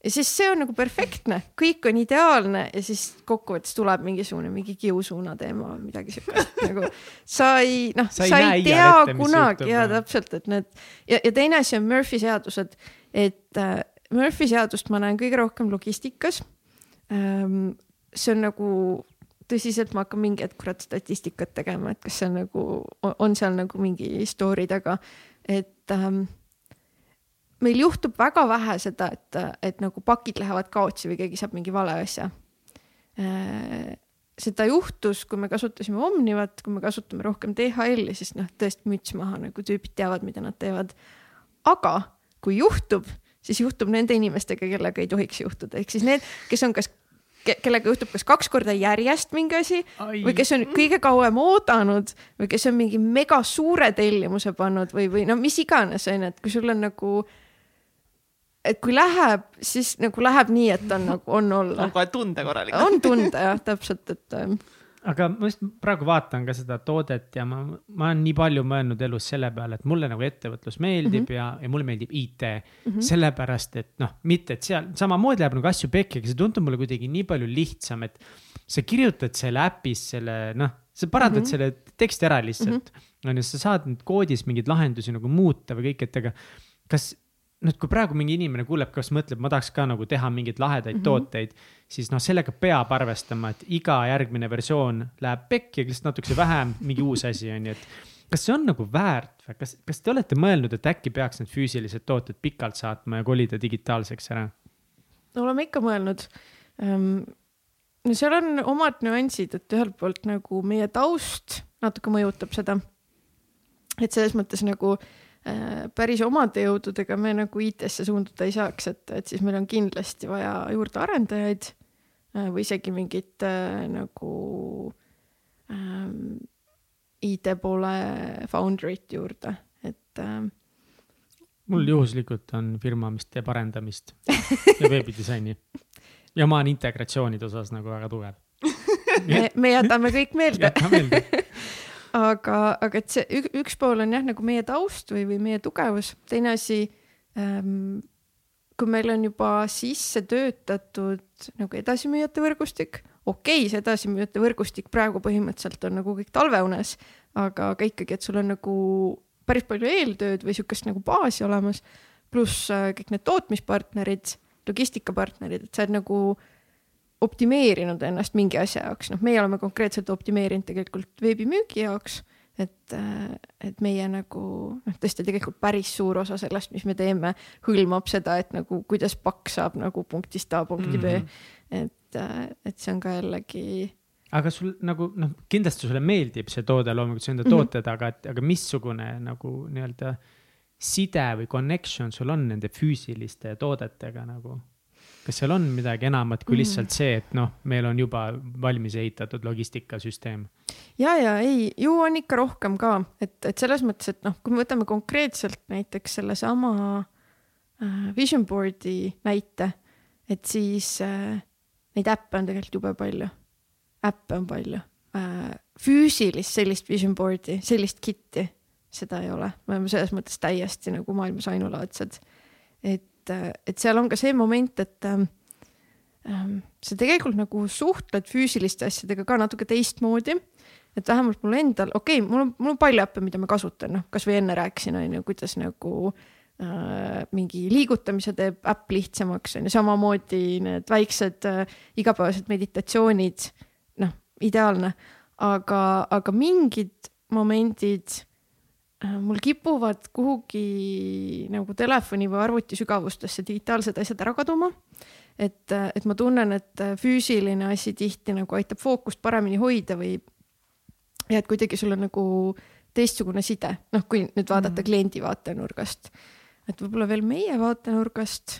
ja siis see on nagu perfektne, kõik on ideaalne ja siis kokkuvõttes tuleb mingisugune mingi kiusuuna teema või midagi siukest nagu sa ei noh, Sa sa ei näe ei tea ette, kunagi ja täpselt, et need ja, ja teine asi on Murphy seadused, et äh, Murphy seadust ma näen kõige rohkem logistikas ähm,. see on nagu tõsiselt, ma hakkan mingi hetk kurat statistikat tegema, et kas see on nagu, on seal nagu mingi story taga, et ähm, meil juhtub väga vähe seda, et, et nagu pakid lähevad kaotsi või keegi saab mingi vale asja äh,. seda juhtus, kui me kasutasime Omnivat, kui me kasutame rohkem DHL-i, siis noh, tõesti müts maha, nagu tüübid teavad, mida nad teevad. aga kui juhtub, siis juhtub nende inimestega, kellega ei tohiks juhtuda, ehk siis need, kes on kas, kellega juhtub kas kaks korda järjest mingi asi või kes on kõige kauem oodanud või kes on mingi mega suure tellimuse pannud või, või no mis iganes onju, et kui sul on nagu. et kui läheb, siis nagu läheb nii, et on nagu on olla on, kohe tunda korralikult. on tunda jah, täpselt, et ähm, aga ma just praegu vaatan ka seda toodet ja ma, ma olen nii palju mõelnud elus selle peale, et mulle nagu ettevõtlus meeldib mm -hmm. ja, ja mulle meeldib IT mm. -hmm. sellepärast, et noh, mitte, et seal samamoodi läheb nagu asju pekki, aga see tundub mulle kuidagi nii palju lihtsam, et sa kirjutad selle äpis selle, noh, sa parandad mm -hmm. selle teksti ära lihtsalt mm. on ju, sa saad nüüd koodis mingeid lahendusi nagu muuta või kõik, et aga kas noh, kui praegu mingi inimene kuuleb, kas mõtleb, ma tahaks ka nagu teha mingeid lahedaid mm -hmm. tooteid, siis noh, sellega peab arvestama, et iga järgmine versioon läheb pekki, lihtsalt natukese vähem, mingi uus asi on ju, et kas see on nagu väärt või kas, kas te olete mõelnud, et äkki peaks need füüsilised tooted pikalt saatma ja kolida digitaalseks ära? oleme ikka mõelnud ähm,. no seal on omad nüansid, et ühelt poolt nagu meie taust natuke mõjutab seda. et selles mõttes nagu äh, päris omade jõududega me nagu IT-sse suunduda ei saaks, et, et siis meil on kindlasti vaja juurde arendajaid äh, või isegi mingit äh, nagu ähm, IT poole founder'it juurde, et äh, mul juhuslikult on firma, mis teeb arendamist ja veebidisaini. ja ma olen integratsioonide osas nagu väga tugev. me, me jätame kõik meelde. jäta meelde. aga, aga et see ük, üks pool on jah, nagu meie taust või, või meie tugevus, teine asi ähm,. kui meil on juba sisse töötatud nagu edasimüüjate võrgustik, okei okay,, see edasimüüjate võrgustik praegu põhimõtteliselt on nagu kõik talveunes, aga, aga ikkagi, et sul on nagu päris palju eeltööd või sihukest nagu baasi olemas, pluss äh, kõik need tootmispartnerid, logistikapartnerid, et sa oled nagu optimeerinud ennast mingi asja jaoks, noh, meie oleme konkreetselt optimeerinud tegelikult veebimüügi jaoks, et, et meie nagu noh, tõesti tegelikult päris suur osa sellest, mis me teeme, hõlmab seda, et nagu kuidas pakk saab nagu punktist A punkti B mm. -hmm. et, et see on ka jällegi aga sul nagu noh, kindlasti sulle meeldib see toode, loomulikult sa enda Mhm. tooted mm, -hmm. aga, et aga missugune nagu nii-öelda side või connection sul on nende füüsiliste toodetega nagu? Kas seal on midagi enamat kui Mhm. lihtsalt see, et noh, meil on juba valmis ehitatud logistikasüsteem? ja, ja ei, ju on ikka rohkem ka, et, et selles mõttes, et noh, kui me võtame konkreetselt näiteks sellesama äh, vision board'i näite, et siis äh, neid äppe on tegelikult jube palju. äppe on palju äh,, füüsilist sellist vision board'i, sellist kit'i, seda ei ole, me oleme selles mõttes täiesti nagu maailmas ainulaadsed. et, et seal on ka see moment, et ähm, ähm, sa tegelikult nagu suhtled füüsiliste asjadega ka natuke teistmoodi. et vähemalt mul endal, okei okay,, mul on, mul on palju äppe, mida ma kasutan, noh kasvõi enne rääkisin, on ju, kuidas nagu äh, mingi liigutamise teeb äpp lihtsamaks, on ju, samamoodi need väiksed äh, igapäevased meditatsioonid, noh, ideaalne, aga, aga mingid momendid mul kipuvad kuhugi nagu telefoni või arvuti sügavustesse digitaalsed asjad ära kaduma. et, et ma tunnen, et füüsiline asi tihti nagu aitab fookust paremini hoida või ja et kuidagi sul on nagu teistsugune side, noh, kui nüüd vaadata mm kliendi vaatenurgast, et võib-olla veel meie vaatenurgast.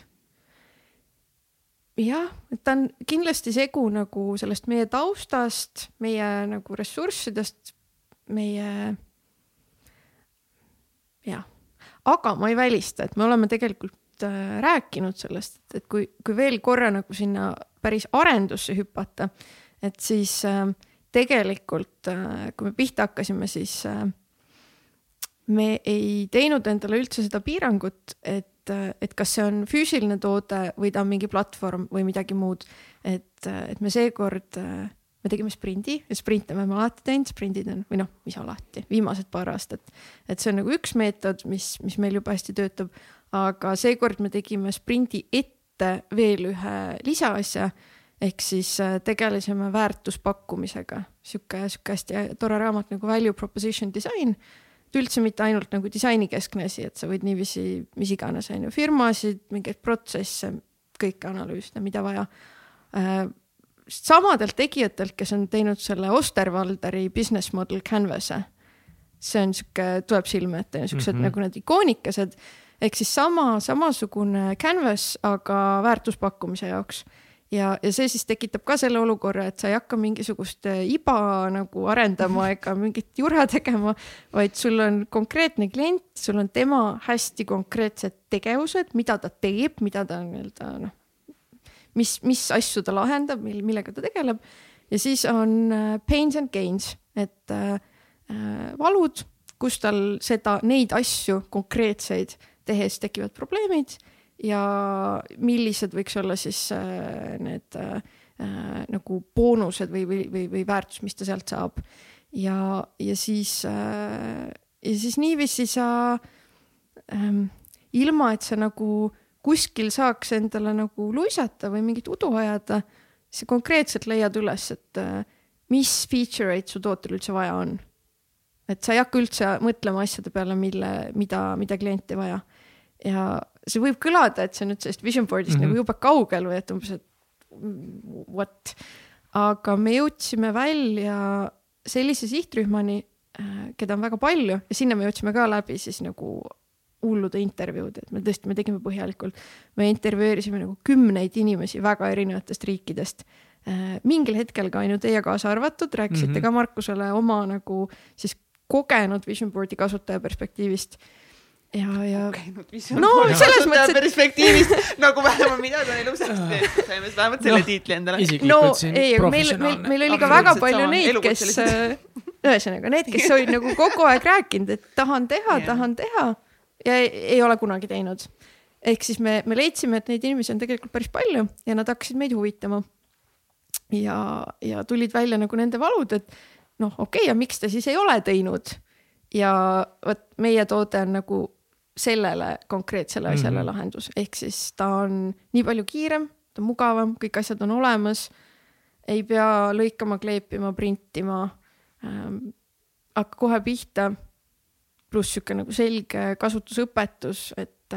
Jah, et ta on kindlasti segu nagu sellest meie taustast, meie nagu ressurssidest, meie jah, aga ma ei välista, et me oleme tegelikult äh, rääkinud sellest, et kui, kui veel korra nagu sinna päris arendusse hüpata, et siis äh, tegelikult äh, kui me pihta hakkasime, siis äh, me ei teinud endale üldse seda piirangut, et, et kas see on füüsiline toode või ta on mingi platvorm või midagi muud. et, et me seekord, me tegime sprindi ja sprinte me oleme alati teinud, sprindid on või noh, mis alati, viimased paar aastat. et see on nagu üks meetod, mis, mis meil jube hästi töötab. aga seekord me tegime sprindi ette veel ühe lisaasja ehk siis äh, tegelesime väärtuspakkumisega, sihuke, sihuke hästi tore raamat nagu Value Proposition Design et üldse mitte ainult nagu disainikeskne asi, et sa võid niiviisi mis iganes on ju firmasid, mingeid protsesse, kõike analüüsida, mida vaja äh,. Samadelt tegijatelt, kes on teinud selle Osterwalderi business model canvas'e. see on sihuke, tuleb silme ette, siuksed mm. -hmm. nagu need ikoonikesed ehk siis sama, samasugune canvas, aga väärtuspakkumise jaoks ja, ja see siis tekitab ka selle olukorra, et sa ei hakka mingisugust äh, iba nagu arendama ega mingit jura tegema, vaid sul on konkreetne klient, sul on tema hästi konkreetsed tegevused, mida ta teeb, mida ta nii-öelda noh, mis, mis asju ta lahendab, mil, millega ta tegeleb ja siis on äh, pains and gains, et äh, äh, valud, kus tal seda, neid asju konkreetseid tehes tekivad probleemid ja millised võiks olla siis äh, need äh, äh, nagu boonused või, või, või, või väärtus, mis ta sealt saab. ja, ja siis äh,, ja siis niiviisi sa ähm, ilma, et sa nagu kuskil saaks endale nagu luisata või mingit udu ajada, sa konkreetselt leiad üles, et äh, mis feature eid su tootel üldse vaja on. et sa ei hakka üldse mõtlema asjade peale, mille, mida, mida klient ei vaja ja see võib kõlada, et see on nüüd sellest vision board'ist mm Mhm. -hmm. nagu jube kaugel või et umbes, et what. aga me jõudsime välja sellise sihtrühmani, keda on väga palju ja sinna me jõudsime ka läbi siis nagu hullude intervjuud, et me tõesti, me tegime põhjalikult. me intervjueerisime nagu kümneid inimesi väga erinevatest riikidest. mingil hetkel ka ainult teie kaasa arvatud, rääkisite mm. -hmm. ka Markusele oma nagu siis kogenud vision board'i kasutaja perspektiivist. ja, ja käinud visioon No selles mõttes, et- perspektiivist nagu vähemalt mida ta ilusasti teeb, saime siis vähemalt selle Noh, tiitli endale. no ei, aga meil, meil, meil oli ka väga palju sama, neid, kes elukutselised. ühesõnaga need, kes olid nagu kogu aeg rääkinud, et tahan teha yeah., tahan teha ja ei, ei ole kunagi teinud. ehk siis me, me leidsime, et neid inimesi on tegelikult päris palju ja nad hakkasid meid huvitama. ja, ja tulid välja nagu nende valud, et noh, okei okay,, ja miks te siis ei ole teinud. ja vot meie toode on nagu sellele konkreetsele asjale mm Mhm. -hmm. lahendus, ehk siis ta on nii palju kiirem, ta on mugavam, kõik asjad on olemas. ei pea lõikama, kleepima, printima ähm,. hakka kohe pihta. Pluss sihuke nagu selge kasutusõpetus, et,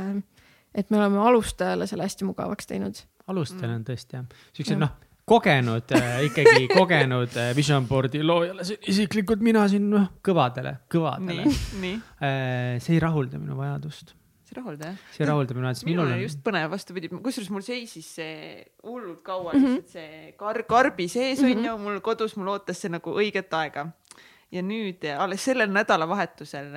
et me oleme alustajale selle hästi mugavaks teinud. alustajal on tõesti jah, siuksed noh, kogenud äh, ikkagi kogenud äh, vision board'i loojale, isiklikult mina siin noh, kõvadele, kõvadele äh,. see ei rahulda minu vajadust, see rahuldab jah? see ei rahulda minu vajadust, minul on just põnev, vastupidi, kusjuures mul seisis see hullult kaua Mhm. lihtsalt see kar-, karbi sees on Mhm. ju, mul kodus, mul ootas see nagu õiget aega. Ja nüüd eh, alles sellel nädalavahetusel,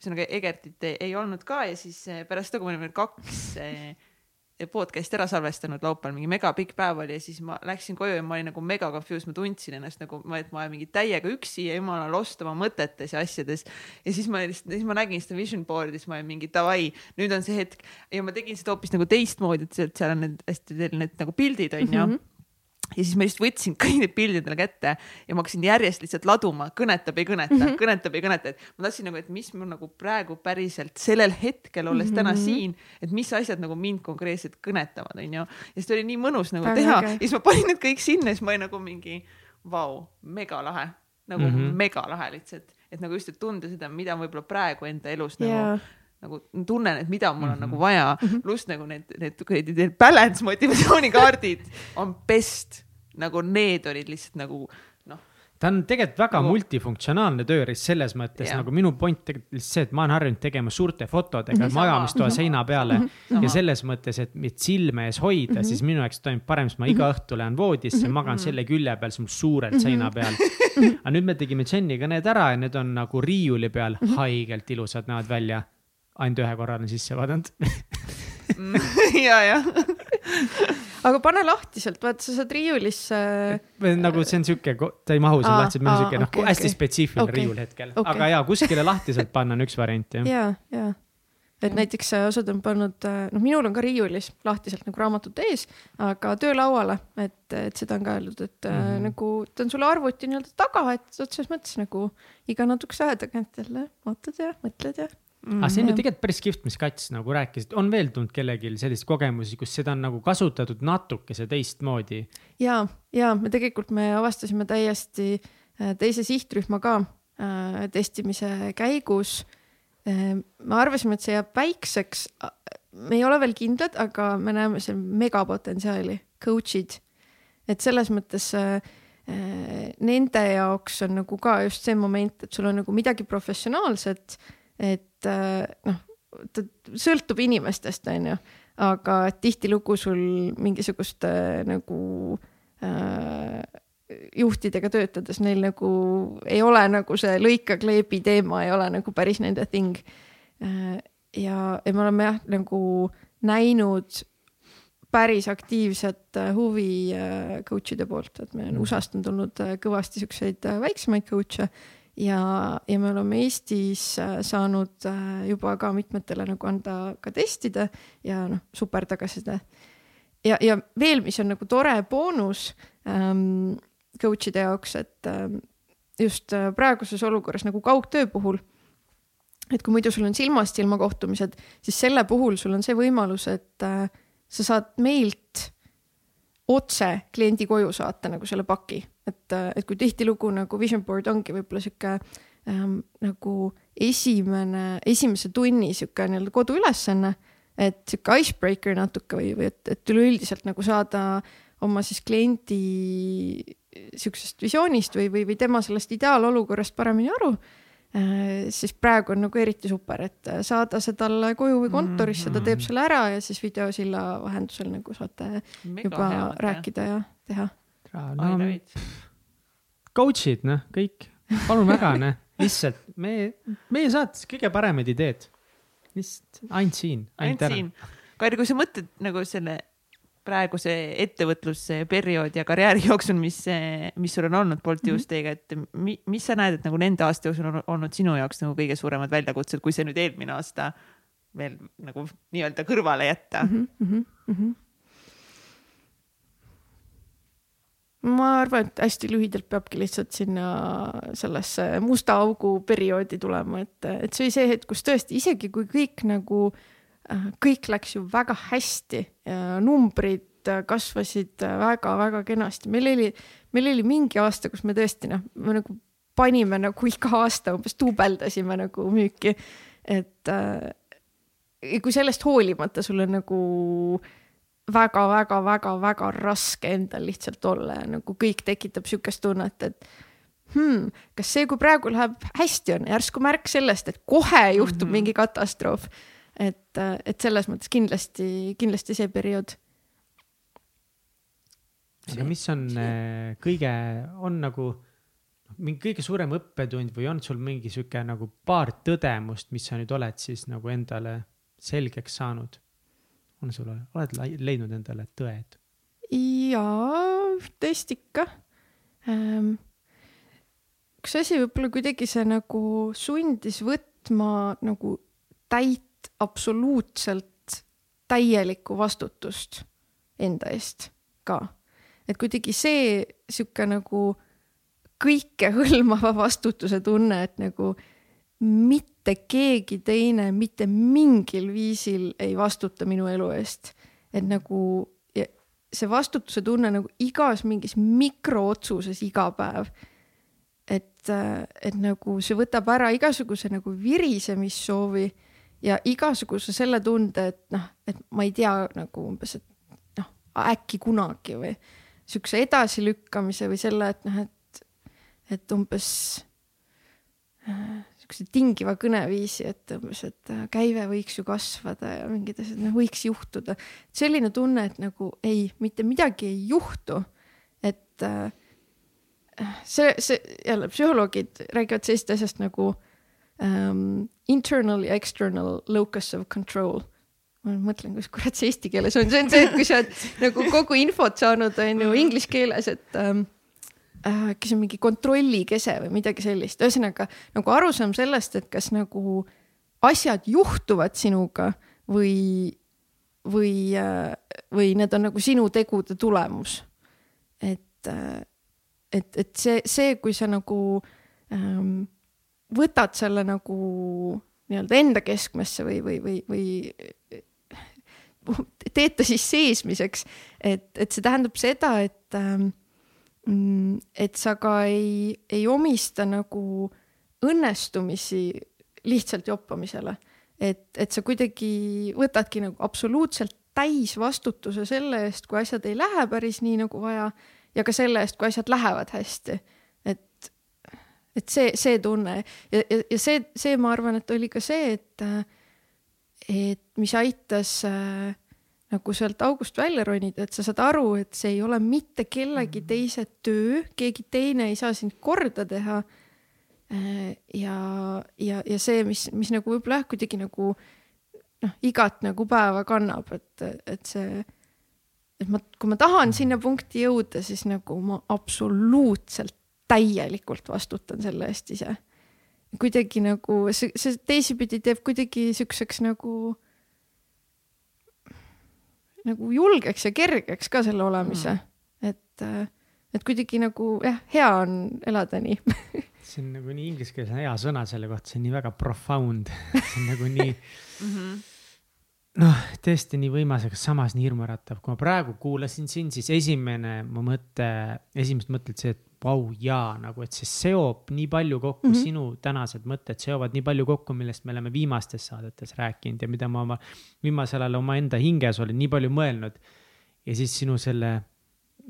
ühesõnaga Egertit ei, ei olnud ka ja siis eh, pärast seda, kui me olime kaks eh, podcast'i ära salvestanud laupäeval, mingi megapikk päev oli ja siis ma läksin koju ja ma olin nagu mega confused, ma tundsin ennast nagu, et ma olen mingi täiega üksi ja jumala lost oma mõtetes ja asjades. ja siis ma lihtsalt, siis ma nägin seda vision board'i, siis ma olin mingi davai, nüüd on see hetk. Ja ma tegin seda hoopis nagu teistmoodi, et seal on need hästi need nagu pildid on ju. Mm -hmm ja siis ma just võtsin kõik need pildid endale kätte ja ma hakkasin järjest lihtsalt laduma, kõnetab, ei kõneta mm, -hmm. kõnetab, ei kõneta, et ma tahtsin nagu, et mis mul nagu praegu päriselt sellel hetkel, olles mm -hmm. täna siin, et mis asjad nagu mind konkreetselt kõnetavad, onju. ja siis oli nii mõnus nagu Väga teha okay. ja siis ma panin need kõik sinna ja siis ma olin nagu mingi vau, megalahe, nagu mm -hmm. megalahe lihtsalt, et nagu just, et tunda seda, mida võib-olla praegu enda elus yeah. nagu nagu tunnen, et mida mul on mm -hmm. nagu vaja mm -hmm., pluss nagu need, need kuradi need balance motivatsioonikaardid on best, nagu need olid lihtsalt nagu noh. ta on tegelikult väga nagu... multifunktsionaalne tööriist selles mõttes yeah. nagu minu point tegelikult lihtsalt see, et ma olen harjunud tegema suurte fotodega -hmm. magamistoa -hmm. seina peale mm. -hmm. ja selles mõttes, et mind silme ees hoida mm, -hmm. siis minu jaoks toimib parem, sest ma iga õhtu lähen voodisse mm, -hmm. magan selle külje peal, siis mul suurelt seina peal. aga nüüd me tegime Jeniga need ära ja need on nagu riiuli peal haigelt ilusad näevad välja ainult ühe korra olen sisse vaadanud ja, jah aga pane lahti sealt, vaata, sa saad riiulisse. nagu see on sihuke, ta ei mahu seal lahti, meil on sihuke noh okay,, hästi okay. spetsiifiline okay. riiul hetkel okay., aga ja kuskile lahti sealt panna on üks variant jah. ja, ja, et näiteks osad on pannud, noh, minul on ka riiulis lahtiselt nagu raamatud ees, aga töölauale, et, et seda on ka öeldud, et mm -hmm. nagu ta on sul arvuti nii-öelda taga, et otseses mõttes nagu iga natukese aja tagant jälle vaatad ja mõtled ja Mm, aga see on ju tegelikult päris kihvt, mis Kats nagu rääkis, on veel tulnud kellelgi selliseid kogemusi, kus seda on nagu kasutatud natukese teistmoodi? ja, ja me tegelikult me avastasime täiesti äh, teise sihtrühma ka äh, testimise käigus äh,. me arvasime, et see jääb väikseks. me ei ole veel kindlad, aga me näeme seal megapotentsiaali, coach'id, et selles mõttes äh, äh, nende jaoks on nagu ka just see moment, et sul on nagu midagi professionaalset et äh, noh, ta sõltub inimestest, on ju, aga tihtilugu sul mingisugust äh, nagu äh, juhtidega töötades neil nagu ei ole nagu see lõika-kleebi teema ei ole nagu päris nende thing. Äh, ja, ja me oleme jah, nagu näinud päris aktiivset huvi coach'ide poolt, et meil mm. USA-st on tulnud kõvasti siukseid väiksemaid coach'e ja, ja me oleme Eestis äh, saanud äh, juba ka mitmetele nagu anda ka testida ja noh, super tagasiside. ja, ja veel, mis on nagu tore boonus ähm, coach'ide jaoks, et ähm, just äh, praeguses olukorras nagu kaugtöö puhul et kui muidu sul on silmast silma kohtumised, siis selle puhul sul on see võimalus, et äh, sa saad meilt otse kliendi koju saata nagu selle paki, et, et kui tihtilugu nagu vision board ongi võib-olla sihuke ähm, nagu esimene, esimese tunni sihuke nii-öelda koduülesanne, et sihuke icebreaker natuke või, või et, et üleüldiselt nagu saada oma siis kliendi sihukesest visioonist või, või, või tema sellest ideaalolukorrast paremini aru Äh, siis praegu on nagu eriti super, et äh, saada see talle koju või kontorisse mm, -hmm. ta teeb selle ära ja siis videosilla vahendusel nagu saate Mega juba hea, rääkida ja teha. No, coach'id, noh, kõik, palun väga, noh, lihtsalt me, meie saates kõige paremad ideed. lihtsalt ainult siin, ainult ära. Kairi, kui sa mõtled nagu selle praeguse ettevõtlusperioodi ja karjääri jooksul, mis, mis sul on olnud Bolti Juusteiga, et mi, mis sa näed, et nagu nende aasta jooksul on olnud sinu jaoks nagu kõige suuremad väljakutsed, kui see nüüd eelmine aasta veel nagu nii-öelda kõrvale jätta mm? -hmm, mm -hmm. Ma arvan, et hästi lühidalt peabki lihtsalt sinna sellesse musta augu perioodi tulema, et, et see oli see hetk, kus tõesti isegi kui kõik nagu äh, Äh, kõik läks ju väga hästi ja numbrid äh, kasvasid väga-väga äh, kenasti, meil oli, meil oli mingi aasta, kus me tõesti noh, me nagu panime nagu iga aasta umbes duubeldasime nagu müüki. et äh, kui sellest hoolimata sul on nagu väga-väga-väga-väga raske endal lihtsalt olla ja nagu kõik tekitab sihukest tunnet, et hmm, kas see, kui praegu läheb hästi, on järsku märk sellest, et kohe juhtub mm -hmm. mingi katastroof et, et selles mõttes kindlasti, kindlasti see periood. aga mis on äh, kõige, on nagu mingi kõige suurem õppetund või on sul mingi sihuke nagu paar tõdemust, mis sa nüüd oled siis nagu endale selgeks saanud? On sul, oled leidnud endale tõed? jaa, vist ikka ähm,. üks asi võib-olla kuidagi see nagu sundis võtma nagu täit absoluutselt täielikku vastutust enda eest ka. et kuidagi see sihuke nagu kõikehõlmava vastutuse tunne, et nagu mitte keegi teine mitte mingil viisil ei vastuta minu elu eest. et nagu see vastutuse tunne nagu igas mingis mikrootsuses iga päev. et, et nagu see võtab ära igasuguse nagu virisemissoovi ja igasuguse selle tunde, et noh, et ma ei tea nagu umbes, et noh, äkki kunagi või siukse edasilükkamise või selle, et noh, et, et umbes äh, siukse tingiva kõneviisi, et umbes, et äh, käive võiks ju kasvada ja mingid asjad noh, võiks juhtuda. selline tunne, et nagu ei, mitte midagi ei juhtu. et äh, see, see jälle psühholoogid räägivad sellisest asjast nagu um, internal ja external locus of control ma mõtlen, kus kurat see eesti keeles on, see on see, et kui sa oled nagu kogu infot saanud, on ju inglise keeles, et ähm, äh, kes on mingi kontrollikese või midagi sellist, ühesõnaga nagu arusaam sellest, et kas nagu asjad juhtuvad sinuga või, või äh,, või need on nagu sinu tegude tulemus. et äh,, et, et see, see, kui sa nagu ähm, võtad selle nagu nii-öelda enda keskmesse või, või, või, või teed ta siis seesmiseks, et, et see tähendab seda, et ähm, et sa ka ei, ei omista nagu õnnestumisi lihtsalt joppamisele. et, et sa kuidagi võtadki nagu absoluutselt täisvastutuse selle eest, kui asjad ei lähe päris nii nagu vaja ja ka selle eest, kui asjad lähevad hästi. et, et see, see tunne ja, ja, ja see, see, ma arvan, et oli ka see, et, et mis aitas äh, nagu sealt august välja ronida, et sa saad aru, et see ei ole mitte kellegi teise töö, keegi teine ei saa sind korda teha. ja, ja, ja see, mis, mis nagu võib-olla jah, kuidagi nagu noh, igat nagu päeva kannab, et, et see, et ma, kui ma tahan sinna punkti jõuda, siis nagu ma absoluutselt täielikult vastutan selle eest ise. kuidagi nagu see, see teisipidi teeb kuidagi siukseks nagu nagu julgeks ja kergeks ka selle olemise mm., et, et kuidagi nagu jah, hea on elada nii. see on nagu nii inglise keeles on hea sõna selle kohta, see on nii väga profound, see on nagu nii noh, tõesti nii võimas, aga samas nii hirmuäratav, kui ma praegu kuulasin sind, siis esimene mu mõte, esimesed mõtted see, et vau jaa, nagu, et see seob nii palju kokku mm. -hmm. sinu tänased mõtted seovad nii palju kokku, millest me oleme viimastes saadetes rääkinud ja mida ma oma viimasel ajal omaenda hinges olen nii palju mõelnud. ja siis sinu selle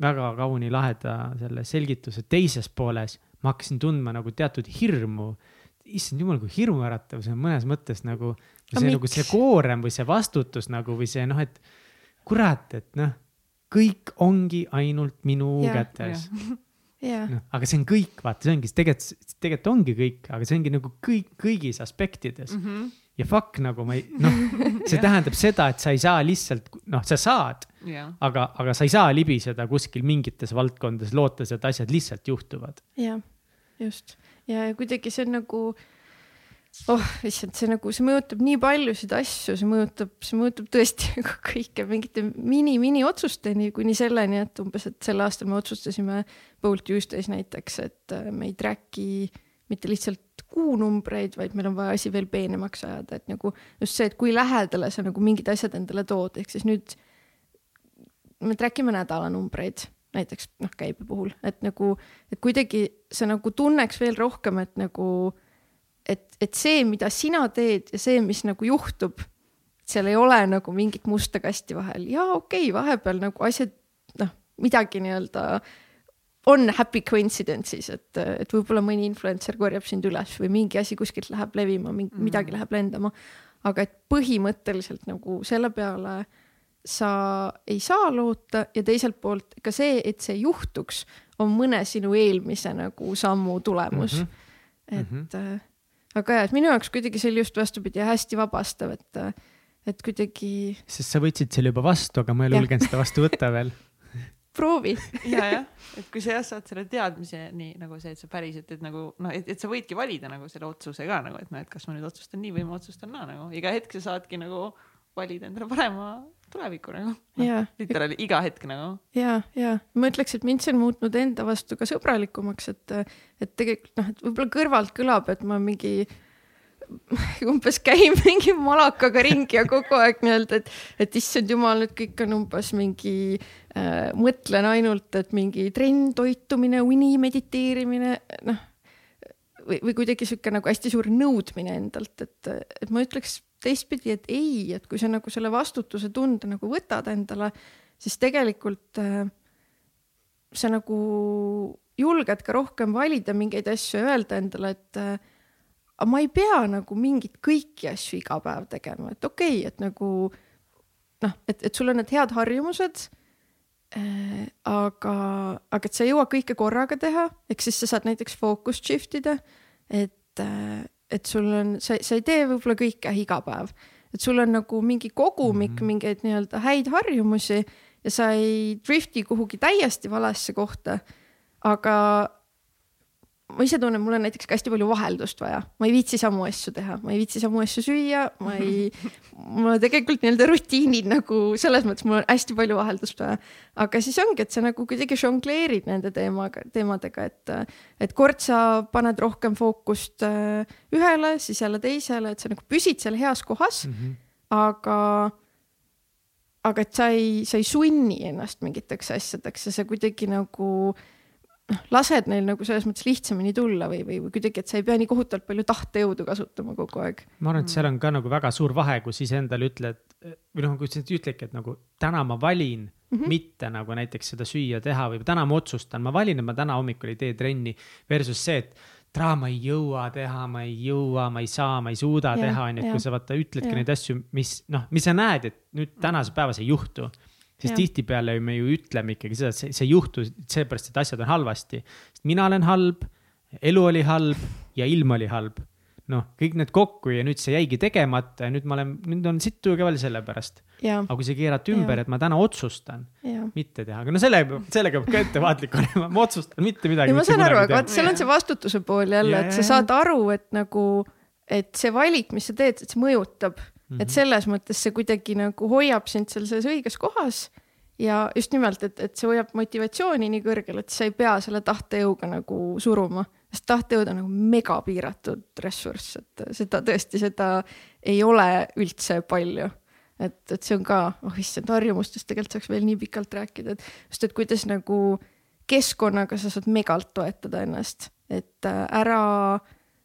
väga kauni laheda selle selgituse teises pooles ma hakkasin tundma nagu teatud hirmu issand jumal, kui hirmuäratav see on mõnes mõttes nagu, See nagu miks? see koorem või see vastutus nagu või see noh, et kurat, et noh, kõik ongi ainult minu Jaa, kätes. ja, noh, aga see on kõik, vaata, see ongi, tegelikult, tegelikult ongi kõik, aga see ongi nagu kõik, kõigis aspektides mm. -hmm. ja fuck nagu ma ei, noh, see Jah. tähendab seda, et sa ei saa lihtsalt, noh, sa saad, jah, aga, aga sa ei saa libiseda kuskil mingites valdkondades, lootes, et asjad lihtsalt juhtuvad. ja just ja, ja kuidagi see on nagu oh issand, see nagu, see mõjutab nii paljusid asju, see mõjutab, see mõjutab tõesti nagu kõike mingite mini-mini otsusteni kuni selleni, et umbes, et sel aastal me otsustasime Bolt Tuesdays näiteks, et äh, me ei track'i mitte lihtsalt kuunumbreid, vaid meil on vaja asi veel peenemaks ajada, et nagu just see, et kui lähedale sa nagu mingid asjad endale tood, ehk siis nüüd me track ime nädalanumbreid näiteks noh, käibe puhul, et nagu, et kuidagi sa nagu tunneks veel rohkem, et nagu, et, et see, mida sina teed ja see, mis nagu juhtub, seal ei ole nagu mingit musta kasti vahel ja okei okay,, vahepeal nagu asjad noh, midagi nii-öelda on happy coincidences, et, et võib-olla mõni influencer korjab sind üles või mingi asi kuskilt läheb levima, mingi mm. midagi läheb lendama. aga et põhimõtteliselt nagu selle peale sa ei saa loota ja teiselt poolt ka see, et see juhtuks, on mõne sinu eelmise nagu sammu tulemus mm. -hmm. et mm -hmm. Aga jah, et minu jaoks kuidagi see oli just vastupidi hästi vabastav, et, et kuidagi sest sa võtsid selle juba vastu, aga ma ei julgenud seda vastu võtta veel. proovi. ja, jah, et kui sa jah saad selle teadmise nii nagu see, et sa päriselt, et nagu noh, et, et sa võidki valida nagu selle otsuse ka nagu, et noh, et kas ma nüüd otsustan nii või ma otsustan naa nagu iga hetk sa saadki nagu valida endale parema tuleviku nagu. ja, literaali iga hetk nagu. ja, ja ma ütleks, et mind see on muutnud enda vastu ka sõbralikumaks, et, et tegelikult noh, et võib-olla kõrvalt kõlab, et ma mingi umbes käin mingi malakaga ringi ja kogu aeg nii-öelda, et, et issand jumal, nüüd kõik on umbes mingi äh,, mõtlen ainult, et mingi trenn, toitumine, uni, mediteerimine, noh. või, või kuidagi sihuke nagu hästi suur nõudmine endalt, et, et ma ütleks teistpidi, et ei, et kui sa nagu selle vastutuse tunde nagu võtad endale, siis tegelikult äh, sa nagu julged ka rohkem valida mingeid asju ja öelda endale, et äh, ma ei pea nagu mingeid kõiki asju iga päev tegema, et okei okay,, et nagu noh, et, et sul on need head harjumused äh,. aga, aga et sa ei jõua kõike korraga teha, ehk siis sa saad näiteks focus shift ida, et äh,, et sul on, sa, sa ei tee võib-olla kõike iga päev, et sul on nagu mingi kogumik mm. -hmm. mingeid nii-öelda häid harjumusi ja sa ei drifti kuhugi täiesti valesse kohta. aga ma ise tunnen, mul on näiteks ka hästi palju vaheldust vaja, ma ei viitsi samu asju teha, ma ei viitsi samu asju süüa, ma ei, mul on tegelikult nii-öelda rutiinid nagu selles mõttes, mul on hästi palju vaheldust vaja. aga siis ongi, et sa nagu kuidagi žongleerid nende teemaga, teemadega, et, et kord sa paned rohkem fookust äh, ühele, siis jälle teisele, et sa nagu püsid seal heas kohas, Mhm. aga, aga et sa ei, sa ei sunni ennast mingiteks asjadeks ja sa kuidagi nagu noh, lased neil nagu selles mõttes lihtsamini tulla või, või, või kuidagi, et sa ei pea nii kohutavalt palju tahtejõudu kasutama kogu aeg. ma arvan, et seal on ka nagu väga suur vahe, kus iseendale ütled või noh, kui sa ütledki, et nagu täna ma valin mm -hmm. mitte nagu näiteks seda süüa teha või täna ma otsustan, ma valin, et ma täna hommikul ei tee trenni versus see, et täna ma ei jõua teha, ma ei jõua, ma ei saa, ma ei suuda Jah, teha, onju, et jah. kui sa vaata ütledki Jah. neid asju, mis noh, mis sa näed, et nüüd tänase päevas ei juhtu siis tihtipeale me ju ütleme ikkagi seda, et see, see ei juhtu seepärast, et asjad on halvasti. sest mina olen halb, elu oli halb ja ilm oli halb. noh, kõik need kokku ja nüüd see jäigi tegemata ja nüüd ma olen, nüüd on sittu kõvel selle pärast. ja, aga kui sa keerad ümber, et ma täna otsustan ja. mitte teha, aga no sellega, sellega peab ka ettevaatlik olema, ma otsustan mitte midagi. ja ma saan aru, aga vaata, seal on see vastutuse pool jälle, Ja, et ja, sa ja. saad aru, et nagu, et see valik, mis sa teed, et see mõjutab. -hmm. et selles mõttes see kuidagi nagu hoiab sind seal selles õiges kohas ja just nimelt, et, et see hoiab motivatsiooni nii kõrgel, et sa ei pea selle tahtejõuga nagu suruma, sest tahtejõud on nagu mega piiratud ressurss, et seda tõesti, seda ei ole üldse palju et, et see on ka, oh issand, harjumustest tegelikult saaks veel nii pikalt rääkida, et just, et kuidas nagu keskkonnaga sa saad megalt toetada ennast, et äh,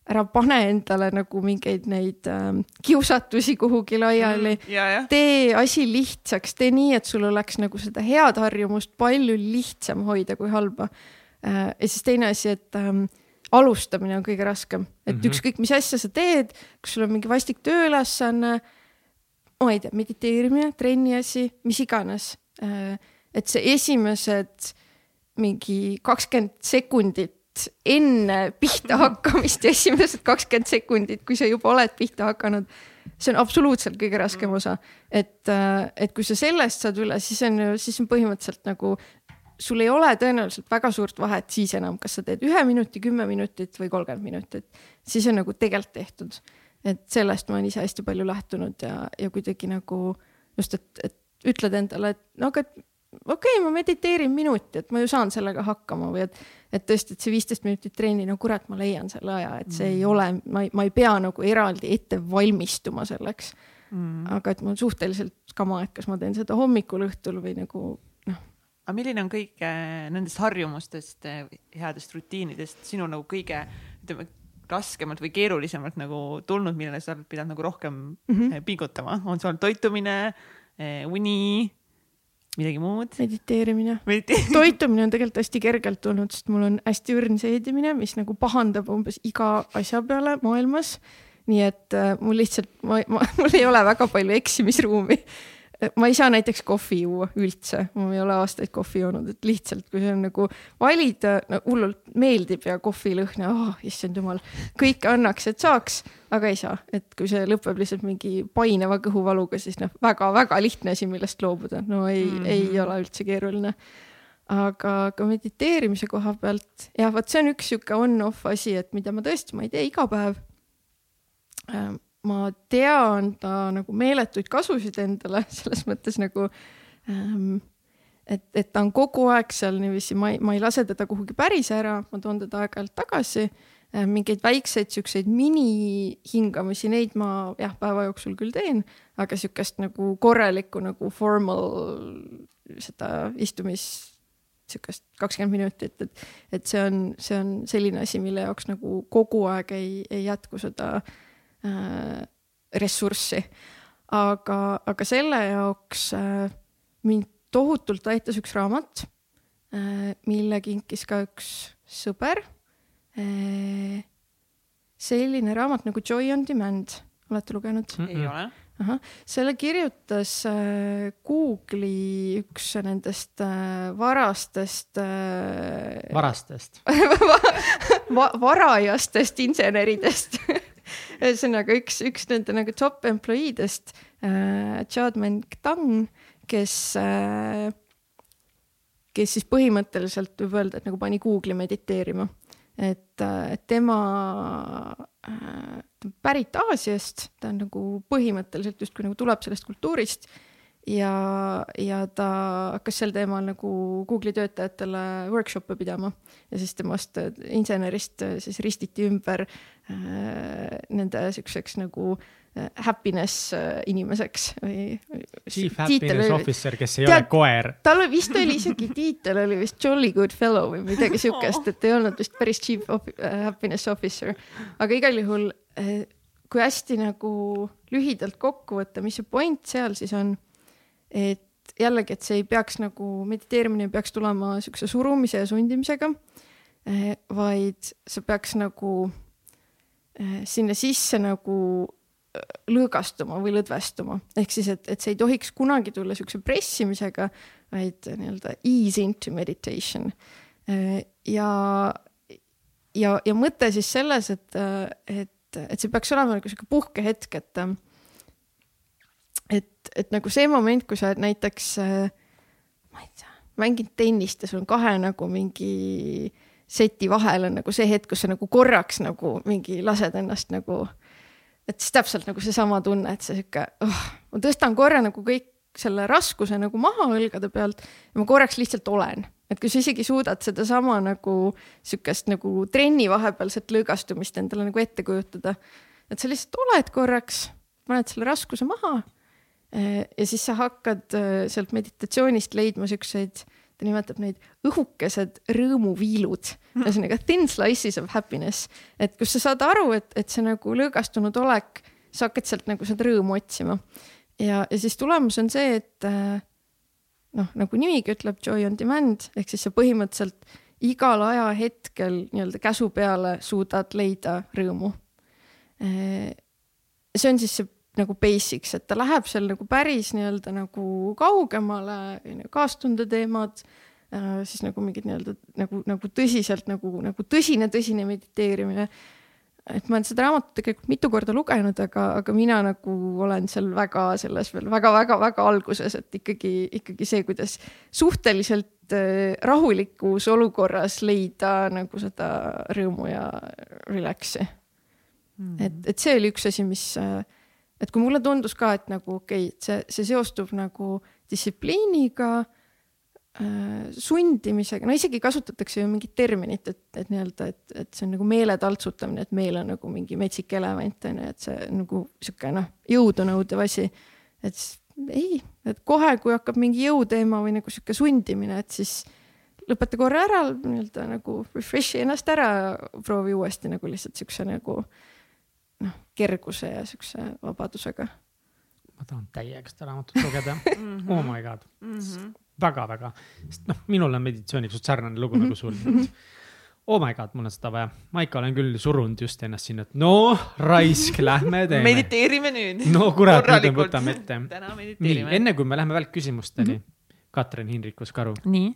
ära, pane endale nagu mingeid neid äh, kiusatusi kuhugi laiali mm.. ja, jah. tee asi lihtsaks, tee nii, et sul oleks nagu seda head harjumust palju lihtsam hoida kui halba. ja siis teine asi, et ähm, alustamine on kõige raskem, et mm. -hmm. ükskõik, mis asja sa teed, kas sul on mingi vastik tööülesanne, ma ei tea, mediteerimine, trenni asi, mis iganes. et see esimesed mingi kakskümmend sekundit enne pihta hakkamist ja esimesed kakskümmend sekundit, kui sa juba oled pihta hakanud, see on absoluutselt kõige raskem osa. et, et kui sa sellest saad üle, siis on ju, siis on põhimõtteliselt nagu sul ei ole tõenäoliselt väga suurt vahet siis enam, kas sa teed ühe minuti, kümme minutit või kolmkümmend minutit, siis on nagu tegelikult tehtud. et sellest ma olen ise hästi palju lähtunud ja, ja kuidagi nagu just, et, et ütled endale, et no aga okei okay,, ma mediteerin minuti, et ma ju saan sellega hakkama või et, et tõesti, et see viisteist minutit trenni, no kurat, ma leian selle aja, et see ei ole, ma ei, ma ei pea nagu eraldi ette valmistuma selleks mm.. aga et mul suhteliselt kama, et kas ma teen seda hommikul, õhtul või nagu noh, aga milline on kõige nendest harjumustest, headest rutiinidest sinu nagu kõige, ütleme, raskemalt või keerulisemalt nagu tulnud, millele sa oled pidanud nagu rohkem mm -hmm. pingutama, on see olnud toitumine, uni, midagi muud? mediteerimine. mediteerimine. toitumine on tegelikult hästi kergelt tulnud, sest mul on hästi õrn seedimine, mis nagu pahandab umbes iga asja peale maailmas. nii et äh, mul lihtsalt, ma, ma, mul ei ole väga palju eksimisruumi. Ma ei saa näiteks kohvi juua üldse, ma ei ole aastaid kohvi joonud, et lihtsalt, kui see on nagu valida, no hullult meeldib ja kohvilõhn ja oh, issand jumal, kõike annaks, et saaks, aga ei saa, et kui see lõpeb lihtsalt mingi painava kõhuvaluga, siis noh, väga-väga lihtne asi, millest loobuda, no ei mm, -hmm. ei ole üldse keeruline. aga ka mediteerimise koha pealt, jah, vot see on üks sihuke on-off asi, et mida ma tõesti, ma ei tee iga päev ähm, ma tean ta nagu meeletuid kasusid endale selles mõttes nagu ähm, et, et ta on kogu aeg seal niiviisi, ma ei, ma ei lase teda kuhugi päris ära, ma toon teda aeg-ajalt tagasi äh,. mingeid väikseid siukseid minihingamisi, neid ma jah, päeva jooksul küll teen, aga sihukest nagu korralikku nagu formal seda istumis sihukest kakskümmend minutit, et, et see on, see on selline asi, mille jaoks nagu kogu aeg ei, ei jätku seda äh, Äh, ressurssi. aga, aga selle jaoks äh, mind tohutult aitas üks raamat, äh, mille kinkis ka üks sõber. selline raamat nagu Joy on demand, olete lugenud mm? -mm. ei ole ahah, selle kirjutas äh, Google'i üks nendest äh, varastest äh,. varastest va varajastest inseneridest ühesõnaga üks, üks nende nagu top employee dest äh,, Chad Meng-Tang, kes äh,, kes siis põhimõtteliselt võib öelda, et nagu pani Google'i mediteerima. et äh,, tema äh, pärit Aasiast, ta on nagu põhimõtteliselt justkui nagu tuleb sellest kultuurist ja, ja ta hakkas sel teemal nagu Google'i töötajatele workshop'e pidama ja siis temast äh, insenerist äh, siis ristiti ümber äh, nende siukseks nagu äh, happiness inimeseks või. Chief happiness oli, officer, kes ei tead, ole koer. tal vist oli isegi tiitel oli vist jolly good fellow või midagi siukest, et ei olnud vist päris chief of, happiness officer, aga igal juhul kui hästi nagu lühidalt kokku võtta, mis see point seal siis on et jällegi, et see ei peaks nagu, mediteerimine ei peaks tulema siukse surumise ja sundimisega, eh, vaid see peaks nagu eh, sinna sisse nagu eh, lõõgastuma või lõdvestuma, ehk siis, et, et see ei tohiks kunagi tulla siukse pressimisega, vaid nii-öelda ease into meditation. ja, ja, ja mõte siis selles, et, et, et see peaks olema nagu sihuke puhkehetk, et et, nagu see moment, kui sa oled näiteks, äh, ma ei tea, mänginud tennist ja sul on kahe nagu mingi seti vahel on nagu see hetk, kus sa nagu korraks nagu mingi lased ennast nagu, et siis täpselt nagu seesama tunne, et see sihuke oh,, ma tõstan korra nagu kõik selle raskuse nagu maha õlgade pealt ja ma korraks lihtsalt olen. et kui sa isegi suudad sedasama nagu sihukest nagu trenni vahepealset lõõgastumist endale nagu ette kujutada, et sa lihtsalt oled korraks, paned selle raskuse maha ja siis sa hakkad äh, sealt meditatsioonist leidma siukseid, ta nimetab neid õhukesed rõõmuviilud, ühesõnaga thin slices of happiness, et kus sa saad aru, et, et see nagu lõõgastunud olek, sa hakkad sealt nagu seda rõõmu otsima. ja, ja siis tulemus on see, et äh, noh, nagu nimigi ütleb, joy on demand ehk siis sa põhimõtteliselt igal ajahetkel nii-öelda käsu peale suudad leida rõõmu. see on siis see nagu basics, et ta läheb seal nagu päris nii-öelda nagu kaugemale, kaastunde teemad äh,, siis nagu mingid nii-öelda nagu, nagu tõsiselt nagu, nagu tõsine, tõsine mediteerimine. et ma olen seda raamatut tegelikult mitu korda lugenud, aga, aga mina nagu olen seal väga selles veel väga-väga-väga alguses, et ikkagi, ikkagi see, kuidas suhteliselt äh, rahulikus olukorras leida nagu seda rõõmu ja relax'i mm. et, et see oli üks asi, mis äh, et kui mulle tundus ka, et nagu okei okay,, see, see seostub nagu distsipliiniga äh,, sundimisega, no isegi kasutatakse ju mingit terminit, et, et nii-öelda, et, et see on nagu meele taltsutamine, et meel on nagu mingi metsik elevant on ju, et see nagu sihuke noh, jõudu nõudev asi. et ei, et kohe, kui hakkab mingi jõuteema või nagu sihuke sundimine, et siis lõpeta korra ära, nii-öelda nagu refresh'i ennast ära, proovi uuesti nagu lihtsalt siukse nagu äh, noh, kerguse ja siukse vabadusega. ma tahan täiega seda raamatut lugeda mhm. oh my god mm -hmm. väga-väga, sest noh, minul on meditsiooniga suht sarnane lugu nagu sul. oh my god, mul on seda vaja. ma ikka olen küll surunud just ennast sinna, et no raisk, lähme teeme. mediteerime nüüd. no kurat, nüüd me võtame ette. nii, enne kui me läheme välkküsimusteni mm, -hmm. Katrin Hindrikus Karu, nii.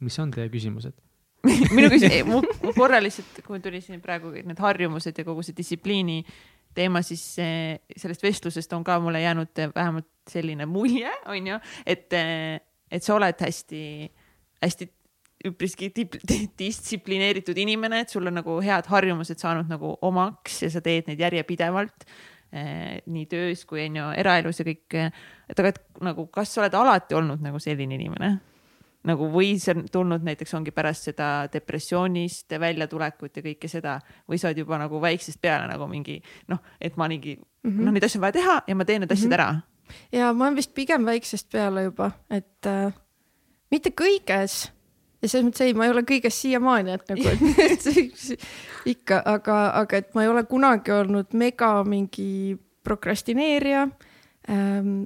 mis on teie küsimused? minu küsimus, mu mu korra lihtsalt, kui tuli siin praegu need harjumused ja kogu see distsipliini teema, siis sellest vestlusest on ka mulle jäänud vähemalt selline mulje, onju, et, et sa oled hästi, hästi üpriski distsiplineeritud inimene, et sul on nagu head harjumused saanud nagu omaks ja sa teed neid järjepidevalt eh, nii töös kui onju eraelus ja kõik. et aga, et nagu, kas sa oled alati olnud nagu selline inimene? Nagu või see on tulnud näiteks ongi pärast seda depressioonist väljatulekut ja kõike seda või sa oled juba nagu väiksest peale nagu mingi noh, et ma mingi mm -hmm. noh, neid asju on vaja teha ja ma teen need asjad Mhm. ära. ja ma olen vist pigem väiksest peale juba, et äh, mitte kõiges ja selles mõttes ei, ma ei ole kõiges siiamaani, et nagu et, ikka, aga, aga et ma ei ole kunagi olnud mega mingi prokrastineerija ähm,.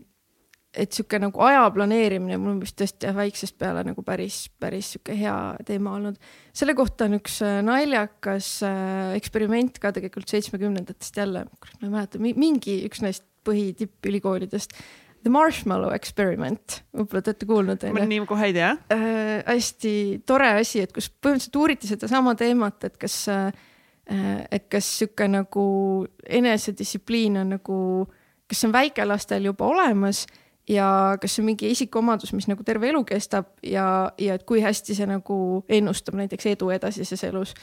Et sihuke nagu aja planeerimine mul on vist tõesti väiksest peale nagu päris, päris sihuke hea teema olnud. selle kohta on üks äh, naljakas äh, eksperiment ka tegelikult seitsmekümnendatest jälle, ma ei mäleta, mingi üks neist põhitippülikoolidest. The Marshmallow Experiment, võib-olla te olete kuulnud ma nii kohe ei tea. äh, hästi tore asi, et kus põhimõtteliselt uuriti sedasama teemat, et kas äh,, et kas sihuke nagu enesedistsipliin on nagu, kas see on väikelastel juba olemas ja kas see on mingi isikuomadus, mis nagu terve elu kestab ja, ja et kui hästi see nagu ennustab näiteks edu edasises elus.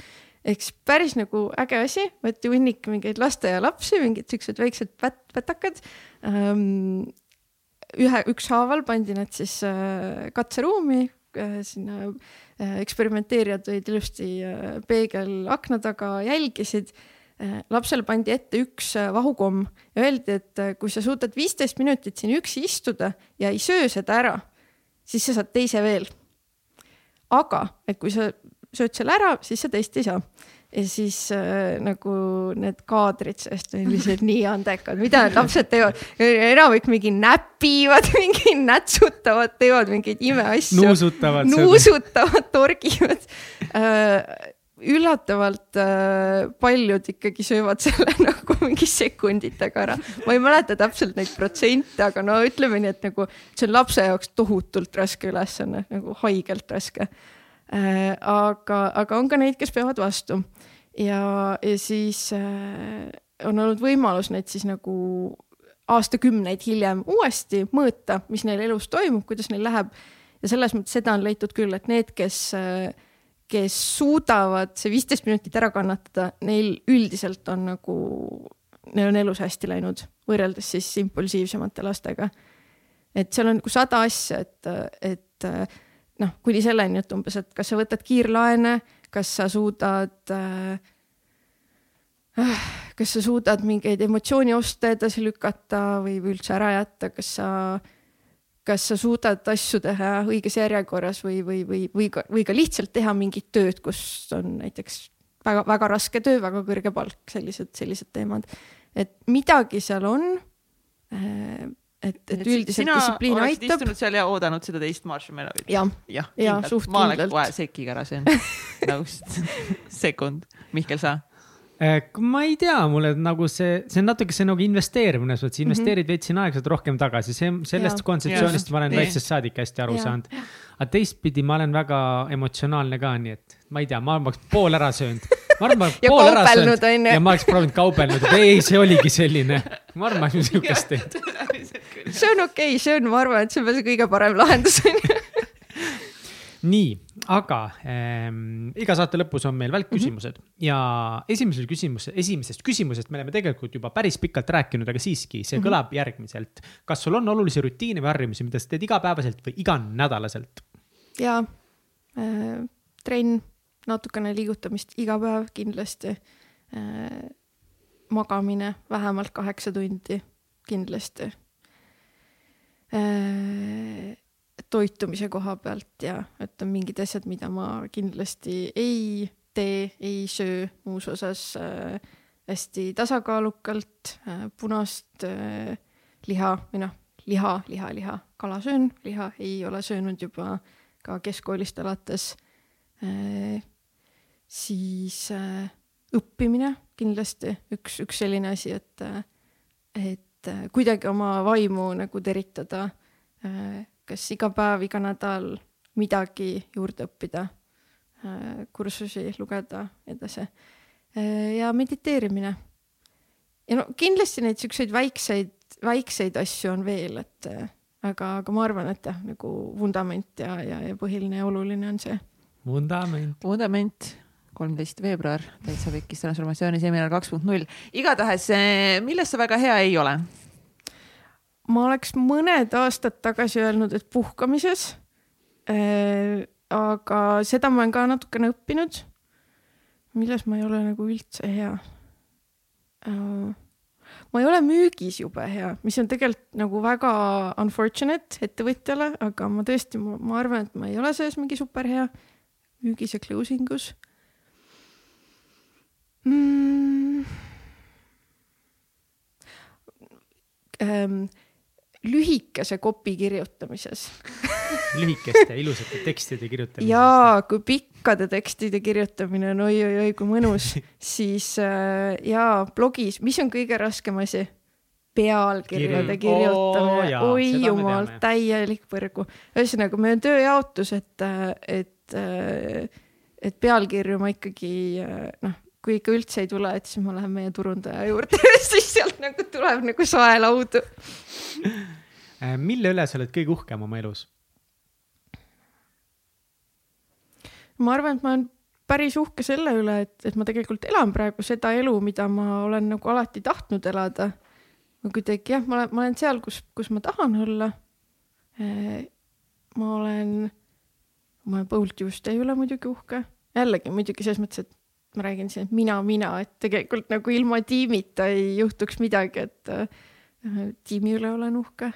ehk siis päris nagu äge asi, võeti hunnik mingeid lasteaialapsi, mingid siuksed väiksed pät-, pätakad ähm, ühe, ükshaaval pandi nad siis äh, katseruumi äh, sinna äh, eksperimenteerijad olid ilusti äh, peegelakna taga, jälgisid äh,. Lapsele pandi ette üks äh, vahukomm ja öeldi, et äh, kui sa suudad viisteist minutit siin üksi istuda ja ei söö seda ära, siis sa saad teise veel. aga et kui sa sööd selle ära, siis sa teist ei saa ja siis äh, nagu need kaadrid sellest olid lihtsalt nii andekad, mida lapsed teevad, enamik mingi näpivad, mingi nätsutavad, teevad mingeid imeasju. nuusutavad. nuusutavad, torgivad äh. üllatavalt äh, paljud ikkagi söövad selle nagu mingi sekunditega ära. ma ei mäleta täpselt neid protsente, aga no ütleme nii, et nagu see on lapse jaoks tohutult raske ülesanne, nagu haigelt raske äh,. aga, aga on ka neid, kes peavad vastu ja, ja siis äh, on olnud võimalus neid siis nagu aastakümneid hiljem uuesti mõõta, mis neil elus toimub, kuidas neil läheb. ja selles mõttes seda on leitud küll, et need, kes, kes suudavad see viisteist minutit ära kannatada, neil üldiselt on nagu, neil on elus hästi läinud, võrreldes siis impulsiivsemate lastega. et seal on nagu sada asja, et, et noh, kuni selleni, et umbes, et kas sa võtad kiirlaene, kas sa suudad äh, kas sa suudad mingeid emotsioonioste edasi lükata või, üldse ära jätta, kas sa, kas sa suudad asju teha õiges järjekorras või, või, või, või ka, või ka lihtsalt teha mingit tööd, kus on näiteks väga-väga raske töö, väga kõrge palk, sellised, sellised teemad. et midagi seal on. et, et üldiselt sina distsipliin oleksid aitab. istunud seal ja oodanud seda teist marshmallow'it. jah, jah, Jaa, kindlalt. suht ma oleks kindlalt. kohe sekiga ära söönud. nõus. sekund. Mihkel, sa? Äh, ma ei tea, mulle nagu see, see on natuke see nagu investeerimine, sa investeerid veits sinna aeglaselt rohkem tagasi, see, sellest Jaa. kontseptsioonist ma olen väiksest saadik hästi aru Jaa. saanud. aga teistpidi ma olen väga emotsionaalne ka, nii et ma ei tea, ma oleks pool ära söönud. ma arvan, ma oleks Ja pool ära söönud onju. ja ma oleks proovinud kaubelnud, et ei, see oligi selline. ma arvan, ma oleks niisugust teinud. see on okei okay,, see on, ma arvan, et see on see kõige parem lahendus on ju. nii, aga ähm, iga saate lõpus on meil välkküsimused mm -hmm. ja esimesel küsimus, esimesest küsimusest me oleme tegelikult juba päris pikalt rääkinud, aga siiski see mm -hmm. kõlab järgmiselt. kas sul on olulisi rutiine või harjumusi, mida sa teed igapäevaselt või iganädalaselt? ja äh, trenn, natukene liigutamist iga päev kindlasti äh,. magamine vähemalt kaheksa tundi kindlasti äh,. Toitumise koha pealt ja et on mingid asjad, mida ma kindlasti ei tee, ei söö muus osas äh, hästi tasakaalukalt äh, punast äh, liha või noh, liha, liha, liha, kala söön, liha ei ole söönud juba ka keskkoolist alates. siis äh, õppimine kindlasti üks, üks selline asi, et, äh, et äh, kuidagi oma vaimu nagu teritada äh,. Kas iga päev, iga nädal midagi juurde õppida äh,, kursusi lugeda edasi äh, ja mediteerimine. ja no kindlasti neid siukseid väikseid, väikseid asju on veel, et äh, aga, aga ma arvan, et jah, nagu vundament ja, ja, ja põhiline ja oluline on see. vundament. vundament kolmteist veebruar, täitsa pekkis transformatsiooni seminar kaks punkt null. igatahes, milles sa väga hea ei ole? Ma oleks mõned aastad tagasi öelnud, et puhkamises äh,. aga seda ma olen ka natukene õppinud. milles ma ei ole nagu üldse hea äh,? ma ei ole müügis jube hea, mis on tegelikult nagu väga unfortunate ettevõtjale, aga ma tõesti, ma arvan, et ma ei ole selles mingi super hea müügis ja closing us mm.? Ähm, lühikese kopi kirjutamises lühikeste ilusate tekstide kirjutamises. jaa, kui pikkade tekstide kirjutamine on oi-oi-oi kui mõnus siis äh, jaa, blogis, mis on kõige raskem asi? pealkirjade kirjutamine jaa, oi jumal, täielik põrgu. ühesõnaga, meil on tööjaotus, et, et, et pealkirju ma ikkagi noh, kui ikka üldse ei tule, et siis ma lähen meie turundaja juurde siis sealt nagu tuleb nagu saelaudu. Äh, mille üle sa oled kõige uhkem oma elus? ma arvan, et ma olen päris uhke selle üle, et, et ma tegelikult elan praegu seda elu, mida ma olen nagu alati tahtnud elada. ma kuidagi jah, ma olen, ma olen seal, kus, kus ma tahan olla. ma olen, ma olen Bolt Tuesday üle muidugi uhke, jällegi muidugi selles mõttes, et ma räägin siin, et mina, mina, et tegelikult nagu ilma tiimita ei juhtuks midagi, et äh, tiimi üle olen uhke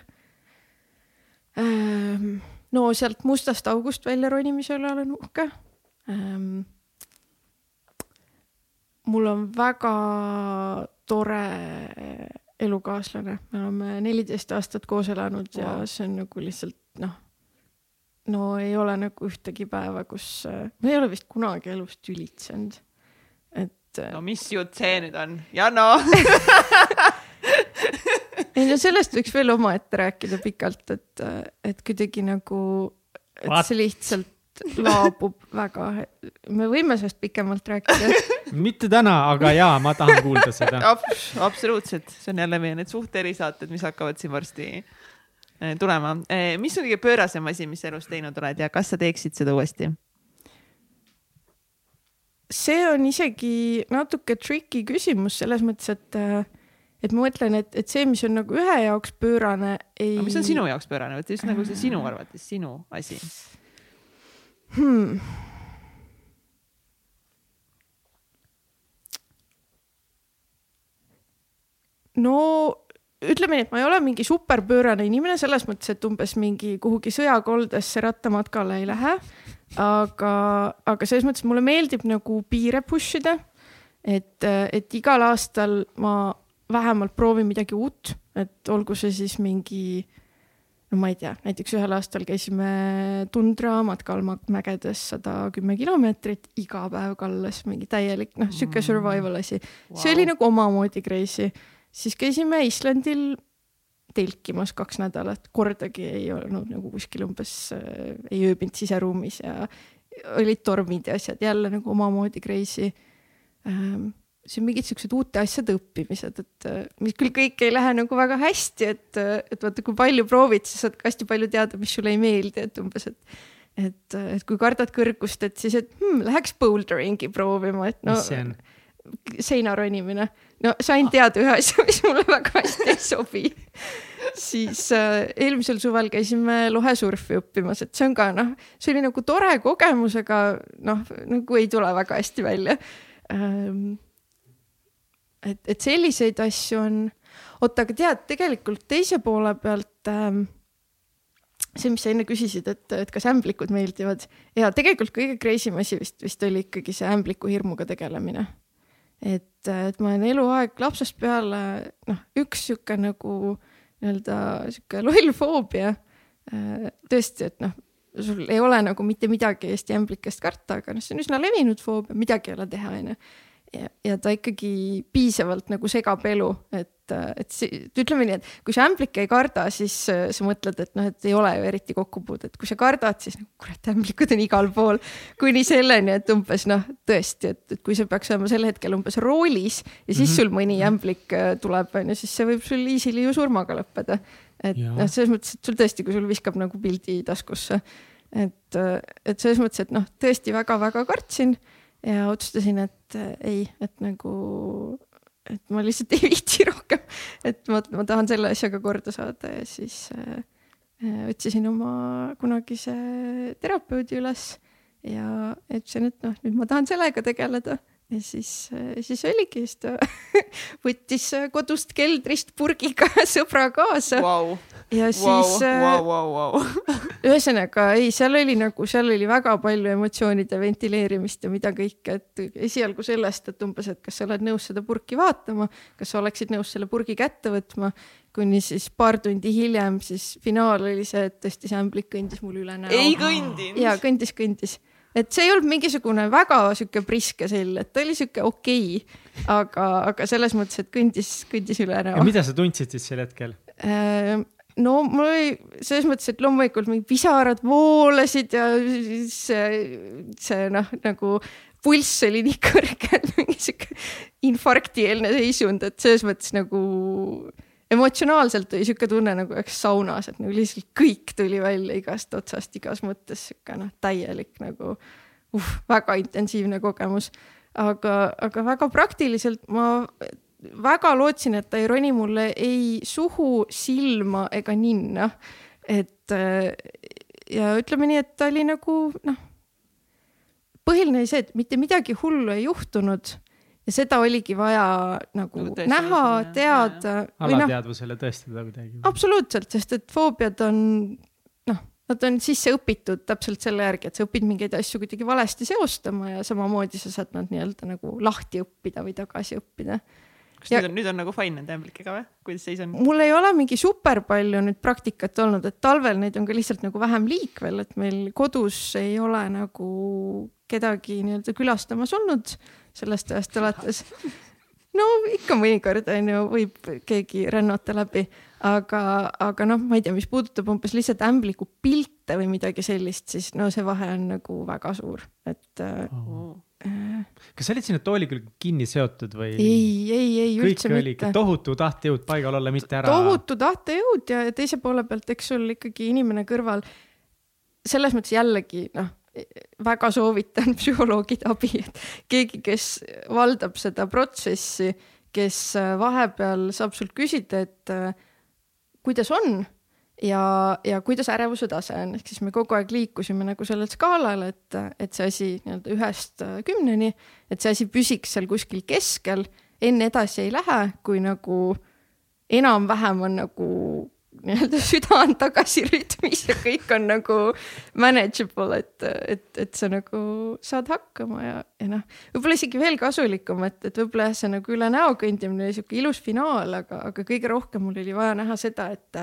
ähm, no sealt mustast august välja ronimise üle olen uhke ähm,. mul on väga tore elukaaslane, me oleme neliteist aastat koos elanud wow. ja see on nagu lihtsalt noh, no ei ole nagu ühtegi päeva, kus, ma ei ole vist kunagi elus tülitsenud, et no mis jutt see nüüd on, Janno ei no sellest võiks veel omaette rääkida pikalt, et, et kuidagi nagu, et What? see lihtsalt laabub väga, me võime sellest pikemalt rääkida. mitte täna, aga jaa, ma tahan kuulda seda. Abs absoluutselt, see on jälle meie need suht erisaated, mis hakkavad siin varsti eh, tulema. mis on kõige pöörasem asi, mis sa elus teinud oled ja kas sa teeksid seda uuesti? See on isegi natuke tricky küsimus selles mõttes, et, et ma mõtlen, et, et see, mis on nagu ühe jaoks pöörane, ei. mis on sinu jaoks pöörane, vot just nagu see sinu arvates sinu asi hmm.? no ütleme nii, et ma ei ole mingi superpöörane inimene selles mõttes, et umbes mingi kuhugi sõjakoldesse rattamatkale ei lähe. Aga, aga selles mõttes mulle meeldib nagu piire push ida. et, et igal aastal ma vähemalt proovin midagi uut, et olgu see siis mingi, no ma ei tea, näiteks ühel aastal käisime tundra matkal mägedes sada kümme kilomeetrit, iga päev kallas, mingi täielik, noh, sihuke survival asi. Wow.. see oli nagu omamoodi crazy. Siis käisime Islandil telkimas kaks nädalat, kordagi ei olnud nagu kuskil umbes äh,, ei ööbinud siseruumis ja olid tormid ja asjad jälle nagu omamoodi crazy ähm,. see on mingid siuksed uute asjade õppimised, et äh, mis küll kõik ei lähe nagu väga hästi, et, et vaata, kui palju proovid, siis saad ka hästi palju teada, mis sulle ei meeldi, et umbes, et et, et kui kardad kõrgust, et siis, et hmm, läheks boulderingi proovima, et no mis see on? Seina ronimine. no sain teada ühe asja, mis mulle väga hästi ei sobi. siis äh, eelmisel suvel käisime lohesurfi õppimas, et see on ka noh, see oli nagu tore kogemus, aga noh, nagu ei tule väga hästi välja ähm,. et, et selliseid asju on, oota, aga tead, tegelikult teise poole pealt ähm, see, mis sa enne küsisid, et, et kas ämblikud meeldivad ja tegelikult kõige crazy im asi vist, vist oli ikkagi see ämbliku hirmuga tegelemine et, et ma olen eluaeg lapsest peale noh, üks sihuke nagu nii-öelda sihuke loll foobia. tõesti, et noh, sul ei ole nagu mitte midagi Eesti ämblikest karta, aga noh, see on üsna levinud foobia, midagi ei ole teha, onju ja, ja ta ikkagi piisavalt nagu segab elu, et, et see, ütleme nii, et kui sa ämblikke ei karda, siis äh, sa mõtled, et noh, et ei ole ju eriti kokkupuudet, kui sa kardad, siis nagu kurat, ämblikud on igal pool. kuni selleni, et umbes noh, tõesti, et, et kui sa peaks olema sel hetkel umbes roolis ja siis mm -hmm. sul mõni ämblik äh, tuleb, on ju, siis see võib sul easily ju surmaga lõppeda. et noh, selles mõttes, et sul tõesti, kui sul viskab nagu pildi taskusse, et, äh, et selles mõttes, et noh, tõesti väga-väga kartsin ja otsustasin, et ei, et nagu, et ma lihtsalt ei viitsi rohkem, et ma, ma tahan selle asjaga korda saada ja siis äh, äh otsisin oma kunagise terapeudi üles ja ütlesin, et noh, nüüd ma tahan sellega tegeleda. Ja siis, siis oligi, siis ta võttis kodust keldrist purgiga sõbra kaasa. Wow.. Ja siis wow,. Wow, wow, wow. ühesõnaga ei, seal oli nagu, seal oli väga palju emotsioonide ventileerimist ja mida kõike, et esialgu sellest, et umbes, et kas sa oled nõus seda purki vaatama, kas sa oleksid nõus selle purgi kätte võtma, kuni siis paar tundi hiljem siis finaal oli see, et tõesti see ämblik kõndis mul üle näo. ei kõndinud? ja kõndis, kõndis et see ei olnud mingisugune väga sihuke priske sell, et ta oli sihuke okei okay,, aga, aga selles mõttes, et kõndis, kõndis üle ära. mida sa tundsid siis sel hetkel? No mul oli selles mõttes, et loomulikult mingid pisarad voolasid ja see, see noh, nagu pulss oli nii kõrge, et mingi sihuke infarktieelne seisund, et selles mõttes nagu emotsionaalselt oli sihuke tunne nagu oleks saunas, et nagu lihtsalt kõik tuli välja igast otsast, igas mõttes sihuke noh, täielik nagu uh, väga intensiivne kogemus. aga, aga väga praktiliselt ma väga lootsin, et ta ei roni mulle ei suhu, silma ega ninna. et ja ütleme nii, et ta oli nagu noh, põhiline oli see, et mitte midagi hullu ei juhtunud ja seda oligi vaja nagu, nagu näha, teada. Noh, alateadvusele no, tõestada kuidagi. absoluutselt, sest et foobiad on noh, nad on sisse õpitud täpselt selle järgi, et sa õpid mingeid asju kuidagi valesti seostama ja samamoodi sa saad nad nii-öelda nagu lahti õppida või tagasi õppida. Kas ja, nüüd on, nüüd on nagu fine nende ämblikega või, kuidas seis on? mul ei ole mingi super palju nüüd praktikat olnud, et talvel neid on ka lihtsalt nagu vähem liikvel, et meil kodus ei ole nagu kedagi nii-öelda külastamas olnud sellest ajast alates. no ikka mõnikord on ju, võib keegi rännata läbi, aga, aga noh, ma ei tea, mis puudutab umbes lihtsalt ämbliku pilte või midagi sellist, siis no see vahe on nagu väga suur, et oh. äh,. kas sa olid sinna tooli külge kinni seotud või? ei, ei, ei üldse Kõik mitte. tohutu tahtejõud paigal olla, mitte ära. tohutu tahtejõud ja teise poole pealt, eks sul ikkagi inimene kõrval selles mõttes jällegi noh väga soovitan psühholoogide abi, et keegi, kes valdab seda protsessi, kes äh, vahepeal saab sult küsida, et äh, kuidas on ja, ja kuidas ärevuse tase on, ehk siis me kogu aeg liikusime nagu sellel skaalal, et, et see asi nii-öelda ühest äh, kümneni, et see asi püsiks seal kuskil keskel, enne edasi ei lähe, kui nagu enam-vähem on nagu nii-öelda süda on tagasi rütmis ja kõik on nagu manageable, et, et, et sa nagu saad hakkama ja, ja noh, võib-olla isegi veel kasulikum, et, et võib-olla jah, see nagu üle näo kõndimine oli sihuke ilus finaal, aga, aga kõige rohkem mul oli vaja näha seda, et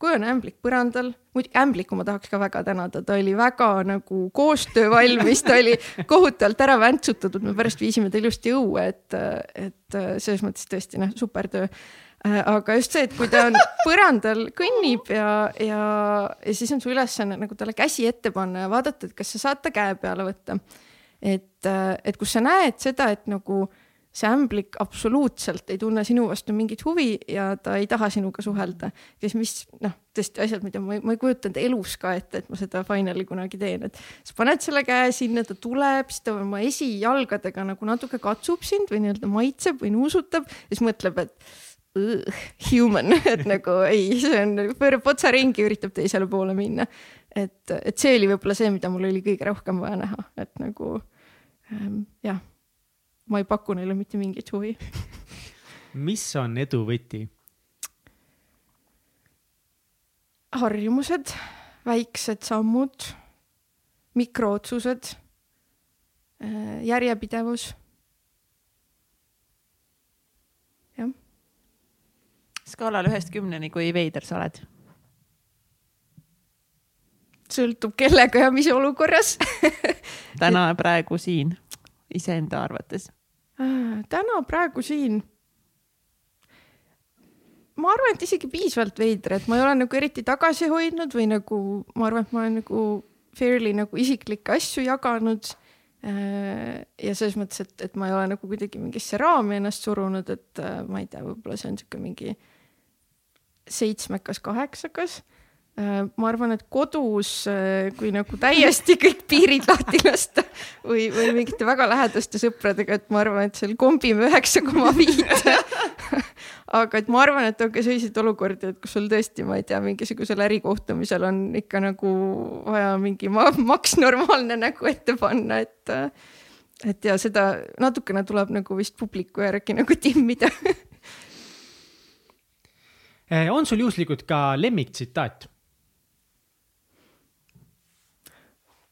kui on ämblik põrandal, muidugi ämblikku ma tahaks ka väga tänada, ta oli väga nagu koostöövalmis, ta oli kohutavalt ära väntsutatud, me pärast viisime ta ilusti õue, et, et selles mõttes tõesti noh, super töö Äh, aga just see, et kui ta on põrandal kõnnib ja, ja, ja siis on su ülesanne nagu talle käsi ette panna ja vaadata, et kas sa saad ta käe peale võtta. et, äh, et kus sa näed seda, et nagu see ämblik absoluutselt ei tunne sinu vastu mingit huvi ja ta ei taha sinuga suhelda. siis mis noh, tõesti asjad, mida ma ei, ma ei kujutanud elus ka ette, et ma seda finali kunagi teen, et sa paned selle käe sinna, ta tuleb, siis ta oma esijalgadega nagu natuke katsub sind või nii-öelda maitseb või nuusutab ja siis mõtleb, et human, et nagu ei, see on, pöörab otsa ringi, üritab teisele poole minna. et, et see oli võib-olla see, mida mul oli kõige rohkem vaja näha, et nagu ähm, jah, ma ei paku neile mitte mingit huvi mis on edu võti? harjumused, väiksed sammud, mikrootsused, äh, järjepidevus skaalal ühest kümneni, kui veider sa oled? sõltub kellega ja mis olukorras täna praegu siin iseenda arvates? täna praegu siin ma arvan, et isegi piisavalt veider, et ma ei ole nagu eriti tagasi hoidnud või nagu ma arvan, et ma olen nagu fairly nagu isiklikke asju jaganud. Äh, ja selles mõttes, et, et ma ei ole nagu kuidagi mingisse raami ennast surunud, et äh, ma ei tea, võib-olla see on sihuke mingi seitsmekas, kaheksakas Äh, ma arvan, et kodus, äh, kui nagu täiesti kõik piirid lahti lasta või, või mingite väga lähedaste sõpradega, et ma arvan, et seal kombime üheksa koma viit. aga et ma arvan, et on ka selliseid olukordi, et kus sul tõesti, ma ei tea, mingisugusel ärikohtumisel on ikka nagu vaja mingi maks normaalne nägu ette panna, et et ja seda natukene tuleb nagu vist publiku järgi nagu timmida on sul juhuslikult ka lemmiktsitaat?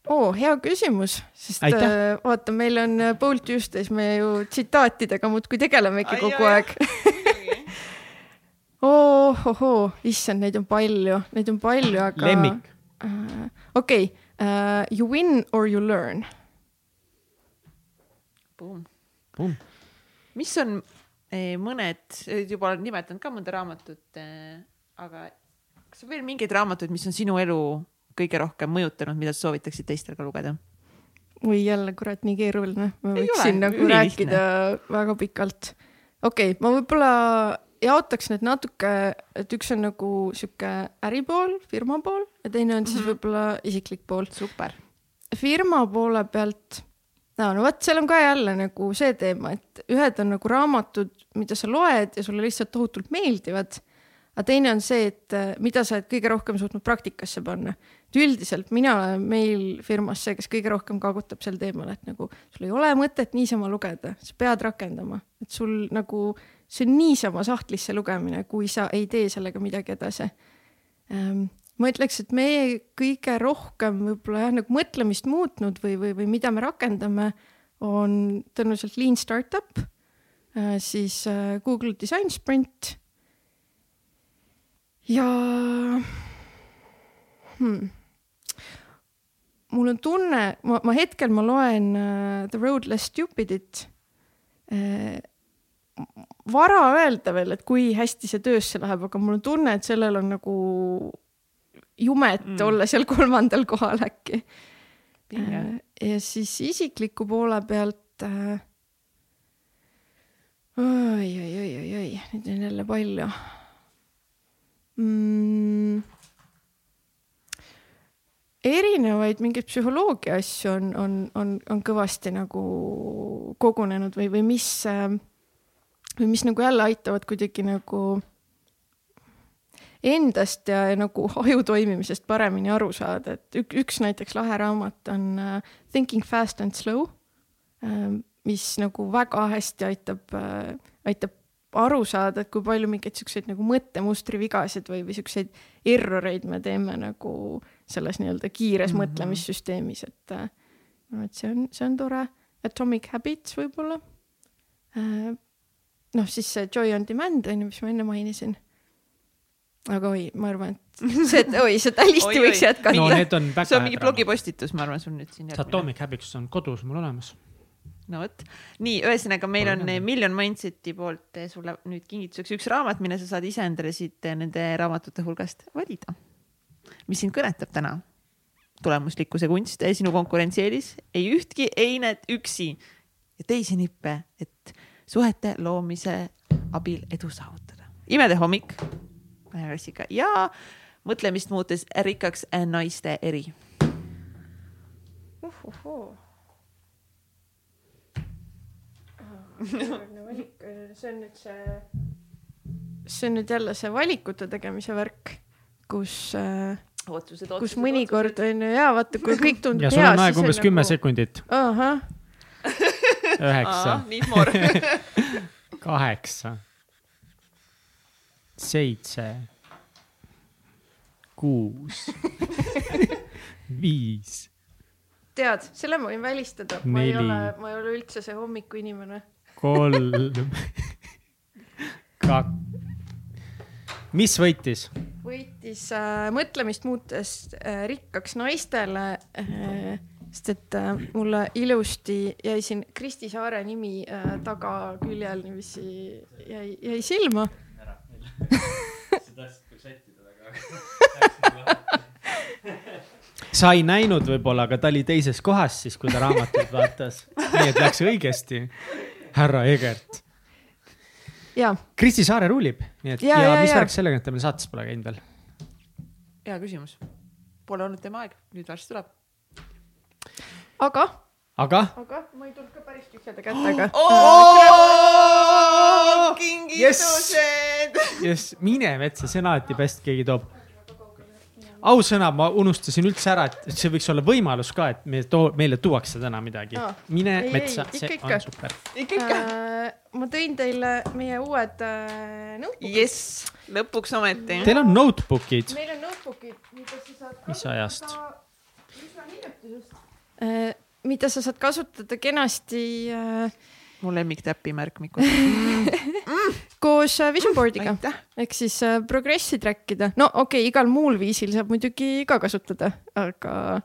oo, hea küsimus, sest Aitäh. äh, vaata, meil on äh, Bolt Tuesdays, me ju tsitaatidega muudkui tegelemegi ai, kogu ai, aeg oh-ohoo, issand, neid on palju, neid on palju, aga. lemmik uh,. okei uh,, you win or you learn. mis on eh, mõned, juba olen nimetanud ka mõnda raamatut eh,, aga kas on veel mingeid raamatuid, mis on sinu elu kõige rohkem mõjutanud, mida sa soovitaksid teistel ka lugeda? või jälle kurat, nii keeruline, ma võiksin nagu rääkida väga pikalt. okei okay,, ma võib-olla jaotaks need natuke, et üks on nagu sihuke äripool, firma pool ja teine on siis mm -hmm. võib-olla isiklik pool. super. firma poole pealt, no, no vot, seal on ka jälle nagu see teema, et ühed on nagu raamatud, mida sa loed ja sulle lihtsalt tohutult meeldivad aga teine on see, et äh, mida sa oled kõige rohkem suutnud praktikasse panna. et üldiselt mina olen meil firmas see, kes kõige rohkem kaagutab sel teemal, et nagu sul ei ole mõtet niisama lugeda, sa pead rakendama, et sul nagu see on niisama sahtlisse lugemine, kui sa ei tee sellega midagi edasi ähm, ma ütleks, et meie kõige rohkem võib-olla jah, nagu mõtlemist muutnud või, või, või mida me rakendame, on tõenäoliselt Lean Startup, äh, siis äh, Google Design Sprint ja hmm. mul on tunne, ma, ma hetkel ma loen uh, The Road Less Stupidit vara öelda veel, et kui hästi see töösse läheb, aga mul on tunne, et sellel on nagu jumet mm. olla seal kolmandal kohal äkki. Uh, ja siis isikliku poole pealt uh, oi, oi, oi, oi, oi, neid on jälle palju mm,? erinevaid mingeid psühholoogia asju on, on, on, on kõvasti nagu kogunenud või, või mis, või mis nagu jälle aitavad kuidagi nagu endast ja nagu aju toimimisest paremini aru saada, et üks, üks näiteks lahe raamat on uh, Thinking fast and slow uh,, mis nagu väga hästi aitab uh,, aitab aru saada, et kui palju mingeid siukseid nagu mõttemustri vigasid või, või siukseid erroreid me teeme nagu selles nii-öelda kiires mm -hmm. mõtlemissüsteemis, et no et see on, see on tore. Atomic Habits võib-olla. Äh, noh, siis see Joy on demand on ju, mis ma enne mainisin. Aga oi, ma arvan, et see, oi, seda listi võiks jätkata no,. see on mingi blogipostitus, ma arvan, sul nüüd siin. Atomic Habits on kodus mul olemas no vot, nii, ühesõnaga meil on Million Mindseti poolt sulle nüüd kingituseks üks raamat, mille sa saad ise endale siit eh, nende raamatute hulgast valida. mis sind kõnetab täna? tulemuslikkuse kunst, eh, sinu konkurentsieelis, ei ühtki einet üksi ja teisi nippe, et suhete loomise abil edu saavutada. imede hommik, klassika ja mõtlemist muutes rikkaks naiste eri uh,. Uh, uh valik, see on nüüd see, see on nüüd jälle see valikute tegemise värk, kus äh, otsused, kus mõnikord on ju ja vaata, kui kõik tundub hea. ja sul on aega umbes kümme nagu... sekundit. ahah. üheksa. kaheksa. Seitse. kuus. viis. tead, selle ma võin välistada, ma ei ole, ma ei ole üldse see hommikuinimene kolm, kaks. mis võitis? võitis äh, mõtlemist muutes äh, rikkaks naistele äh,. sest et äh, mulle ilusti jäi siin Kristi Saare nimi äh, tagaküljel niiviisi jäi, jäi silma. sa ei näinud võib-olla, aga ta oli teises kohas siis, kui ta raamatut vaatas. nii et läks õigesti, härra Egert. Kristi Saare ruulib, nii et Ja, ja, ja mis värk sellega, et ta meil saates pole käinud veel? hea küsimus. Pole olnud tema aeg, nüüd varsti tuleb. aga, aga aga ma ei tulnud ka päris tühjade kätega. kingitused. jess, mine metsa, see on alati best, keegi toob. ausõna, ma unustasin üldse ära, et see võiks olla võimalus ka, et me too, meile tuuakse täna midagi Aa. mine Ei, metsa, see ikka. on super. ikka, ikka. Äh, ma tõin teile meie uued äh, notebook'id. jess, lõpuks ometi. Teil on notebook'id, meil on notebook'id, mida sa saad mis ajast? üsna hiljuti just. Äh, mida sa saad kasutada kenasti äh, mu lemmiktäpimärk, Miku. koos äh, vision board'iga ehk siis äh, progressi track ida. no okei okay,, igal muul viisil saab muidugi ka kasutada, aga,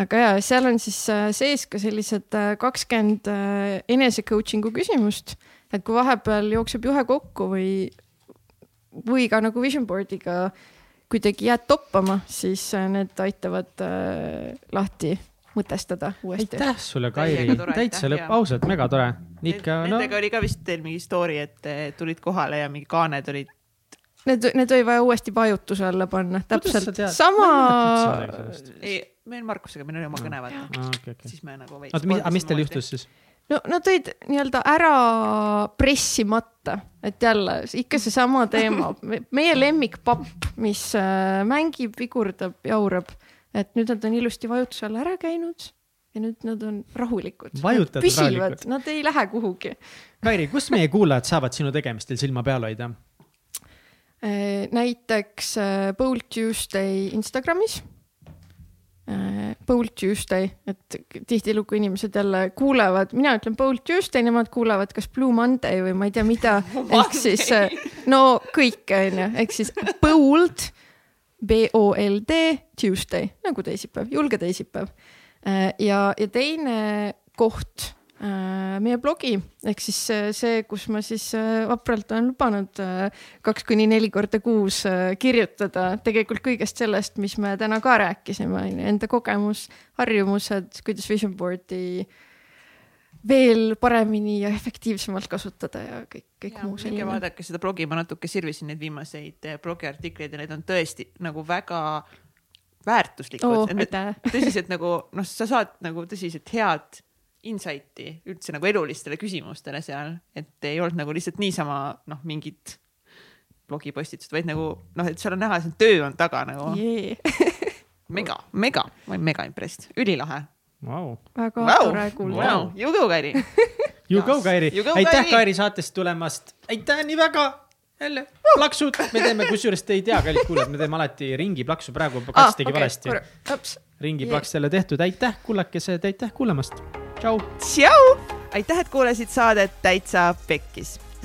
aga ja seal on siis äh, sees ka sellised kakskümmend enese coaching'u küsimust, et kui vahepeal jookseb juhe kokku või, või ka nagu vision board'iga kuidagi jääd toppama, siis need aitavad lahti mõtestada uuesti. aitäh sulle, Kairi täitsa lõpp, ausalt megatore. ikka no Nendega oli ka vist teil mingi story, et eh, tulid kohale ja mingi kaaned olid Need, need oli vaja uuesti vajutuse alla panna, täpselt sama Ma ei meil Markusega, meil oli oma kõne vaata, Aa, okei, okei. siis me nagu veits. oota, mis, aga mis teil juhtus siis? no nad olid nii-öelda ära pressimata, et jälle ikka seesama teema, meie lemmikpapp, mis äh, mängib, vigurdab, jaurab, et nüüd nad on ilusti vajutuse all ära käinud ja nüüd nad on rahulikud. Vajutad püsivad rahulikult., nad ei lähe kuhugi. Kairi, kus meie kuulajad saavad sinu tegemistel silma peal hoida? näiteks äh, Bold Tuesday Instagramis. Bold Tuesday, et tihtilugu inimesed jälle kuulevad, mina ütlen Bold Tuesday, nemad kuulevad kas Blue Monday või ma ei tea, mida, ehk siis äh, no kõike onju, ehk siis bold, B O L D Tuesday nagu teisipäev, julge teisipäev. ja, ja teine koht, meie blogi ehk siis äh, see, kus ma siis äh, vapralt olen lubanud äh, kaks kuni neli korda kuus äh, kirjutada tegelikult kõigest sellest, mis me täna ka rääkisime, onju, enda kogemus, harjumused, kuidas vision board'i veel paremini ja efektiivsemalt kasutada ja kõik, kõik muu minge selline. vaadake seda blogi, ma natuke sirvisin neid viimaseid eh, blogiartikleid ja need on tõesti nagu väga väärtuslikud oh. tõsiselt nagu noh, sa saad nagu tõsiselt head insight'i üldse nagu elulistele küsimustele seal, et ei olnud nagu lihtsalt niisama noh, mingid blogipostitused, vaid nagu noh, et seal on näha, see töö on taga nagu Yeah. mega, mega, ma olen mega impressed, ülilahe Vau. väga wow. tore kuulda wow.. You go, Kairi. You go, Kairi aitäh, Kairi. Saatest tulemast. aitäh nii väga. jälle plaksud, me teeme, kusjuures te ei tea, kallid kuulajad, me teeme alati ringi plaksu, praegu kats tegi valesti. ups, ringi plaks jälle tehtud, aitäh, kullakesed, aitäh kuulamast. tšau. tšau, aitäh, et kuulasid saadet Täitsa Pekkis.